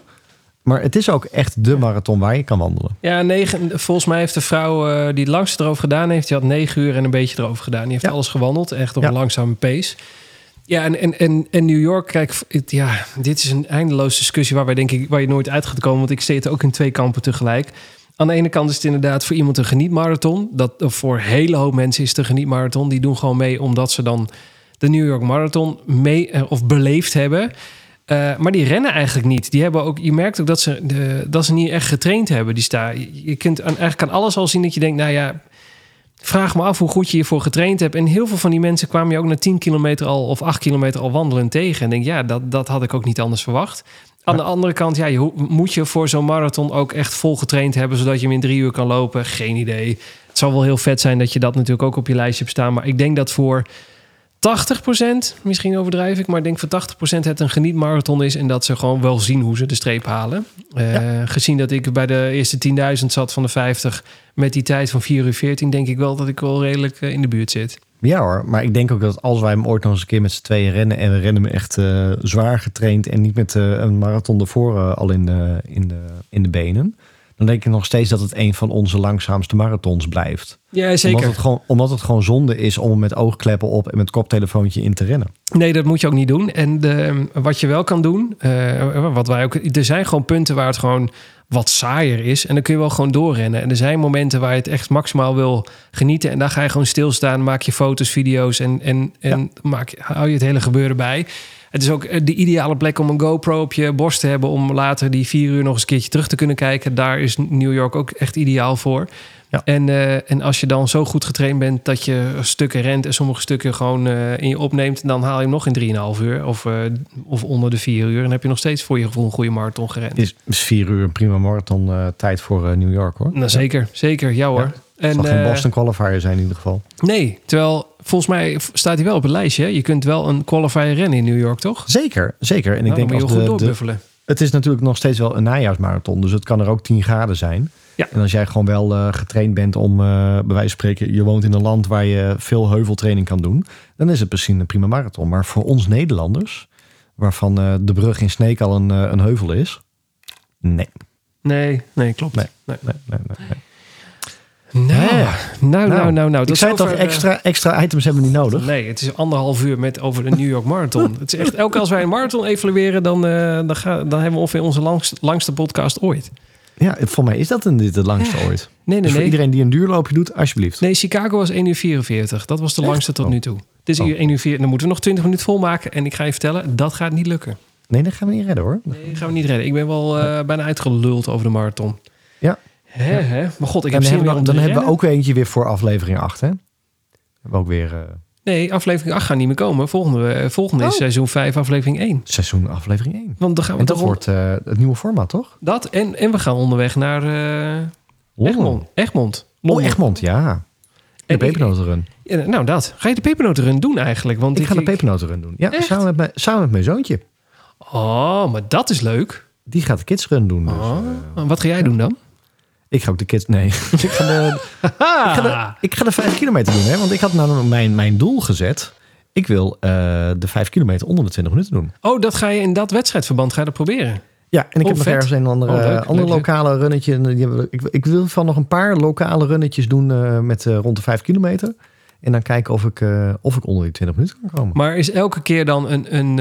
Maar het is ook echt de marathon waar je kan wandelen. Ja, negen, volgens mij heeft de vrouw eh, die het langste erover gedaan heeft... die had negen uur en een beetje erover gedaan. Die heeft Ja. alles gewandeld, echt op Ja. een langzame pace. Ja, en, en, en, en New York, kijk, het- ja, dit is een eindeloze discussie... waar, wij, denk ik, waar je nooit uit gaat komen. Want ik zit ook in twee kampen tegelijk. Aan de ene kant is het inderdaad voor iemand een genietmarathon. Dat, voor een hele hoop mensen is het een genietmarathon. Die doen gewoon mee omdat ze dan de New York Marathon mee eh, of beleefd hebben... Eh, maar die rennen eigenlijk niet. Die hebben ook, je merkt ook dat ze, de, dat ze niet echt getraind hebben. Die staan. Je, kunt eigenlijk aan alles al zien dat je denkt, nou ja, vraag me af hoe goed je hiervoor getraind hebt. En heel veel van die mensen kwamen je ook na 10 kilometer al of 8 kilometer al wandelen tegen. En denk, ja, dat, dat had ik ook niet anders verwacht. Aan de andere kant, ja, je, moet je voor zo'n marathon ook echt vol getraind hebben, zodat je hem in drie uur kan lopen? Geen idee. Het zal wel heel vet zijn dat je dat natuurlijk ook op je lijstje hebt staan. Maar ik denk dat voor 80%, misschien overdrijf ik, maar ik denk voor 80% het een genietmarathon is en dat ze gewoon wel zien hoe ze de streep halen. Eh, Gezien dat ik bij de eerste 10.000 zat van de 50 met die tijd van 4 uur 14, denk ik wel dat ik wel redelijk eh, in de buurt zit. Ja hoor, maar ik denk ook dat als wij hem ooit nog eens een keer met z'n tweeën rennen... en we rennen hem echt eh, zwaar getraind... en niet met een marathon ervoor al in de, in, de, in de benen... dan denk ik nog steeds dat het een van onze langzaamste marathons blijft. Ja, zeker. Omdat het, gewoon, omdat het gewoon zonde is om met oogkleppen op... en met koptelefoontje in te rennen. Nee, dat moet je ook niet doen. En de, wat je wel kan doen, eh, wat wij ook, er zijn gewoon punten waar het gewoon wat saaier is. En dan kun je wel gewoon doorrennen. En er zijn momenten waar je het echt maximaal wil genieten. En daar ga je gewoon stilstaan, maak je foto's, video's en, en, en maak, hou je het hele gebeuren bij. Het is ook eh, de ideale plek om een GoPro op je borst te hebben... om later die vier uur nog eens een keertje terug te kunnen kijken. Daar is New York ook echt ideaal voor. Ja. En, eh, en als je dan zo goed getraind bent dat je stukken rent... en sommige stukken gewoon eh, in je opneemt... dan haal je hem nog in 3,5 uur of, of onder de 4 uur. En heb je nog steeds voor je gevoel een goede marathon gerend. Is, is vier uur een prima marathon tijd voor New York hoor. Nou, zeker. Zeker. Ja hoor. En, zal geen eh, Boston qualifier zijn in ieder geval. Nee, terwijl volgens mij staat hij wel op het lijstje. Je kunt wel een qualifier rennen in New York, toch? Zeker, zeker. En ik Nou, denk moet je goed de, de, doorbuffelen. het is natuurlijk nog steeds wel een najaarsmarathon, dus het kan er ook 10 graden zijn. Ja. En als jij gewoon wel eh, getraind bent om, eh, bij wijze van spreken, je woont in een land waar je veel heuveltraining kan doen, dan is het misschien een prima marathon. Maar voor ons Nederlanders, waarvan de brug in Sneek al een, een heuvel is, nee. Nee, nee, klopt. Nee. Nee. nee, nee, nee, nee. Nou, nou, nou, nou, nou. ik zei toch, extra, extra items hebben we niet nodig. Nee, het is anderhalf uur met over de New York Marathon. het is echt, elke keer als wij een marathon evalueren, dan, eh, dan, ga, dan hebben we ongeveer onze langst, langste podcast ooit. Ja, voor mij is dat een, dit het langste Ja. ooit. Nee, nee, Dus voor nee. iedereen die een duurloopje doet, alsjeblieft. Nee, Chicago was 1 uur 44. Dat was de Echt? langste tot Oh. nu toe. Het is Oh. hier 1 uur 4. Dan moeten we nog 20 minuten volmaken. En ik ga je vertellen, dat gaat niet lukken. Nee, dat gaan we niet redden hoor. Nee, dat gaan we niet redden. Ik ben wel eh, bijna uitgeluld over de marathon. Ja. Maar god, ik dan heb zin hebben, we, dan hebben we ook eentje weer voor aflevering 8, hè? Hebben we ook weer eh, Nee, aflevering 8 gaat niet meer komen. Volgende, eh, volgende is Oh. seizoen 5, aflevering 1. seizoen aflevering 1. Want dan gaan we En dat wordt eh, het nieuwe format, toch? dat en, en we gaan onderweg naar eh Egmond. Egmond. Oh. Egmond, ja. De pepernotenrun. Ja, nou, dat. Ga je de pepernotenrun doen eigenlijk? Want Ik ga de pepernotenrun doen. Ja, Echt? samen met, mijn, samen met mijn zoontje. Oh, maar dat is leuk. Die gaat de kidsrun doen. Dus, Oh. Wat ga jij doen dan? Ik ga ook de kids... Nee, ik, ga de, ik, ga de, ik ga de vijf kilometer doen. Hè? Want ik had nou mijn, mijn doel gezet. Ik wil eh, de vijf kilometer onder de 20 minuten doen. Oh, dat ga je in dat wedstrijdverband ga je dat proberen. Ja, en ik Oh, heb nog vet. ergens een andere, Oh, leuk, andere leuk. lokale runnetje. Die we- Ik, ik wil van nog een paar lokale runnetjes doen eh, met eh, rond de 5 kilometer. En dan kijken of ik, of ik onder die 20 minuten kan komen. Maar is elke keer dan een, een,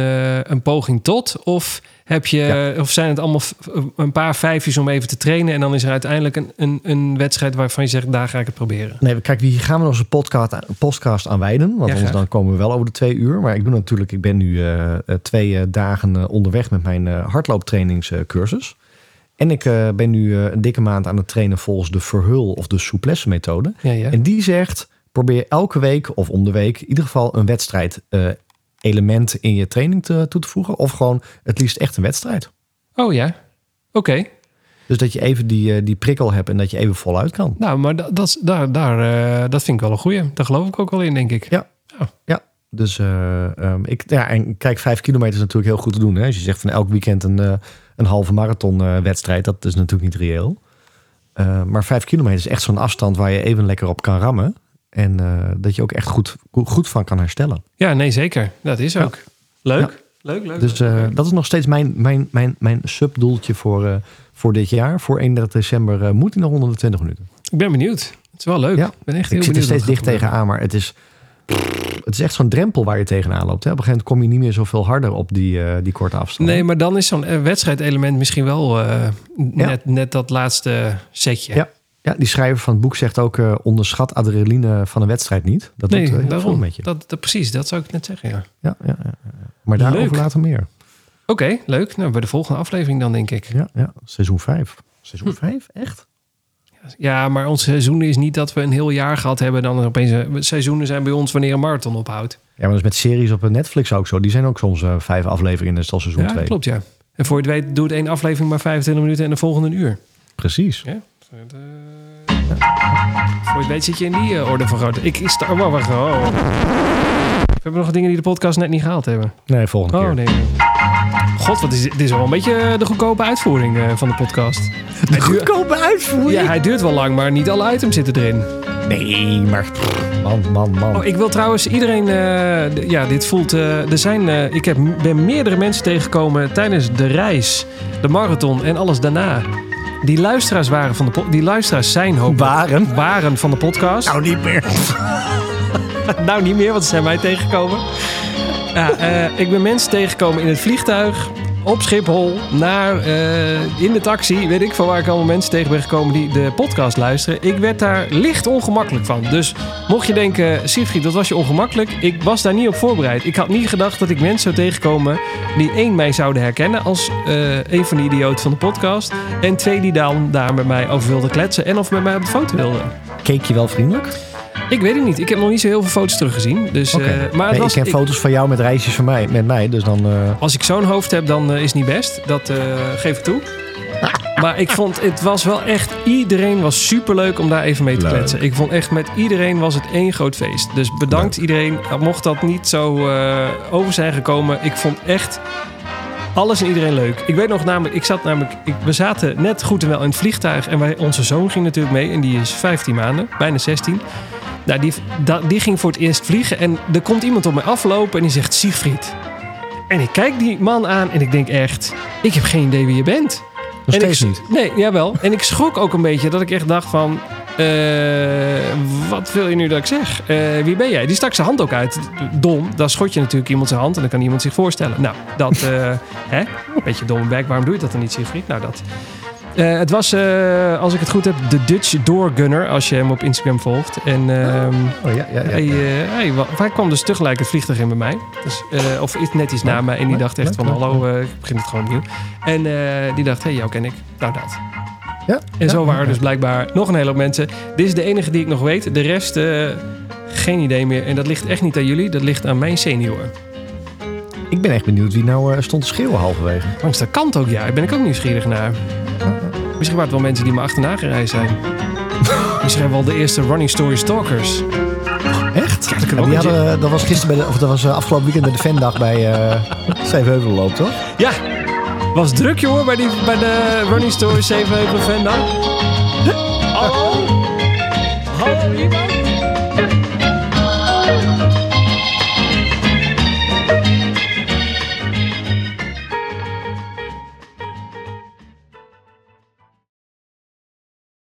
een poging tot? Of, heb je, of zijn het allemaal v- een paar vijfjes om even te trainen... en dan is er uiteindelijk een, een, een wedstrijd waarvan je zegt... daar ga ik het proberen? Nee, kijk, hier gaan we een podcast, podcast aan wijden. Want Ja, anders dan komen we wel over de twee uur. Maar ik doe natuurlijk, ik ben nu eh, eh, twee eh, dagen eh, onderweg met mijn eh, hardlooptrainingscursus. En ik eh, ben nu eh, een dikke maand aan het trainen volgens de verhul of de souplesse methode. Ja, ja. En die zegt, probeer elke week of om de week in ieder geval een wedstrijd eh, element in je training te, toe te voegen. Of gewoon het liefst echt een wedstrijd. Oh ja, oké. Dus dat je even die, eh, die prikkel hebt en dat je even voluit kan. Nou, maar dat, dat, is- daar, daar, eh, dat vind ik wel een goeie. Daar geloof ik ook wel in, denk ik. Ja. Dus eh, ehm, ik, ja, en kijk, vijf kilometer is natuurlijk heel goed te doen. Hè? Als je zegt van elk weekend een, een halve marathon wedstrijd, dat is natuurlijk niet reëel. Maar vijf kilometer is echt zo'n afstand waar je even lekker op kan rammen. En eh, dat je ook echt goed, goed van kan herstellen. Ja, nee, zeker. Dat is ook. Leuk. Leuk, leuk. Dus eh, dat is nog steeds mijn, mijn, mijn, mijn subdoeltje voor, eh, voor dit jaar. Voor 31 december moet hij nog onder de 20 minuten. Ik ben benieuwd. Het is wel leuk. Ja. Ik ben echt heel Ik zit er steeds dicht tegenaan, maar het is, het is echt zo'n drempel waar je tegenaan loopt. Hè? Op een gegeven moment kom je niet meer zoveel harder op die, die korte afstand. Nee, maar dan is zo'n wedstrijdelement misschien wel net, net dat laatste setje. Ja. Ja, die schrijver van het boek zegt ook... eh, onderschat adrenaline van een wedstrijd niet. Dat nee, doet eh, veel daarom. met je. Dat, dat, precies, dat zou ik net zeggen, ja. Ja, ja, ja, ja. Maar daarover Leuk. later meer. Oké, leuk. Nou, bij de volgende aflevering dan, denk ik. Ja, ja. seizoen 5. Hm. Seizoen 5? Echt? Ja, maar ons seizoen is niet dat we een heel jaar gehad hebben. Dan er opeens een- seizoenen zijn bij ons wanneer een marathon ophoudt. Ja, maar dat is met series op Netflix ook zo. Die zijn ook soms eh, vijf afleveringen. Dat is al seizoen Ja, 2. klopt, ja. En voor je het weet doet één aflevering maar 25 minuten en de volgende een uur. Precies. Ja. Eh, Voor je weet zit je in die eh, orde van grootte. Ik is oh, wacht, wacht, oh. We hebben nog dingen die de podcast net niet gehaald hebben. Nee, volgende Oh keer. nee. God, wat is dit? Is wel een beetje eh, de goedkope uitvoering eh, van de podcast. De goedkope uitvoering? Ja, hij duurt wel lang, maar niet alle items zitten erin. Nee, maar... Man, man, man. Oh, ik wil trouwens iedereen... ja, dit voelt... er zijn... ik heb, ben meerdere mensen tegengekomen tijdens de reis, de marathon en alles daarna. Die luisteraars waren van de po- Die luisteraars zijn hopelijk... Waren? Waren van de podcast. Nou, niet meer. nou, niet meer, want ze zijn mij tegengekomen. Ja, eh, ik ben mensen tegengekomen in het vliegtuig, op Schiphol naar eh, in de taxi. Weet ik van waar ik allemaal mensen tegen ben gekomen die de podcast luisteren. Ik werd daar licht ongemakkelijk van. Dus mocht je denken, Siegfried, dat was je ongemakkelijk. Ik was daar niet op voorbereid. Ik had niet gedacht dat ik mensen zou tegenkomen die één mij zouden herkennen als eh, een van de idioten van de podcast. En twee die dan daar met mij over wilden kletsen en of met mij op de foto wilden. Keek je wel vriendelijk? Ik weet het niet. Ik heb nog niet zo heel veel foto's teruggezien. Dus, Oké. eh, maar het Nee, was, ik heb ik- foto's van jou met reisjes van mij, met mij. Dus dan... eh, Als ik zo'n hoofd heb, dan eh, is het niet best. Dat eh, geef ik toe. Maar ik vond, het was wel echt... Iedereen was superleuk om daar even mee te Leuk. kletsen. Ik vond echt, met iedereen was het één groot feest. Dus bedankt iedereen. Mocht dat niet zo eh, over zijn gekomen. Ik vond echt alles en iedereen leuk. Ik weet nog namelijk, ik zat namelijk... Ik, we zaten net goed en wel in het vliegtuig. En wij, onze zoon ging natuurlijk mee. En die is 15 maanden, bijna 16. Nou, die, die ging voor het eerst vliegen. En er komt iemand op mij aflopen en die zegt... Siegfried. En ik kijk die man aan en ik denk echt... Ik heb geen idee wie je bent. nog en steeds ik, niet. Nee, jawel. En ik schrok ook een beetje dat ik echt dacht van... eh, wat wil je nu dat ik zeg? Eh, wie ben jij? Die stak zijn hand ook uit. Dom, dan schot je natuurlijk iemand zijn hand en dan kan iemand zich voorstellen. Nou, dat, eh hè? Beetje domme bek. Waarom doe je dat dan niet, Siegfried? Nou, dat... Eh, het was, eh, als ik het goed heb, de Dutch Doorgunner, als je hem op Instagram volgt. En ehm, Oh ja, ja, ja. hij, eh, hij, hij kwam dus tegelijk het vliegtuig in bij mij. Dus, of net iets na mij. En die dacht echt van, hallo, ik begin het gewoon opnieuw. En die dacht, hé, hey, jou ken ik. Nou, dat. Ja, En zo waren er dus blijkbaar nog een hele hoop mensen. Dit is de enige die ik nog weet. De rest, geen idee meer. En dat ligt echt niet aan jullie. Dat ligt aan mijn senior. Ik ben echt benieuwd wie nou stond te schreeuwen halverwege. Langs de kant ook, ja. Daar ben ik ook nieuwsgierig naar. Misschien waren het wel mensen die me achterna gereisd zijn. Misschien wel de eerste Running Story Stalkers. Echt? Ja, dat kan Ja, ook die hadden, dat was gisteren bij de, of dat was eh, afgelopen weekend bij de fandag bij eh Zevenheuvelenloop, toch? Ja, was druk jongen bij, die, bij de Running Story 7 Fan dan. Hallo? Hallo iemand?